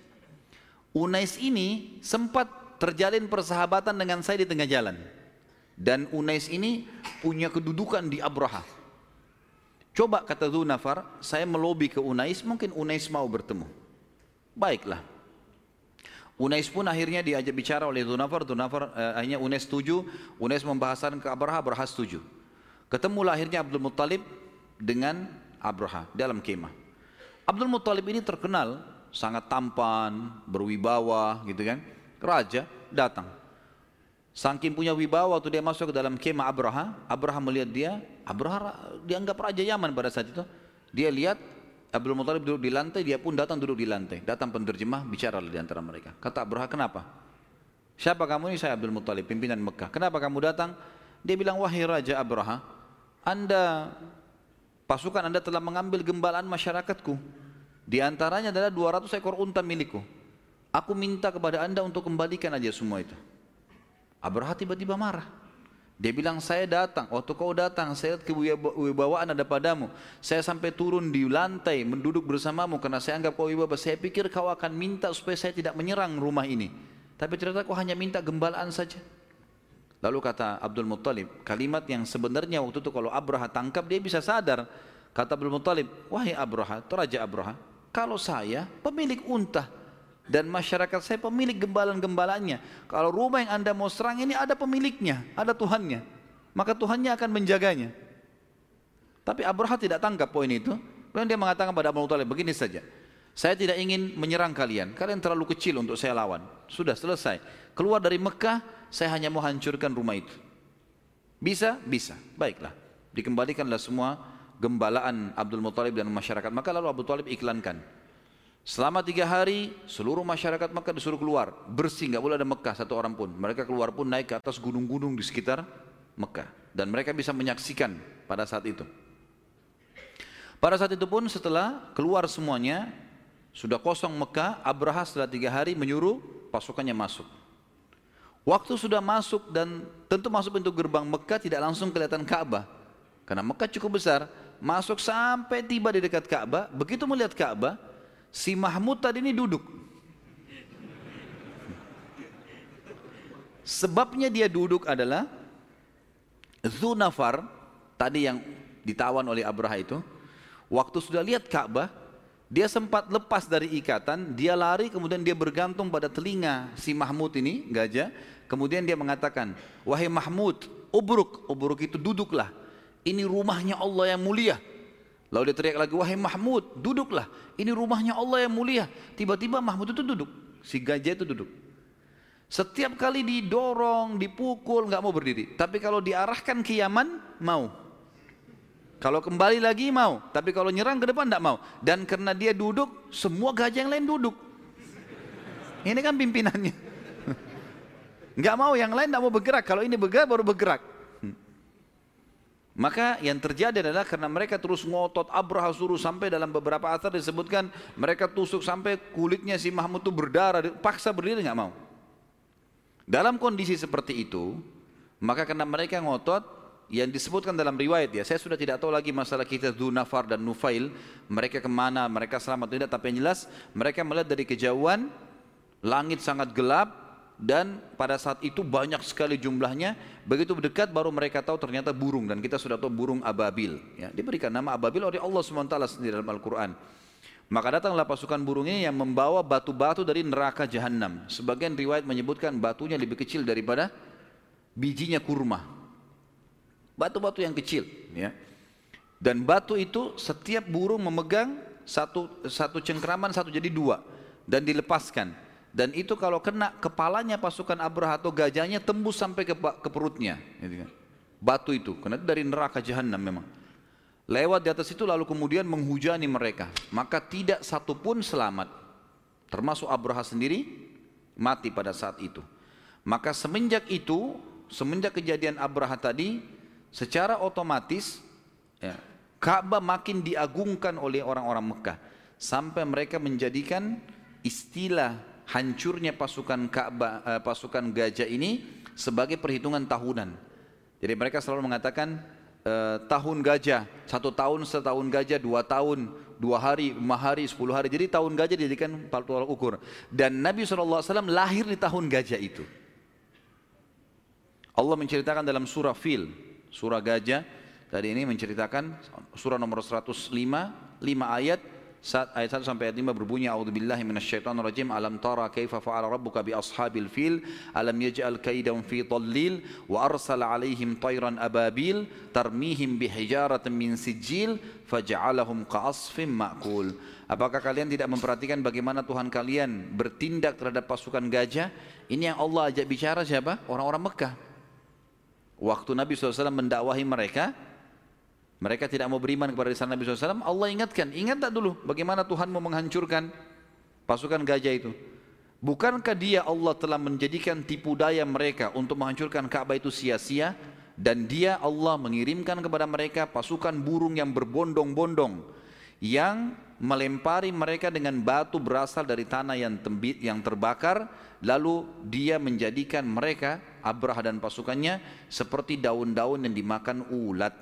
Unais ini sempat terjalin persahabatan dengan saya di tengah jalan. Dan Unais ini punya kedudukan di Abraha. Coba kata Zunafar, saya melobi ke Unais, mungkin Unais mau bertemu. Baiklah. Unais pun akhirnya diajak bicara oleh Zunafar, Zunafar eh, akhirnya Unais setuju, Unais membahasakan ke Abraha, Abraha setuju. Ketemulah akhirnya Abdul Muttalib dengan Abraha dalam kemah. Abdul Muttalib ini terkenal sangat tampan, berwibawa gitu kan. Raja datang. Saking punya wibawa waktu dia masuk ke dalam kemah Abraha, Abraha melihat dia, Abraha dianggap raja Yaman pada saat itu. Dia lihat Abdul Muthalib duduk di lantai, dia pun datang duduk di lantai. Datang penerjemah, bicara di antara mereka. Kata Abraha, kenapa? Siapa kamu ini? Saya Abdul Muthalib, pimpinan Mekah. Kenapa kamu datang? Dia bilang, wahai Raja Abraha, Anda, pasukan Anda telah mengambil gembalaan masyarakatku. Di antaranya adalah 200 ekor unta milikku. Aku minta kepada anda untuk kembalikan aja semua itu. Abraha tiba-tiba marah. Dia bilang, saya datang, waktu kau datang, saya lihat kewibawaan ada padamu. Saya sampai turun di lantai, menduduk bersamamu, karena saya anggap kau wibawa. Saya pikir kau akan minta supaya saya tidak menyerang rumah ini. Tapi ternyata kau hanya minta gembalaan saja. Lalu kata Abdul Muttalib, kalimat yang sebenarnya waktu itu kalau Abraha tangkap dia bisa sadar. Kata Abdul Muttalib, wahai Abraha, Raja Abraha, kalau saya pemilik unta dan masyarakat saya pemilik gembalan-gembalanya. Kalau rumah yang anda mau serang ini ada pemiliknya, ada Tuhannya. Maka Tuhannya akan menjaganya. Tapi Abraha tidak tangkap poin itu. Kemudian dia mengatakan pada Abdul Muttalib, begini saja. Saya tidak ingin menyerang kalian. Kalian terlalu kecil untuk saya lawan. Sudah selesai. Keluar dari Mekah, saya hanya mau hancurkan rumah itu. Bisa? Bisa. Baiklah. Dikembalikanlah semua gembalaan Abdul Muttalib dan masyarakat. Maka lalu Abdul Muttalib iklankan. Selama tiga hari, seluruh masyarakat Mekah disuruh keluar. Bersih, nggak boleh ada Mekah satu orang pun. Mereka keluar pun naik ke atas gunung-gunung di sekitar Mekah. Dan mereka bisa menyaksikan pada saat itu. Pada saat itu pun setelah keluar semuanya, sudah kosong Mekah, Abraha setelah tiga hari menyuruh pasukannya masuk. Waktu sudah masuk dan tentu masuk pintu gerbang Mekah tidak langsung kelihatan Ka'bah. Karena Mekah cukup besar, masuk sampai tiba di dekat Ka'bah, begitu melihat Ka'bah, si Mahmud tadi ini duduk. Sebabnya dia duduk adalah Zunafar, tadi yang ditawan oleh Abraha itu, waktu sudah lihat Ka'bah, dia sempat lepas dari ikatan, dia lari kemudian dia bergantung pada telinga si Mahmud ini, gajah. Kemudian dia mengatakan, wahai Mahmud, ubruk, ubruk itu duduklah. Ini rumahnya Allah yang mulia. Lalu dia teriak lagi, wahai Mahmud, duduklah. Ini rumahnya Allah yang mulia. Tiba-tiba Mahmud itu duduk, si gajah itu duduk. Setiap kali didorong, dipukul, nggak mau berdiri. Tapi kalau diarahkan ke Yaman, mau. Kalau kembali lagi mau, tapi kalau nyerang ke depan tidak mau. Dan karena dia duduk, semua gajah yang lain duduk. Ini kan pimpinannya. [laughs] Enggak mau, yang lain tidak mau bergerak. Kalau ini bergerak, baru bergerak. Maka yang terjadi adalah karena mereka terus ngotot Abraha suruh sampai dalam beberapa asar disebutkan mereka tusuk sampai kulitnya si Mahmud itu berdarah, paksa berdiri nggak mau. Dalam kondisi seperti itu, maka karena mereka ngotot, yang disebutkan dalam riwayat ya, saya sudah tidak tahu lagi masalah kita Nafar dan Nufail, mereka ke mana, mereka selamat tidak, tapi yang jelas mereka melihat dari kejauhan, langit sangat gelap, dan pada saat itu banyak sekali jumlahnya, begitu dekat baru mereka tahu ternyata burung, dan kita sudah tahu burung ababil, ya, diberikan nama ababil oleh Allah SWT sendiri dalam Al-Quran. Maka datanglah pasukan burung ini yang membawa batu-batu dari neraka jahanam. Sebagian riwayat menyebutkan batunya lebih kecil daripada bijinya kurma. Batu-batu yang kecil, ya. Dan batu itu setiap burung memegang satu satu cengkraman satu jadi dua dan dilepaskan. Dan itu kalau kena kepalanya pasukan Abraha atau gajahnya tembus sampai ke, ke perutnya. Gitu kan. Batu itu, karena itu dari neraka jahanam memang. Lewat di atas itu lalu kemudian menghujani mereka. Maka tidak satu pun selamat. Termasuk Abraha sendiri mati pada saat itu. Maka semenjak itu, semenjak kejadian Abraha tadi, secara otomatis ya, Ka'bah makin diagungkan oleh orang-orang Mekah sampai mereka menjadikan istilah hancurnya pasukan Ka'bah eh, pasukan gajah ini sebagai perhitungan tahunan. Jadi mereka selalu mengatakan eh, tahun gajah, satu tahun setahun gajah, dua tahun, dua hari, lima hari, sepuluh hari. Jadi tahun gajah dijadikan tolak ukur. Dan Nabi SAW lahir di tahun gajah itu. Allah menceritakan dalam surah Fil, surah gajah tadi ini menceritakan surah nomor 105 5 ayat saat ayat 1 sampai ayat 5 berbunyi a'udzubillahi minasyaitonir rajim alam tara kaifa fa'ala rabbuka bi ashabil fil alam yaj'al kaidahum fi dhallil wa arsala alaihim tayran ababil tarmihim bihijaratin min sijil faj'alahum ka'asfin ma'kul Apakah kalian tidak memperhatikan bagaimana Tuhan kalian bertindak terhadap pasukan gajah? Ini yang Allah ajak bicara siapa? Orang-orang Mekah. Waktu Nabi SAW mendakwahi mereka, mereka tidak mau beriman kepada risalah Nabi SAW, Allah ingatkan, ingat tak dulu bagaimana Tuhan mau menghancurkan pasukan gajah itu. Bukankah dia Allah telah menjadikan tipu daya mereka untuk menghancurkan Ka'bah itu sia-sia dan dia Allah mengirimkan kepada mereka pasukan burung yang berbondong-bondong yang melempari mereka dengan batu berasal dari tanah yang tembit yang terbakar lalu dia menjadikan mereka Abraha dan pasukannya seperti daun-daun yang dimakan ulat.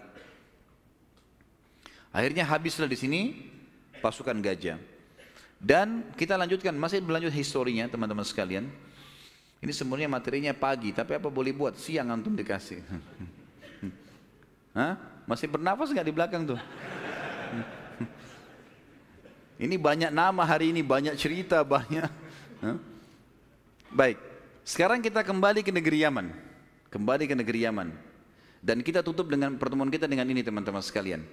Akhirnya habislah di sini pasukan gajah. Dan kita lanjutkan, masih berlanjut historinya teman-teman sekalian. Ini sebenarnya materinya pagi, tapi apa boleh buat? Siang antum dikasih. [laughs] Hah? Masih bernafas nggak di belakang tuh? [laughs] Ini banyak nama hari ini, banyak cerita, banyak. [laughs] Hah? Baik, sekarang kita kembali ke negeri Yaman. Kembali ke negeri Yaman. Dan kita tutup dengan pertemuan kita dengan ini teman-teman sekalian.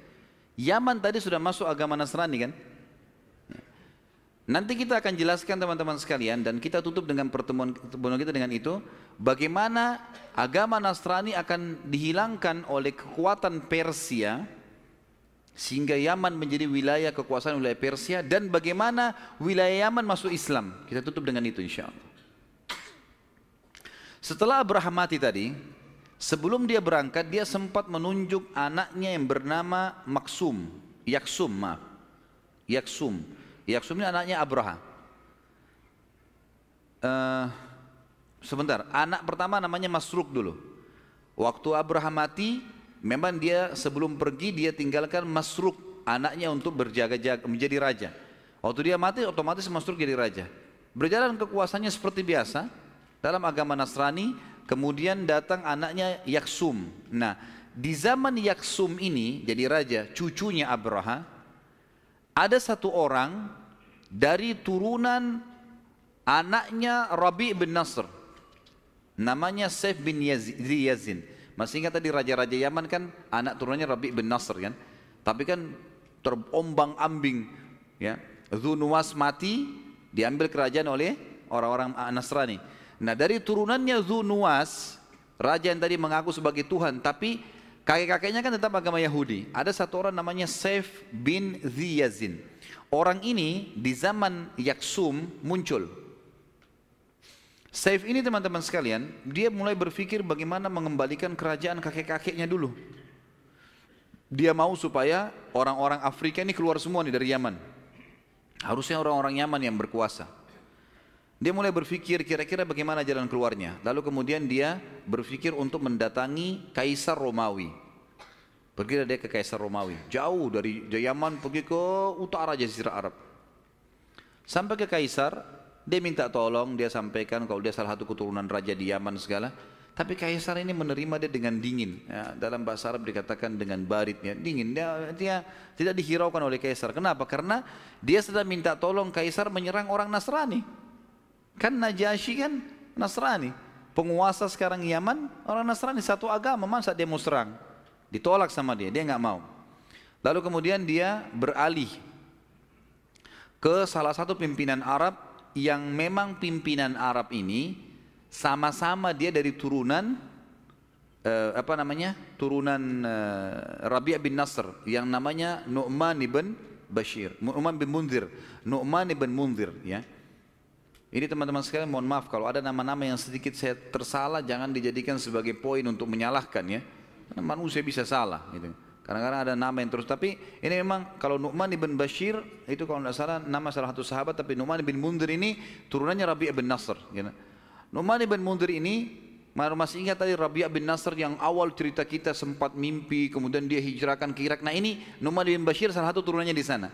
Yaman tadi sudah masuk agama Nasrani kan? Nanti kita akan jelaskan teman-teman sekalian dan kita tutup dengan pertemuan, pertemuan kita dengan itu bagaimana agama Nasrani akan dihilangkan oleh kekuatan Persia sehingga Yaman menjadi wilayah kekuasaan wilayah Persia dan bagaimana wilayah Yaman masuk Islam. Kita tutup dengan itu insya Allah. Setelah Abraham mati tadi, sebelum dia berangkat dia sempat menunjuk anaknya yang bernama Maksum, Yaksum, maaf. Yaksum Yaksum ini anaknya Abraha. Uh, sebentar, anak pertama namanya Masruk dulu. Waktu Abraham mati, memang dia sebelum pergi dia tinggalkan Masruk anaknya untuk berjaga-jaga menjadi raja. Waktu dia mati otomatis Masruk jadi raja. Berjalan kekuasaannya seperti biasa dalam agama Nasrani, kemudian datang anaknya Yaksum. Nah, di zaman Yaksum ini jadi raja, cucunya Abraha, ada satu orang dari turunan anaknya Rabi bin Nasr. Namanya Saif bin Yazin. Masih ingat tadi raja-raja Yaman kan anak turunannya Rabi bin Nasr kan? Tapi kan terombang ambing ya. Zunuwas mati diambil kerajaan oleh orang-orang Nasrani. Nah dari turunannya Zunuwas raja yang tadi mengaku sebagai Tuhan tapi kakek-kakeknya kan tetap agama Yahudi. Ada satu orang namanya Saif bin Ziyazin. Orang ini di zaman Yaksum muncul. Saif ini teman-teman sekalian, dia mulai berpikir bagaimana mengembalikan kerajaan kakek-kakeknya dulu. Dia mau supaya orang-orang Afrika ini keluar semua nih dari Yaman. Harusnya orang-orang Yaman yang berkuasa. Dia mulai berpikir kira-kira bagaimana jalan keluarnya. Lalu kemudian dia berpikir untuk mendatangi Kaisar Romawi. Pergi dia ke Kaisar Romawi, jauh dari Yaman pergi ke utara Jazirah Arab. Sampai ke Kaisar, dia minta tolong, dia sampaikan kalau dia salah satu keturunan raja di Yaman segala. Tapi Kaisar ini menerima dia dengan dingin. Ya, dalam bahasa Arab dikatakan dengan barit, ya, dingin. Dia, dia tidak dihiraukan oleh Kaisar. Kenapa? Karena dia sedang minta tolong Kaisar menyerang orang Nasrani. Kan Najasyi kan Nasrani. Penguasa sekarang Yaman orang Nasrani satu agama masa dia mau serang? Ditolak sama dia, dia nggak mau. Lalu kemudian dia beralih ke salah satu pimpinan Arab yang memang pimpinan Arab ini sama-sama dia dari turunan uh, apa namanya turunan uh, Rabi' bin Nasr yang namanya Nu'man ibn Bashir, Nu'man bin Munzir, Nu'man ibn Munzir ya. Ini teman-teman sekalian mohon maaf kalau ada nama-nama yang sedikit saya tersalah jangan dijadikan sebagai poin untuk menyalahkan ya. Karena manusia bisa salah gitu. Kadang-kadang ada nama yang terus tapi ini memang kalau Nu'man ibn Bashir itu kalau tidak salah nama salah satu sahabat tapi Nu'man ibn Mundir ini turunannya Rabi' ibn Nasr gitu. Nu'man ibn Mundir ini masih ingat tadi Rabi' bin Nasr yang awal cerita kita sempat mimpi kemudian dia hijrahkan ke Irak. Nah ini Nu'man ibn Bashir salah satu turunannya di sana.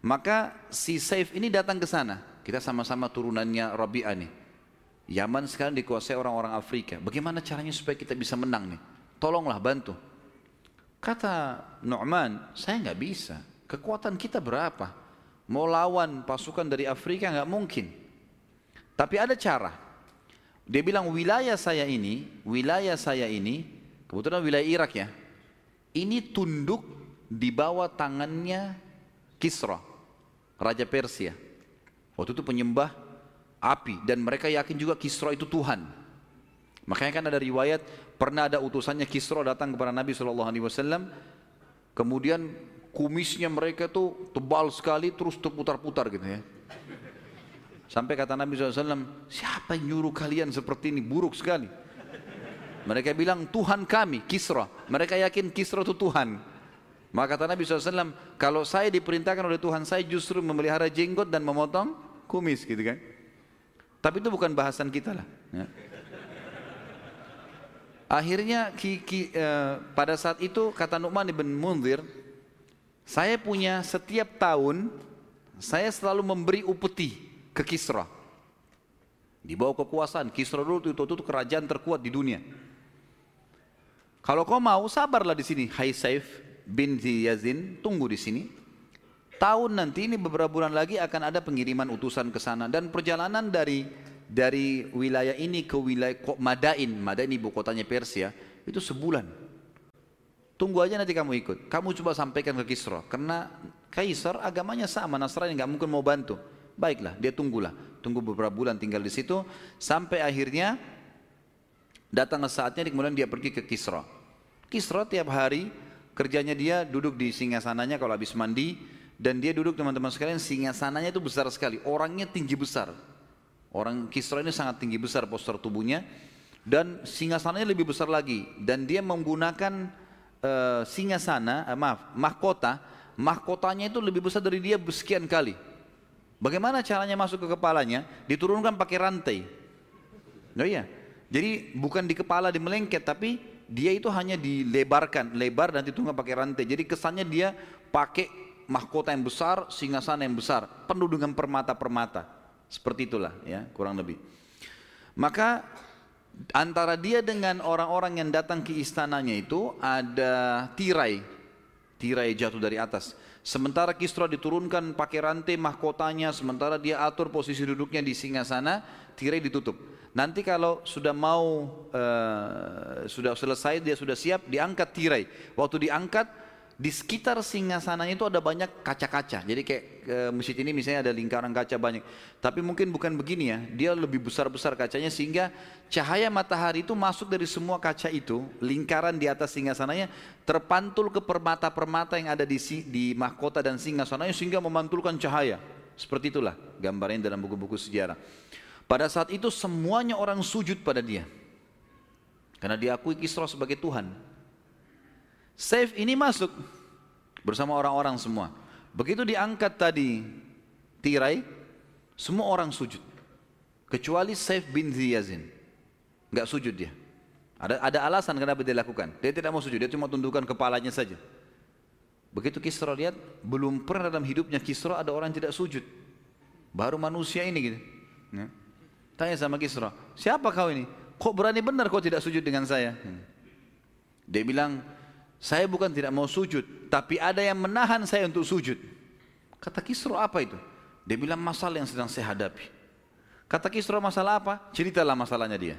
Maka si Saif ini datang ke sana. Kita sama-sama turunannya Rabi'ah nih. Yaman sekarang dikuasai orang-orang Afrika. Bagaimana caranya supaya kita bisa menang nih? tolonglah bantu. Kata Nu'man, saya nggak bisa. Kekuatan kita berapa? Mau lawan pasukan dari Afrika nggak mungkin. Tapi ada cara. Dia bilang wilayah saya ini, wilayah saya ini, kebetulan wilayah Irak ya. Ini tunduk di bawah tangannya Kisra, Raja Persia. Waktu itu penyembah api dan mereka yakin juga Kisra itu Tuhan. Makanya kan ada riwayat Pernah ada utusannya Kisra datang kepada Nabi SAW. Kemudian kumisnya mereka tuh tebal sekali terus terputar-putar gitu ya. Sampai kata Nabi SAW, siapa yang nyuruh kalian seperti ini? Buruk sekali. Mereka bilang Tuhan kami, Kisra. Mereka yakin Kisra itu Tuhan. Maka kata Nabi SAW, kalau saya diperintahkan oleh Tuhan, saya justru memelihara jenggot dan memotong kumis gitu kan. Tapi itu bukan bahasan kita lah. Ya. Akhirnya ki, ki, eh, pada saat itu kata Nu'man ibn Munzir, saya punya setiap tahun saya selalu memberi upeti ke Kisra. Di bawah kekuasaan, Kisra dulu itu, itu, itu kerajaan terkuat di dunia. Kalau kau mau, sabarlah di sini. Hai Saif bin Yazin, tunggu di sini. Tahun nanti ini beberapa bulan lagi akan ada pengiriman utusan ke sana dan perjalanan dari dari wilayah ini ke wilayah Madain, Madain ibu kotanya Persia, itu sebulan. Tunggu aja nanti kamu ikut. Kamu coba sampaikan ke Kisra karena Kaisar agamanya sama Nasrani nggak mungkin mau bantu. Baiklah, dia tunggulah. Tunggu beberapa bulan tinggal di situ sampai akhirnya datang saatnya kemudian dia pergi ke Kisra. Kisra tiap hari kerjanya dia duduk di singgasananya kalau habis mandi dan dia duduk teman-teman sekalian singgasananya itu besar sekali. Orangnya tinggi besar. Orang Kisra ini sangat tinggi besar postur tubuhnya dan singgasananya lebih besar lagi dan dia menggunakan uh, sana, uh, maaf, mahkota, mahkotanya itu lebih besar dari dia sekian kali. Bagaimana caranya masuk ke kepalanya? Diturunkan pakai rantai. Oh iya. Jadi bukan di kepala di melengket, tapi dia itu hanya dilebarkan, lebar dan diturunkan pakai rantai. Jadi kesannya dia pakai mahkota yang besar, singgasana yang besar, penuh dengan permata-permata. Seperti itulah ya, kurang lebih. Maka antara dia dengan orang-orang yang datang ke istananya itu ada tirai tirai jatuh dari atas sementara Kisra diturunkan pakai rantai mahkotanya sementara dia atur posisi duduknya di singa sana tirai ditutup nanti kalau sudah mau uh, sudah selesai dia sudah siap diangkat tirai waktu diangkat di sekitar singgasananya itu ada banyak kaca-kaca. Jadi kayak e, masjid ini misalnya ada lingkaran kaca banyak. Tapi mungkin bukan begini ya. Dia lebih besar-besar kacanya sehingga cahaya matahari itu masuk dari semua kaca itu, lingkaran di atas singgasananya terpantul ke permata-permata yang ada di di mahkota dan singgasananya sehingga memantulkan cahaya. Seperti itulah gambarnya dalam buku-buku sejarah. Pada saat itu semuanya orang sujud pada dia. Karena diakui Kisra sebagai Tuhan. Saif ini masuk bersama orang-orang semua. Begitu diangkat tadi tirai, semua orang sujud. Kecuali Saif bin Ziyazin. Enggak sujud dia. Ada, ada alasan kenapa dia lakukan. Dia tidak mau sujud, dia cuma tundukkan kepalanya saja. Begitu Kisra lihat, belum pernah dalam hidupnya Kisra ada orang tidak sujud. Baru manusia ini gitu. Ya. Tanya sama Kisra, siapa kau ini? Kok berani benar kau tidak sujud dengan saya? Dia bilang, saya bukan tidak mau sujud, tapi ada yang menahan saya untuk sujud. Kata Kisro apa itu? Dia bilang masalah yang sedang saya hadapi. Kata Kisro masalah apa? Ceritalah masalahnya dia.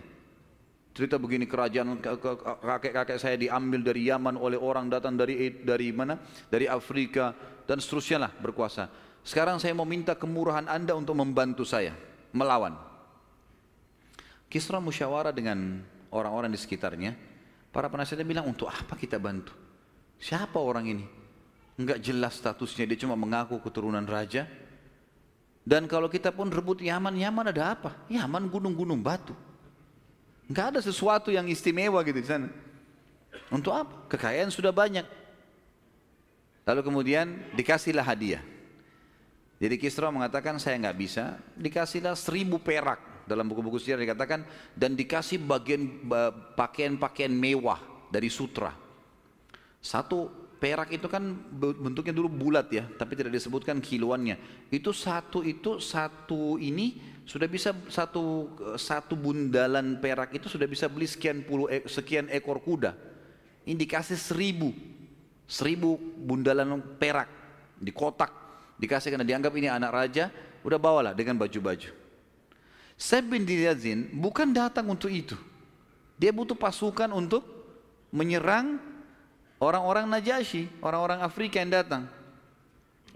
Cerita begini kerajaan kakek-kakek saya diambil dari Yaman oleh orang datang dari dari mana? Dari Afrika dan seterusnya lah berkuasa. Sekarang saya mau minta kemurahan anda untuk membantu saya melawan. Kisra musyawarah dengan orang-orang di sekitarnya. Para penasihatnya bilang untuk apa kita bantu? Siapa orang ini? Enggak jelas statusnya, dia cuma mengaku keturunan raja. Dan kalau kita pun rebut Yaman, Yaman ada apa? Yaman gunung-gunung batu. Enggak ada sesuatu yang istimewa gitu di sana. Untuk apa? Kekayaan sudah banyak. Lalu kemudian dikasihlah hadiah. Jadi Kisra mengatakan saya nggak bisa, dikasihlah seribu perak dalam buku-buku sejarah dikatakan dan dikasih bagian pakaian-pakaian mewah dari sutra. Satu perak itu kan bentuknya dulu bulat ya, tapi tidak disebutkan kiloannya. Itu satu itu satu ini sudah bisa satu satu bundalan perak itu sudah bisa beli sekian puluh sekian ekor kuda. Ini dikasih seribu seribu bundalan perak di kotak dikasih karena dianggap ini anak raja, udah bawalah dengan baju-baju. Said bin Yazin bukan datang untuk itu. Dia butuh pasukan untuk menyerang orang-orang Najasyi, orang-orang Afrika yang datang.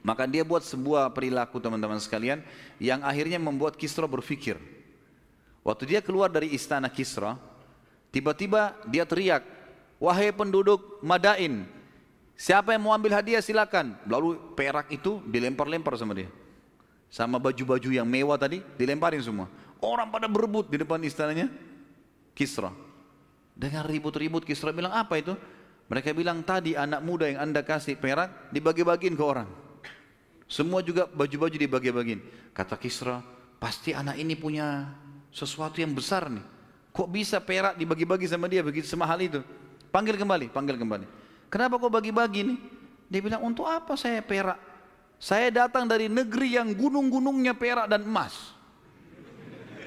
Maka dia buat sebuah perilaku teman-teman sekalian yang akhirnya membuat Kisra berpikir. Waktu dia keluar dari istana Kisra, tiba-tiba dia teriak, Wahai penduduk Madain, siapa yang mau ambil hadiah silakan. Lalu perak itu dilempar-lempar sama dia. Sama baju-baju yang mewah tadi dilemparin semua. Orang pada berebut di depan istananya Kisra. Dengan ribut-ribut Kisra bilang apa itu? Mereka bilang tadi anak muda yang anda kasih perak dibagi-bagiin ke orang. Semua juga baju-baju dibagi-bagiin. Kata Kisra, pasti anak ini punya sesuatu yang besar nih. Kok bisa perak dibagi-bagi sama dia begitu semahal itu? Panggil kembali, panggil kembali. Kenapa kok bagi-bagi nih? Dia bilang, untuk apa saya perak? Saya datang dari negeri yang gunung-gunungnya perak dan emas.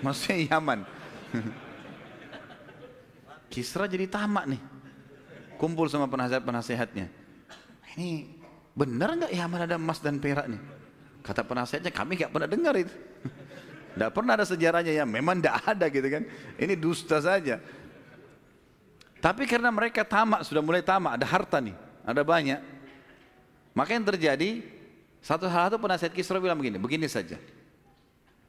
Maksudnya Yaman. Kisra jadi tamak nih. Kumpul sama penasehat-penasehatnya. Ini benar nggak Yaman ada emas dan perak nih? Kata penasehatnya kami nggak pernah dengar itu. [laughs] Tidak pernah ada sejarahnya ya, memang tidak ada gitu kan. Ini dusta saja. Tapi karena mereka tamak, sudah mulai tamak, ada harta nih, ada banyak. Maka yang terjadi, satu hal itu penasihat Kisra bilang begini, begini saja.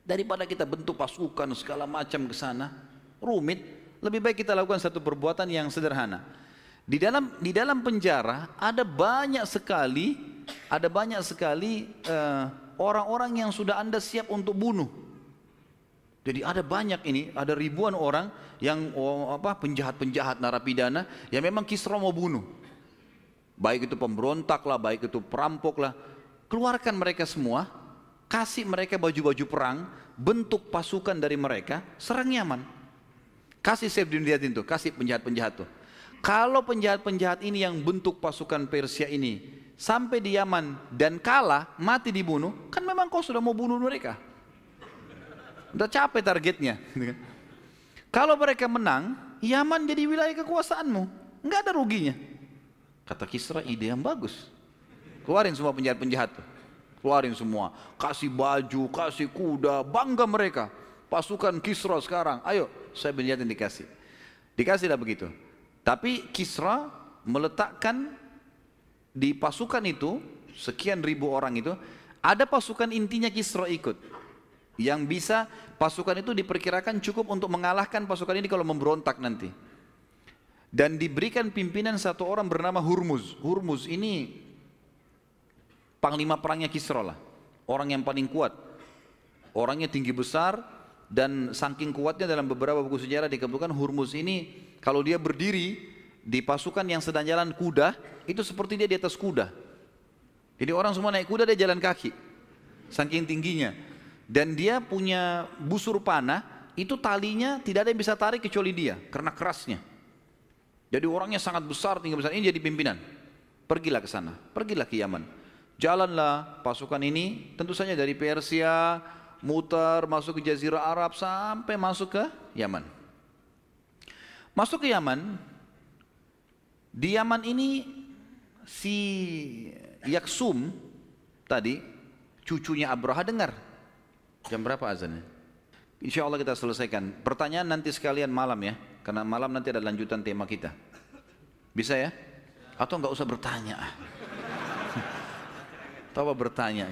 Daripada kita bentuk pasukan segala macam ke sana, rumit, lebih baik kita lakukan satu perbuatan yang sederhana. Di dalam di dalam penjara ada banyak sekali ada banyak sekali eh, orang-orang uh, yang sudah anda siap untuk bunuh. Jadi ada banyak ini, ada ribuan orang yang oh, apa penjahat-penjahat narapidana yang memang Kisra mau bunuh. Baik itu pemberontak lah, baik itu perampok lah. Keluarkan mereka semua, kasih mereka baju-baju perang, bentuk pasukan dari mereka, serang Yaman. Kasih Saifdin lihatin tuh, kasih penjahat-penjahat tuh. Kalau penjahat-penjahat ini yang bentuk pasukan Persia ini sampai di Yaman dan kalah, mati dibunuh, kan memang kau sudah mau bunuh mereka. Udah capek targetnya. Gitu kan. Kalau mereka menang, Yaman jadi wilayah kekuasaanmu. Enggak ada ruginya. Kata Kisra, ide yang bagus. Keluarin semua penjahat-penjahat tuh. Keluarin semua. Kasih baju, kasih kuda, bangga mereka. Pasukan Kisra sekarang, ayo saya yang dikasih. Dikasihlah begitu. Tapi Kisra meletakkan di pasukan itu, sekian ribu orang itu, ada pasukan intinya Kisra ikut. Yang bisa pasukan itu diperkirakan cukup untuk mengalahkan pasukan ini kalau memberontak nanti. Dan diberikan pimpinan satu orang bernama Hurmuz. Hurmuz ini panglima perangnya Kisra lah. Orang yang paling kuat. Orangnya tinggi besar dan saking kuatnya dalam beberapa buku sejarah dikabulkan Hurmuz ini kalau dia berdiri di pasukan yang sedang jalan kuda itu seperti dia di atas kuda. Jadi orang semua naik kuda dia jalan kaki. Saking tingginya. Dan dia punya busur panah, itu talinya tidak ada yang bisa tarik kecuali dia karena kerasnya. Jadi orangnya sangat besar, tinggi besar. Ini jadi pimpinan. Pergilah ke sana, pergilah ke Yaman. Jalanlah pasukan ini, tentu saja dari Persia, muter masuk ke Jazirah Arab sampai masuk ke Yaman. Masuk ke Yaman, di Yaman ini si Yaksum tadi cucunya Abraha dengar. Jam berapa azannya? Insya Allah kita selesaikan. Pertanyaan nanti sekalian malam ya, karena malam nanti ada lanjutan tema kita. Bisa ya? Atau nggak usah bertanya? Tahu bertanya?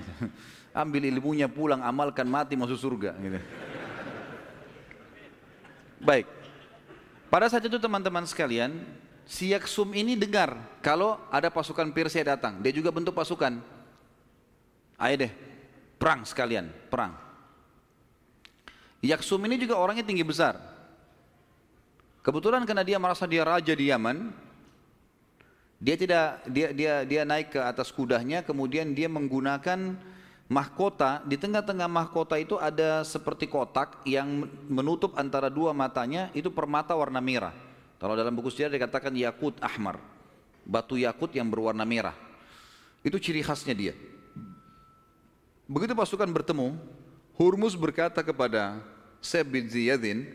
Ambil ilmunya pulang, amalkan mati masuk surga. Gitu. Baik. Pada saat itu teman-teman sekalian, si Yaksum ini dengar kalau ada pasukan Persia datang. Dia juga bentuk pasukan. Ayo deh, perang sekalian, perang. Yaksum ini juga orangnya tinggi besar. Kebetulan karena dia merasa dia raja di Yaman, dia tidak dia dia dia naik ke atas kudanya, kemudian dia menggunakan mahkota. Di tengah-tengah mahkota itu ada seperti kotak yang menutup antara dua matanya, itu permata warna merah. Kalau dalam buku sejarah dikatakan yakut ahmar, batu yakut yang berwarna merah. Itu ciri khasnya dia. Begitu pasukan bertemu, Hurmus berkata kepada Saif bin Ziyadin,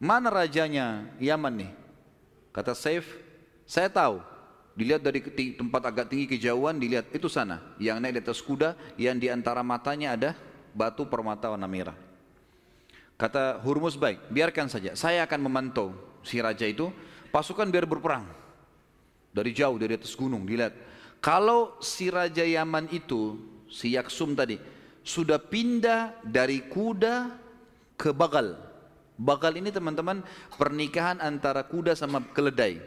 mana rajanya Yaman nih? Kata Saif, saya tahu, Dilihat dari tempat agak tinggi kejauhan, dilihat itu sana. Yang naik di atas kuda, yang di antara matanya ada batu permata warna merah. Kata Hurmus baik, biarkan saja. Saya akan memantau si raja itu. Pasukan biar berperang. Dari jauh, dari atas gunung, dilihat. Kalau si Raja Yaman itu, si Yaksum tadi, sudah pindah dari kuda ke bagal. Bagal ini teman-teman pernikahan antara kuda sama keledai.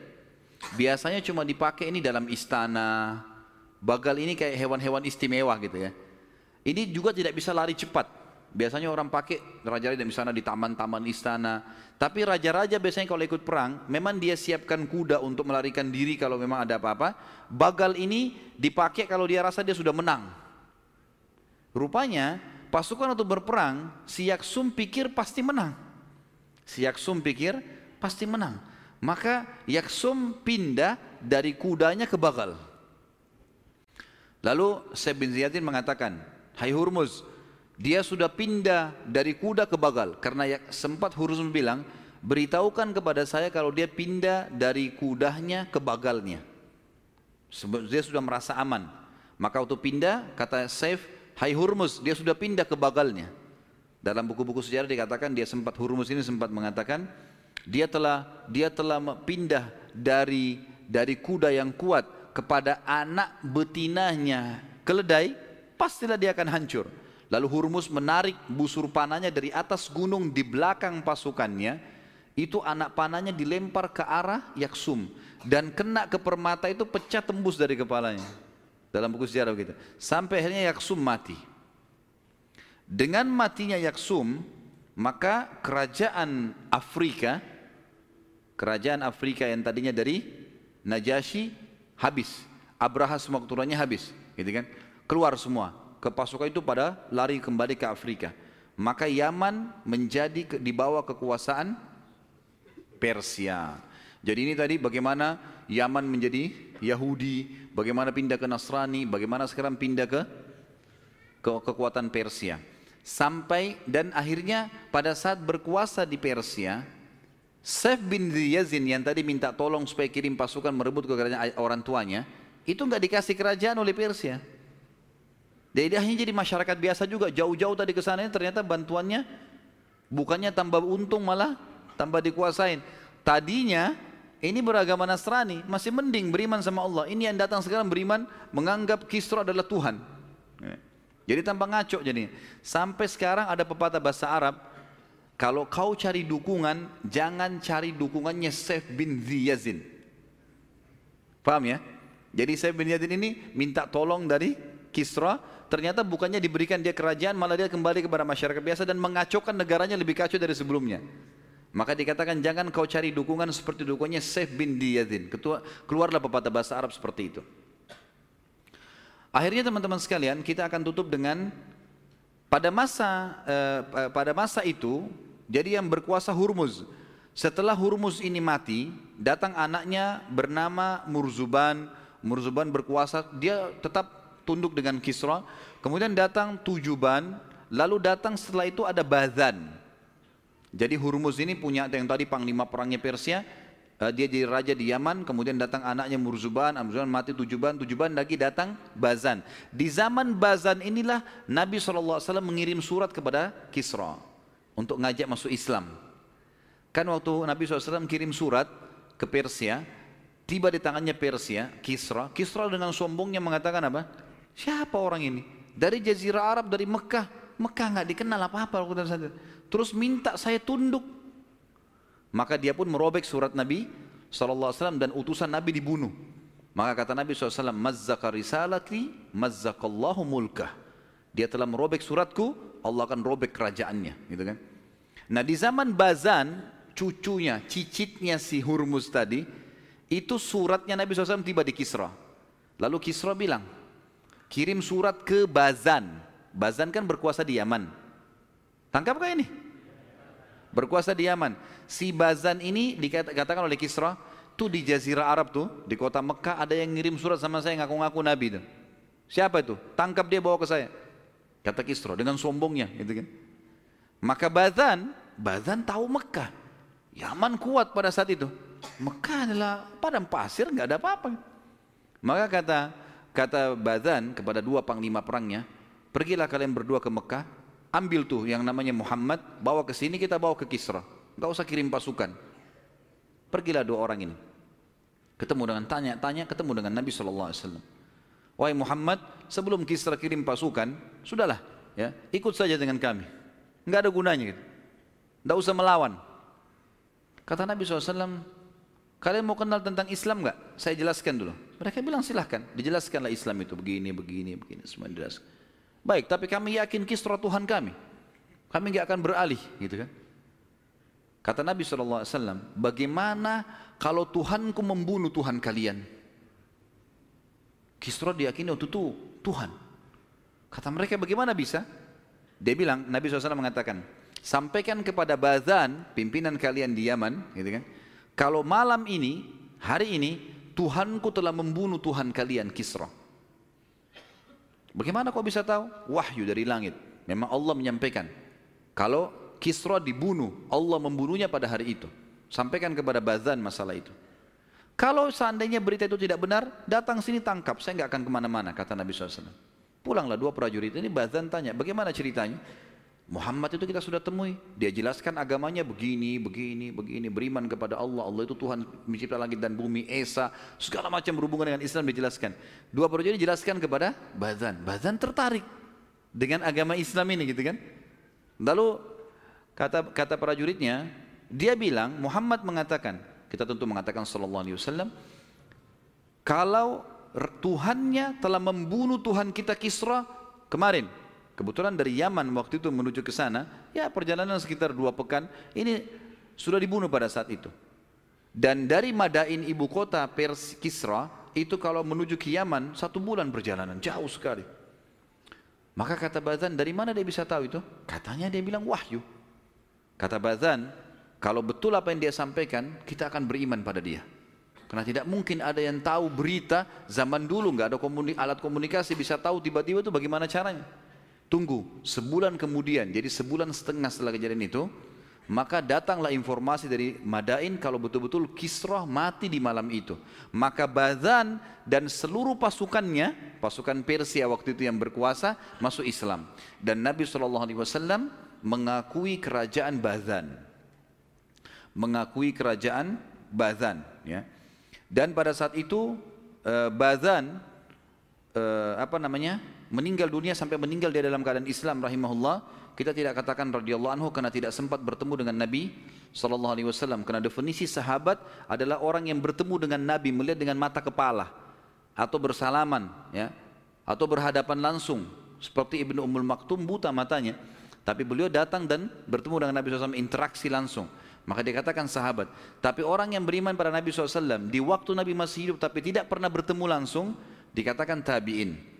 Biasanya cuma dipakai ini dalam istana. Bagal ini kayak hewan-hewan istimewa gitu ya. Ini juga tidak bisa lari cepat. Biasanya orang pakai raja-raja di di taman-taman istana. Tapi raja-raja biasanya kalau ikut perang, memang dia siapkan kuda untuk melarikan diri kalau memang ada apa-apa. Bagal ini dipakai kalau dia rasa dia sudah menang. Rupanya pasukan untuk berperang, si Yaksum pikir pasti menang. Si Yaksum pikir pasti menang. Maka Yaksum pindah dari kudanya ke Bagal. Lalu Syekh bin Ziyadin mengatakan, Hai Hurmuz, Dia sudah pindah dari kuda ke bagal karena ya, sempat Hurmuz bilang, beritahukan kepada saya kalau dia pindah dari kudanya ke bagalnya. Dia sudah merasa aman. Maka waktu pindah, kata Saif, Hai Hurmus, dia sudah pindah ke bagalnya. Dalam buku-buku sejarah dikatakan dia sempat Hurmus ini sempat mengatakan dia telah dia telah pindah dari dari kuda yang kuat kepada anak betinanya keledai, pastilah dia akan hancur. Lalu Hurmus menarik busur panahnya dari atas gunung di belakang pasukannya. Itu anak panahnya dilempar ke arah Yaksum dan kena ke permata itu pecah tembus dari kepalanya. Dalam buku sejarah begitu. Sampai akhirnya Yaksum mati. Dengan matinya Yaksum, maka kerajaan Afrika, kerajaan Afrika yang tadinya dari Najasyi habis. Abraha semua keturunannya habis, gitu kan? Keluar semua. Ke pasukan itu pada lari kembali ke Afrika. Maka Yaman menjadi di bawah kekuasaan Persia. Jadi ini tadi bagaimana Yaman menjadi Yahudi, bagaimana pindah ke Nasrani, bagaimana sekarang pindah ke, ke kekuatan Persia. Sampai dan akhirnya pada saat berkuasa di Persia, Saif bin Yazin yang tadi minta tolong supaya kirim pasukan merebut ke kerajaan orang tuanya, itu nggak dikasih kerajaan oleh Persia. Dia hanya jadi masyarakat biasa juga, jauh-jauh tadi ke sana ternyata bantuannya bukannya tambah untung malah tambah dikuasain. Tadinya ini beragama Nasrani, masih mending beriman sama Allah. Ini yang datang sekarang beriman menganggap Kisra adalah Tuhan. Jadi tanpa ngaco jadi. Sampai sekarang ada pepatah bahasa Arab, kalau kau cari dukungan, jangan cari dukungannya Saif bin Ziyazin. Paham ya? Jadi Saif bin Ziyazin ini minta tolong dari Kisra, ternyata bukannya diberikan dia kerajaan, malah dia kembali kepada masyarakat biasa dan mengacaukan negaranya lebih kacau dari sebelumnya. Maka dikatakan jangan kau cari dukungan seperti dukungannya Saif bin Diyadin. Ketua, keluarlah pepatah bahasa Arab seperti itu. Akhirnya teman-teman sekalian kita akan tutup dengan pada masa eh, pada masa itu jadi yang berkuasa Hurmuz. Setelah Hurmuz ini mati, datang anaknya bernama Murzuban. Murzuban berkuasa, dia tetap tunduk dengan Kisra. Kemudian datang Tujuban, lalu datang setelah itu ada Bazan. Jadi Hurmuz ini punya yang tadi panglima perangnya Persia, dia jadi raja di Yaman, kemudian datang anaknya Murzuban, Murzuban mati Tujuban, Tujuban lagi datang Bazan. Di zaman Bazan inilah Nabi SAW mengirim surat kepada Kisra untuk ngajak masuk Islam. Kan waktu Nabi SAW kirim surat ke Persia, tiba di tangannya Persia, Kisra. Kisra dengan sombongnya mengatakan apa? Siapa orang ini? Dari Jazirah Arab, dari Mekah. Mekah nggak dikenal apa-apa. Terus minta saya tunduk. Maka dia pun merobek surat Nabi SAW dan utusan Nabi dibunuh. Maka kata Nabi SAW, Mazzaka risalati, mazzakallahu mulkah. Dia telah merobek suratku, Allah akan robek kerajaannya. Gitu kan? Nah di zaman Bazan, cucunya, cicitnya si Hurmuz tadi, itu suratnya Nabi SAW tiba di Kisra. Lalu Kisra bilang, kirim surat ke Bazan. Bazan kan berkuasa di Yaman. Tangkapkah ini? Berkuasa di Yaman. Si Bazan ini dikatakan oleh Kisra, tuh di Jazirah Arab tuh, di kota Mekah ada yang ngirim surat sama saya ngaku-ngaku Nabi itu. Siapa itu? Tangkap dia bawa ke saya. Kata Kisra dengan sombongnya, gitu kan. Maka Bazan, Bazan tahu Mekah. Yaman kuat pada saat itu. Mekah adalah padang pasir, nggak ada apa-apa. Maka kata kata Bazan kepada dua panglima perangnya, pergilah kalian berdua ke Mekah, ambil tuh yang namanya Muhammad, bawa ke sini kita bawa ke Kisra. Enggak usah kirim pasukan. Pergilah dua orang ini. Ketemu dengan tanya-tanya, ketemu dengan Nabi SAW. Wahai Muhammad, sebelum Kisra kirim pasukan, sudahlah, ya ikut saja dengan kami. Enggak ada gunanya gitu. Enggak usah melawan. Kata Nabi SAW, kalian mau kenal tentang Islam enggak? Saya jelaskan dulu. Mereka bilang silahkan, dijelaskanlah Islam itu begini, begini, begini, semua dijelaskan. Baik, tapi kami yakin Kisra Tuhan kami. Kami nggak akan beralih, gitu kan? Kata Nabi SAW, bagaimana kalau Tuhanku membunuh Tuhan kalian? Kisra diyakini waktu itu Tuhan. Kata mereka bagaimana bisa? Dia bilang, Nabi SAW mengatakan, sampaikan kepada Bazan, pimpinan kalian di Yaman, gitu kan? Kalau malam ini, hari ini, Tuhanku telah membunuh Tuhan kalian Kisra. Bagaimana kau bisa tahu? Wahyu dari langit. Memang Allah menyampaikan. Kalau Kisra dibunuh, Allah membunuhnya pada hari itu. Sampaikan kepada Bazan masalah itu. Kalau seandainya berita itu tidak benar, datang sini tangkap, saya nggak akan ke mana-mana, kata Nabi SAW. Pulanglah dua prajurit ini, Bazan tanya, bagaimana ceritanya? Muhammad itu kita sudah temui, dia jelaskan agamanya begini, begini, begini, beriman kepada Allah, Allah itu Tuhan mencipta langit dan bumi, Esa, segala macam berhubungan dengan Islam dijelaskan. Dua prajurit jelaskan kepada Bazan, Bazan tertarik dengan agama Islam ini gitu kan. Lalu kata kata prajuritnya, dia bilang Muhammad mengatakan, kita tentu mengatakan sallallahu alaihi wasallam kalau Tuhannya telah membunuh Tuhan kita Kisra kemarin. Kebetulan dari Yaman waktu itu menuju ke sana, ya perjalanan sekitar dua pekan, ini sudah dibunuh pada saat itu. Dan dari Madain ibu kota Pers Kisra, itu kalau menuju ke Yaman, satu bulan perjalanan, jauh sekali. Maka kata Bazan, dari mana dia bisa tahu itu? Katanya dia bilang wahyu. Kata Bazan, kalau betul apa yang dia sampaikan, kita akan beriman pada dia. Karena tidak mungkin ada yang tahu berita zaman dulu nggak ada komunik, alat komunikasi bisa tahu tiba-tiba itu bagaimana caranya. Tunggu sebulan kemudian, jadi sebulan setengah setelah kejadian itu, maka datanglah informasi dari Madain kalau betul-betul Kisrah mati di malam itu. Maka Bazan dan seluruh pasukannya, pasukan Persia waktu itu yang berkuasa masuk Islam. Dan Nabi SAW mengakui kerajaan Bazan mengakui kerajaan Bazan ya. Dan pada saat itu uh, Bazan uh, apa namanya? Meninggal dunia sampai meninggal dia dalam keadaan Islam rahimahullah. Kita tidak katakan radhiyallahu anhu karena tidak sempat bertemu dengan Nabi sallallahu alaihi wasallam karena definisi sahabat adalah orang yang bertemu dengan Nabi melihat dengan mata kepala atau bersalaman ya atau berhadapan langsung seperti Ibnu Ummul Maktum buta matanya tapi beliau datang dan bertemu dengan Nabi SAW interaksi langsung maka dikatakan sahabat. Tapi orang yang beriman pada Nabi SAW di waktu Nabi masih hidup tapi tidak pernah bertemu langsung dikatakan tabi'in.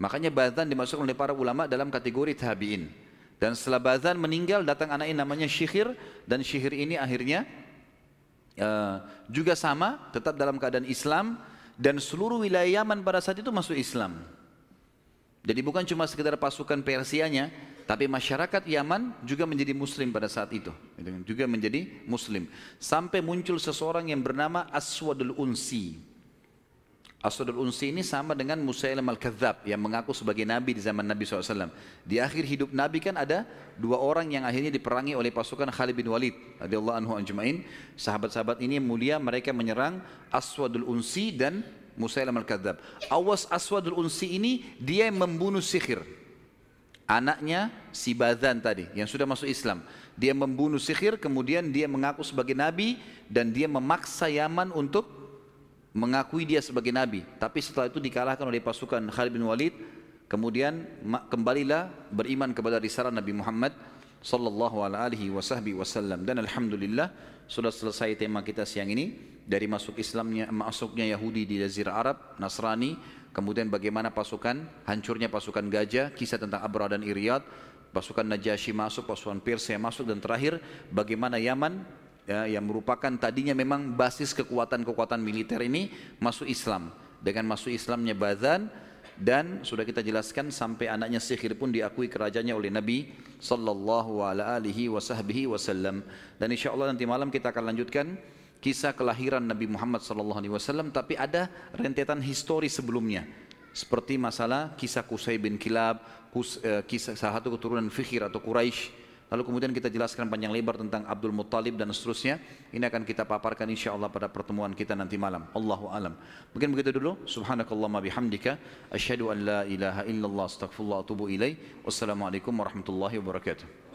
Makanya Bazan dimasukkan oleh para ulama dalam kategori tabi'in. Dan setelah Bazan meninggal datang anak ini namanya Syikhir dan Syikhir ini akhirnya uh, juga sama tetap dalam keadaan Islam dan seluruh wilayah Yaman pada saat itu masuk Islam. Jadi bukan cuma sekedar pasukan Persianya, tapi masyarakat Yaman juga menjadi muslim pada saat itu. Juga menjadi muslim. Sampai muncul seseorang yang bernama Aswadul Unsi. Aswadul Unsi ini sama dengan Musailam Al-Kadzab yang mengaku sebagai Nabi di zaman Nabi SAW. Di akhir hidup Nabi kan ada dua orang yang akhirnya diperangi oleh pasukan Khalid bin Walid. radhiyallahu anhu anjmain. Sahabat-sahabat ini mulia mereka menyerang Aswadul Unsi dan Musailam Al-Kadzab. Awas Aswadul Unsi ini dia yang membunuh sihir anaknya si Bazan tadi yang sudah masuk Islam. Dia membunuh sihir kemudian dia mengaku sebagai nabi dan dia memaksa Yaman untuk mengakui dia sebagai nabi. Tapi setelah itu dikalahkan oleh pasukan Khalid bin Walid. Kemudian kembalilah beriman kepada risalah Nabi Muhammad sallallahu alaihi wasallam dan alhamdulillah sudah selesai tema kita siang ini dari masuk Islamnya masuknya Yahudi di Jazirah Arab, Nasrani, kemudian bagaimana pasukan, hancurnya pasukan gajah, kisah tentang Abra dan Iriad, pasukan Najasyi masuk, pasukan Persia masuk, dan terakhir bagaimana Yaman ya, yang merupakan tadinya memang basis kekuatan-kekuatan militer ini masuk Islam. Dengan masuk Islamnya Bazan dan sudah kita jelaskan sampai anaknya Sihir pun diakui kerajaannya oleh Nabi sallallahu alaihi wasallam. Dan insya Allah nanti malam kita akan lanjutkan kisah kelahiran Nabi Muhammad SAW, tapi ada rentetan histori sebelumnya. Seperti masalah kisah Qusay bin Kilab, eh, kisah salah satu keturunan Fikhir atau Quraisy. Lalu kemudian kita jelaskan panjang lebar tentang Abdul Muttalib dan seterusnya. Ini akan kita paparkan insya Allah pada pertemuan kita nanti malam. Allahu alam. Mungkin begitu dulu. Subhanakallahumma bihamdika. Asyhadu an la ilaha illallah astagfirullah atubu ilaih. Wassalamualaikum warahmatullahi wabarakatuh.